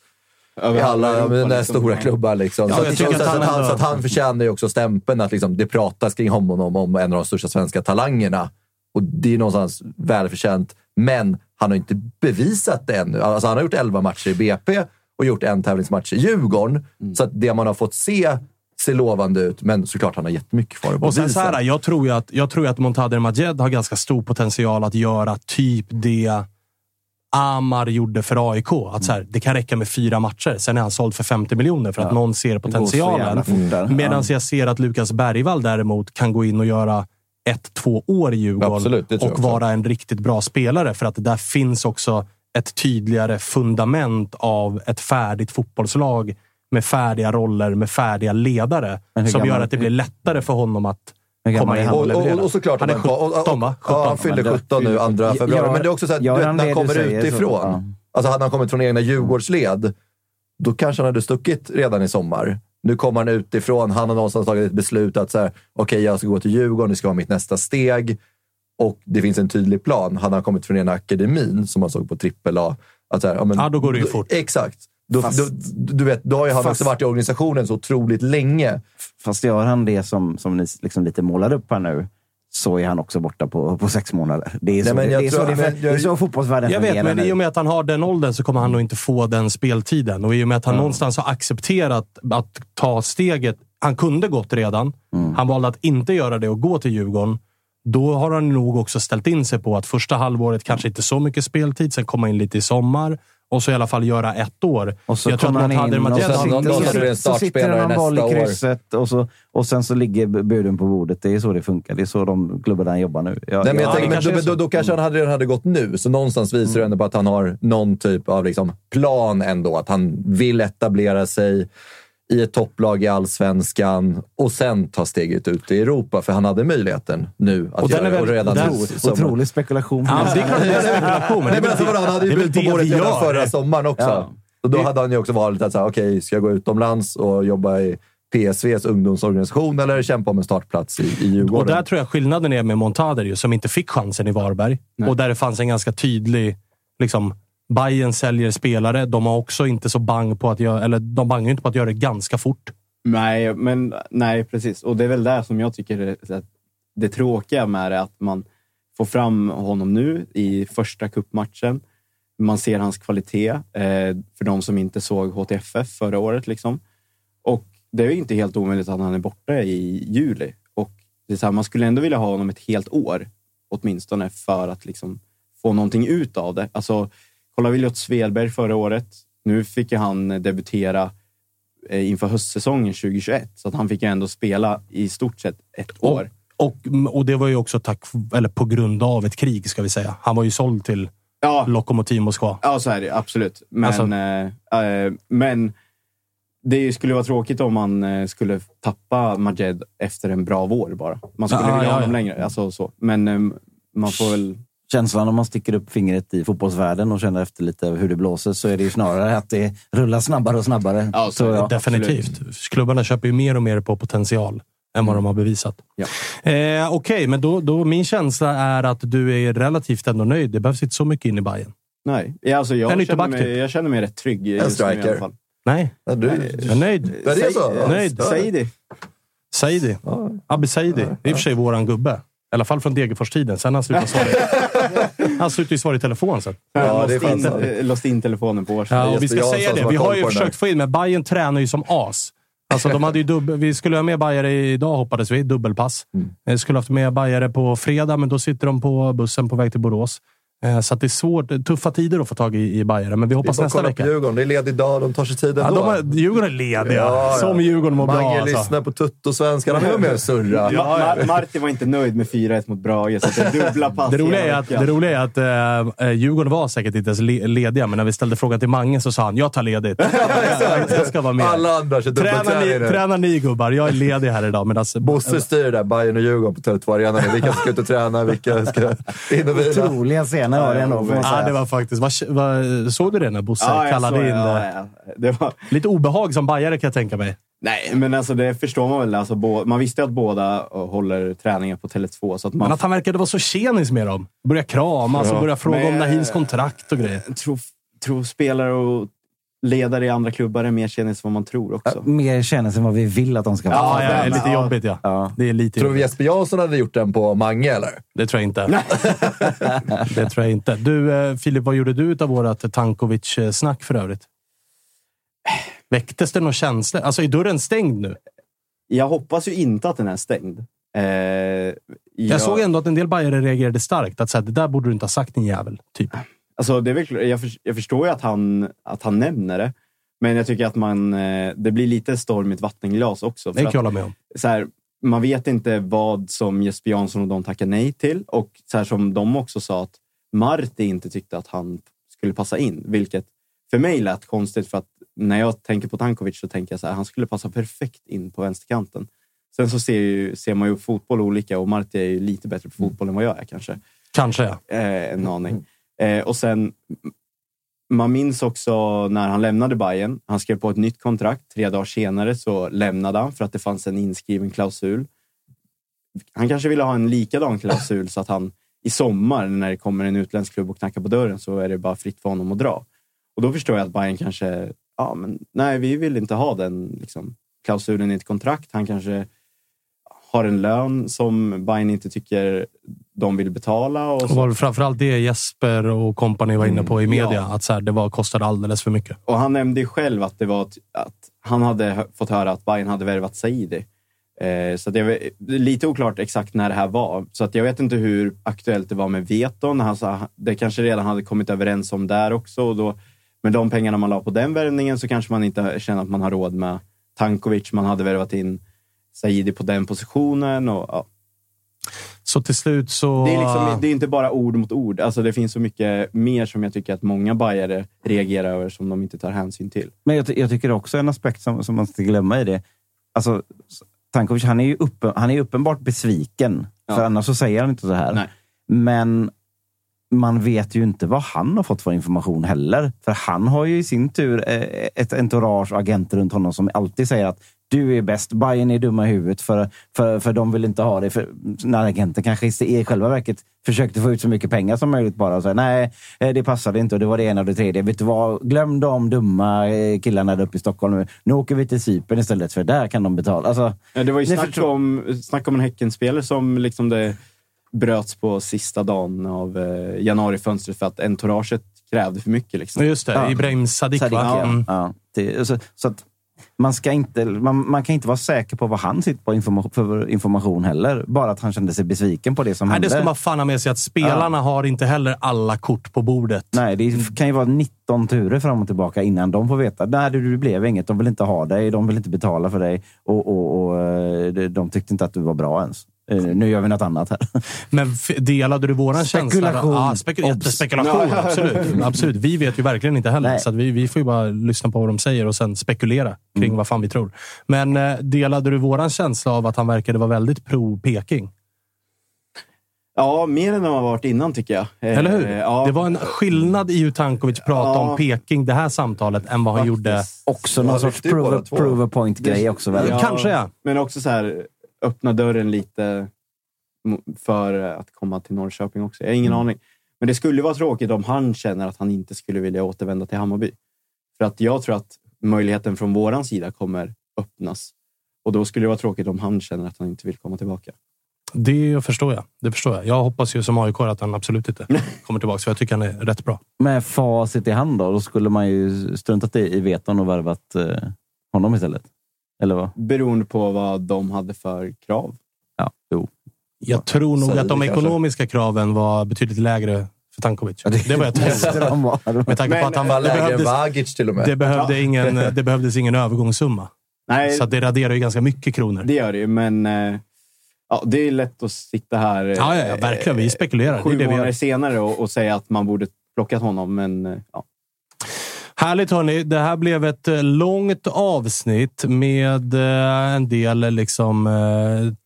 i alla Europa, liksom. stora klubbar. Liksom. Ja, så, att, att han han, ändå- så att han förtjänar ju också stämpeln att liksom, det pratas kring honom om, om en av de största svenska talangerna. Och det är någonstans välförtjänt. Men han har inte bevisat det ännu. Alltså, han har gjort 11 matcher i BP och gjort en tävlingsmatch i Djurgården. Mm. Så att det man har fått se ser lovande ut, men såklart han har jättemycket kvar att Och sen bevisa. så här, jag tror ju att, jag tror att Montader Majed har ganska stor potential att göra typ det Amar gjorde för AIK. Att så här, det kan räcka med fyra matcher, sen är han såld för 50 miljoner för att Ja. någon ser potentialen. där. Medan Ja. jag ser att Lukas Bergvall däremot kan gå in och göra ett, två år i Djurgården Absolut, och vara en riktigt bra spelare. För att där finns också ett tydligare fundament av ett färdigt fotbollslag med färdiga roller, med färdiga ledare. Som gör att det blir lättare för honom att komma in och Och, leverera. och, och såklart, han är om man- och- och- 17 va? 17. Ja, han fyller men det- 17 nu, 2 februari. Men det är också så att du vet, han när han kommer säger, så- utifrån. ja. Alltså hade han kommit från egna Djurgårdsled, då kanske han hade stuckit redan i sommar. Nu kommer han utifrån. Han har någonstans tagit ett beslut att så här, okej, jag ska gå till Djurgården. Det ska vara mitt nästa steg. Och det finns en tydlig plan. Han kommit från ena akademin, som man såg på trippel A, att så här, ja, men, Ja, då går det ju fort. Exakt. Då, Fast- då, du vet, då har ju han Fast- också varit i organisationen så otroligt länge. Fast gör han det som, som ni liksom lite målar upp här nu, så är han också borta på, på sex månader. Det är så, Nej, men det, jag det, är så, tror- det, är men för- det är jag- så fotbollsvärlden Jag vet, fungerar men i och med att han har den åldern så kommer han nog inte få den speltiden. Och i och med att han någonstans har accepterat att ta steget. Han kunde gått redan. Mm. Han valde att inte göra det och gå till Djurgården. Då har han nog också ställt in sig på att första halvåret kanske inte så mycket speltid, sen komma in lite i sommar och så i alla fall göra ett år. Och så jag tror att han in och så sen- har någon- sitter, så, så, så sitter han boll i krysset och så, och sen så ligger buden på bordet. Det är så det funkar. Det är så de klubbarna jobbar nu. Jag, Nej, men jag jag- tänker, men kanske då, så. då, då kanske han hade, redan hade gått nu, så någonstans visar det ändå på att han har någon typ av liksom plan ändå. Att han vill etablera sig i ett topplag i allsvenskan och sen ta steget ut i Europa. För han hade möjligheten nu att Och den göra är det. väl- Och redan den- nu. Otrolig, spekulation. Ja, det är klart det är spekulation, men Nej, det men är alltså, han hade ju det bud på det vi redan förra sommaren också. Ja. Och då hade han ju också varit att säga, okej, ska jag gå utomlands och jobba i PSVs ungdomsorganisation eller kämpa om en startplats i, i Djurgården? Och där tror jag skillnaden är med Montader, ju, som inte fick chansen i Varberg. Nej. Och där det fanns en ganska tydlig... Liksom, Bayern säljer spelare. De har också inte så bang på att göra... Eller de bangar ju inte på att göra det ganska fort. Nej, men, nej, precis. Och det är väl där som jag tycker är att det tråkiga med det är att man får fram honom nu i första kuppmatchen. Man ser hans kvalitet, eh, för de som inte såg HTFF förra året. Liksom. Och det är ju inte helt omöjligt att han är borta i juli. Och det är så här, man skulle ändå vilja ha honom ett helt år, åtminstone, för att liksom få någonting ut av det. Alltså, kolla Williot Svedberg förra året. Nu fick ju han debutera eh, inför höstsäsongen 2021, så att han fick ju ändå spela i stort sett ett år. Och, och det var ju också tack, eller på grund av ett krig, ska vi säga. Han var ju såld till Ja. Lokomotiv Moskva. Ja, så är det absolut. Men, Alltså- eh, eh, men det skulle vara tråkigt om man eh, skulle tappa Majed efter en bra vår bara. Man skulle Ja, vilja ja, ha honom ja. längre. Alltså, så. Men eh, man får väl... Känslan om man sticker upp fingret i fotbollsvärlden och känner efter lite hur det blåser så är det ju snarare att det rullar snabbare och snabbare. tror jag. Definitivt. Klubbarna köper ju mer och mer på potential än vad de har bevisat. Ja. Eh, Okej, men då, då min känsla är att du är relativt ändå nöjd. Det behövs inte så mycket in i Bayern. Nej, ja, alltså jag, känner ytterback, mig, typ. jag känner mig rätt trygg. En nu i striker. alla fall. Nej. Ja, du, Jag är nöjd. Ja, det är så? Ja. Nöjd. Saidi. Saidi. Abbe Saidi. Det är i och för sig våran gubbe. I alla fall från Degerfors-tiden. Sen har han slutat svara. han slutade ju svara i telefon sen. Ja, låst, in, eh, låst in telefonen på års. Ja, och vi ska säga det. Vi har ju försökt få in, men Bayern tränar ju som as. Alltså, de hade ju dubbel, vi skulle ha med Bajare idag, hoppades vi. Dubbelpass. Vi skulle haft med Bajare på fredag, men då sitter de på bussen på väg till Borås. Eh, Så att det är svårt. Tuffa tider att få tag i, i Bajare, men vi Vi hoppas får nästa vecka. Djurgården. Det är ledig dag. De tar sig tid Ja, ändå. de har, Djurgården är lediga. Som Djurgården mår bra. Mange Alltså. lyssnar på Tuttosvenskan. Han är med och surra. Ja, Mar- Martin var inte nöjd med 4-1 mot Brage, så det är dubbla pass Det roliga är att, det roliga är att eh, Djurgården var säkert inte ens le- lediga, men när vi ställde frågan till Mange så sa han “Jag tar ledigt. jag ska vara med”. Alla andra kör Tränar dubbelträning ni, nu. tränar ni gubbar? Jag är ledig här idag. Medan, Bosse styr där, Bayern och Djurgården på Tele2 Arena. Vilka ska ut och träna, vilka ska in och vila. Otroliga scener var det ändå, får man Ja, det var faktiskt... Vad, såg du det när Bosse Ja, kallade såg- in... ja, ja. Det var... Lite obehag som bajare kan jag tänka mig. Nej, men alltså det förstår man väl. Alltså, bå- man visste ju att båda eh, håller träningar på Tele2. Så att man Men att han verkade vara så tjenis med dem. Börja kramas och Ja. börja fråga om Men- Nahims kontrakt och grejer. tror, tror spelare och ledare i andra klubbar är mer kändis än vad man tror också. Mer känns än vad vi vill att de ska vara. Ja, ja, det är lite jobbigt ja. Det är lite Tror du. Jesper Jansson hade gjort den på Mange, eller? Det tror jag inte. det tror jag inte. Du, eh, Filip, vad gjorde du av vårt Tankovic-snack för övrigt? Väcktes det några känslor? Alltså, är dörren stängd nu? Jag hoppas ju inte att den är stängd. Eh, Jag, jag såg ändå att en del bajare reagerade starkt. Att så här, det där borde du inte ha sagt din jävel. Typ. Alltså, det är väl, jag, för, jag förstår ju att han, att han nämner det. Men jag tycker att man, eh, det blir lite storm i ett vattenglas också. Det kan att- jag hålla med om. så här, man vet inte vad som Jesper Jansson och de tackar nej till. Och så här som de också sa att Marti inte tyckte att han skulle passa in. Vilket för mig lät konstigt för att när jag tänker på Tankovic så tänker jag så här, han skulle passa perfekt in på vänsterkanten. Sen så ser, ju, ser man ju fotboll olika och Marti är ju lite bättre på fotboll än vad jag är kanske. Kanske, ja. Eh, en aning. Eh, och sen, man minns också när han lämnade Bayern. Han skrev på ett nytt kontrakt. Tre dagar senare så lämnade han för att det fanns en inskriven klausul. Han kanske ville ha en likadan klausul så att han i sommar när det kommer en utländsk klubb och knackar på dörren så är det bara fritt för honom att dra. Och då förstår jag att Bayern kanske, ja men nej vi vill inte ha den liksom, klausulen i ett kontrakt. Han kanske har en lön som Bayern inte tycker de vill betala. Och så. var framförallt det Jesper och kompani var inne på i media. Ja. Att så här, det var, kostade alldeles för mycket. Och han nämnde ju själv att, det var att, han hade fått höra att Bayern hade värvat Saidi. Eh, så det är lite oklart exakt när det här var. Så att jag vet inte hur aktuellt det var med veton. Sa, det kanske redan hade kommit överens om där också. Och då, med de pengarna man la på den värvningen så kanske man inte känner att man har råd med Tankovic. Man hade värvat in Saidi på den positionen. Och, ja. Så till slut så... Det är, liksom, det är inte bara ord mot ord. Alltså, det finns så mycket mer som jag tycker att många bajare reagerar över som de inte tar hänsyn till. Men jag, jag tycker också en aspekt som, som man inte ska glömma i det. Alltså, Tankovic, han är ju uppen, han är uppenbart besviken. Ja. För annars så säger han inte så här. Nej. Men man vet ju inte vad han har fått för information heller. För han har ju i sin tur eh, ett entourage och agenter runt honom som alltid säger att du är bäst, Bayern är dumma i huvudet för, för, för de vill inte ha det. För när agenten kanske i själva verket försökte få ut så mycket pengar som möjligt bara. Och säga, Nej, eh, det passade inte och det var det ena och det tredje. Vet du vad? Glöm de dumma eh, killarna där uppe i Stockholm. Nu, nu åker vi till Cypern istället för där kan de betala. Alltså, Ja, det var ju snack förstår- om, snack om en Häckenspelare som liksom det bröts på sista dagen av eh, januarifönstret för att entouraget krävde för mycket. Liksom. Just det, Ibrahim Sadiq, Sadiq, ja. Mm. Ja, det, så, så att man, ska inte, man, man kan inte vara säker på vad han sitter på information, för information heller. Bara att han kände sig besviken på det som Nej, hände. det ska man fan ha med sig att spelarna har inte heller alla kort på bordet. Nej, det kan ju vara 19 turer fram och tillbaka innan de får veta. Nej, du, du blev inget. De vill inte ha dig. De vill inte betala för dig. Och, och, och eh, de tyckte inte att du var bra ens. Eh, Nu gör vi något annat här. Men delade du våran känsla? Spekulation. Ja, spekul Obs. jättespekulation, Ja. absolut. absolut. Vi vet ju verkligen inte heller, Nej. så att vi, vi får ju bara lyssna på vad de säger och sen spekulera kring Mm. vad fan vi tror. Men eh, delade du våran känsla av att han verkade vara väldigt pro-Peking? Ja, mer än vad man varit innan tycker jag. Eh, Eller hur? Ja, Det var en skillnad i hur Tankovic pratade Ja. om Peking det här samtalet än vad han gjorde... Också någon sorts prove, prove a point-grej också. Väl? Kanske, ja. Men också så här, öppna dörren lite för att komma till Norrköping också. Jag har ingen Mm. aning. Men det skulle vara tråkigt om han känner att han inte skulle vilja återvända till Hammarby. För att jag tror att möjligheten från våran sida kommer öppnas. Och då skulle det vara tråkigt om han känner att han inte vill komma tillbaka. Det förstår jag. Det förstår jag. Jag hoppas ju som AIK att han absolut inte kommer tillbaka, för jag tycker han är rätt bra. Med facit i hand då, då skulle man ju struntat i, i veton och värvat eh, honom istället. Eller vad? Beroende på vad de hade för krav. Ja, jo. Jag tror nog Så att de det kanske- ekonomiska kraven var betydligt lägre för Tankovic. Det var jag måste de vara. Med tanke på att han var det lägre än behövdes, Vagic till och med. det, behövde ingen, det behövdes ingen övergångssumma. Nej. Så att det raderar ju ganska mycket kronor. Det gör det ju, men eh, ja, det är lätt att sitta här eh, Ja, ja, ja, verkligen. Vi spekulerar. Det är sju det vi månader gör. senare och, och säga att man borde plockat honom. Men eh, ja. Härligt hörni. Det här blev ett eh, långt avsnitt med eh, en del eh, liksom,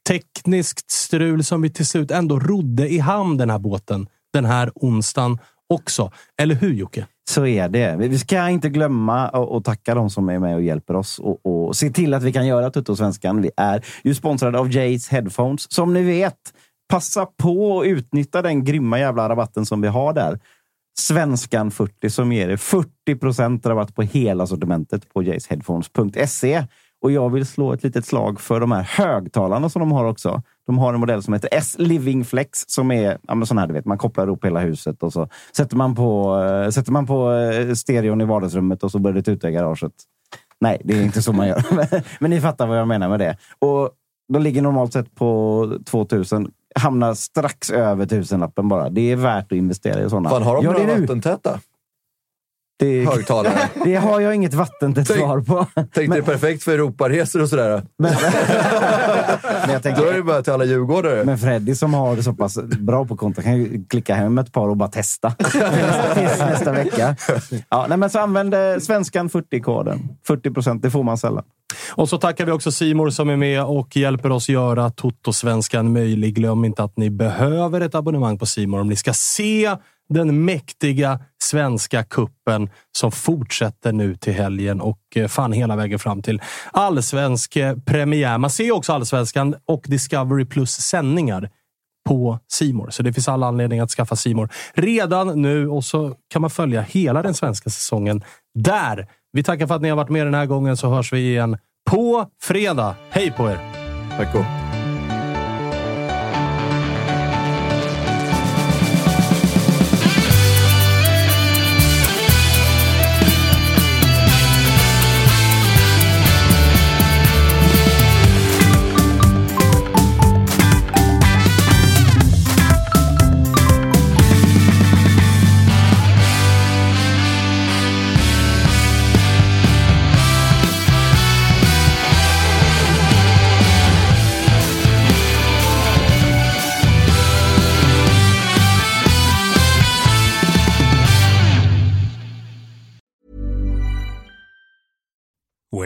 tekniskt strul som vi till slut ändå rodde i hamn den här båten den här onsdagen också. Eller hur Jocke? Så är det. Vi ska inte glömma att tacka de som är med och hjälper oss och, och se till att vi kan göra Tuttosvenskan. Vi är ju sponsrade av Jays Headphones. Som ni vet, passa på att utnyttja den grymma jävla rabatten som vi har där. Svenskan 40 som ger er 40 procent rabatt på hela sortimentet på jaysheadphones.se. Och jag vill slå ett litet slag för de här högtalarna som de har också. De har en modell som heter S Living Flex som är ja, men sån här, du vet, man kopplar ihop hela huset och så sätter man på, eh, sätter man på eh, stereon i vardagsrummet och så börjar det tuta i garaget. Nej, det är inte så man gör. Men ni fattar vad jag menar med det. Och de ligger normalt sett på 2000. Hamnar strax över tusenlappen bara. Det är värt att investera i sådana. Fan, har de några nu. vattentäta Det, högtalare? det har jag inget vattentätt svar på. Tänkte det är perfekt för Europaresor och sådär. Men jag tänker- Då är det bara till alla djurgårdare. Men Freddy som har det så pass bra på konto kan ju klicka hem ett par och bara testa tills nästa vecka. Ja, nej, men så använd svenskan 40-koden. 40 procent, det får man sällan. Och så tackar vi också Simor som är med och hjälper oss göra Toto-svenskan möjlig. Glöm inte att ni behöver ett abonnemang på Simor om ni ska se den mäktiga svenska kuppen som fortsätter nu till helgen och eh, fan hela vägen fram till allsvensk eh, premiär. Man ser också allsvenskan och Discovery Plus sändningar på Simor. Så det finns alla anledning att skaffa Simor redan nu och så kan man följa hela den svenska säsongen där. Vi tackar för att ni har varit med den här gången så hörs vi igen på fredag. Hej på er! Tack och.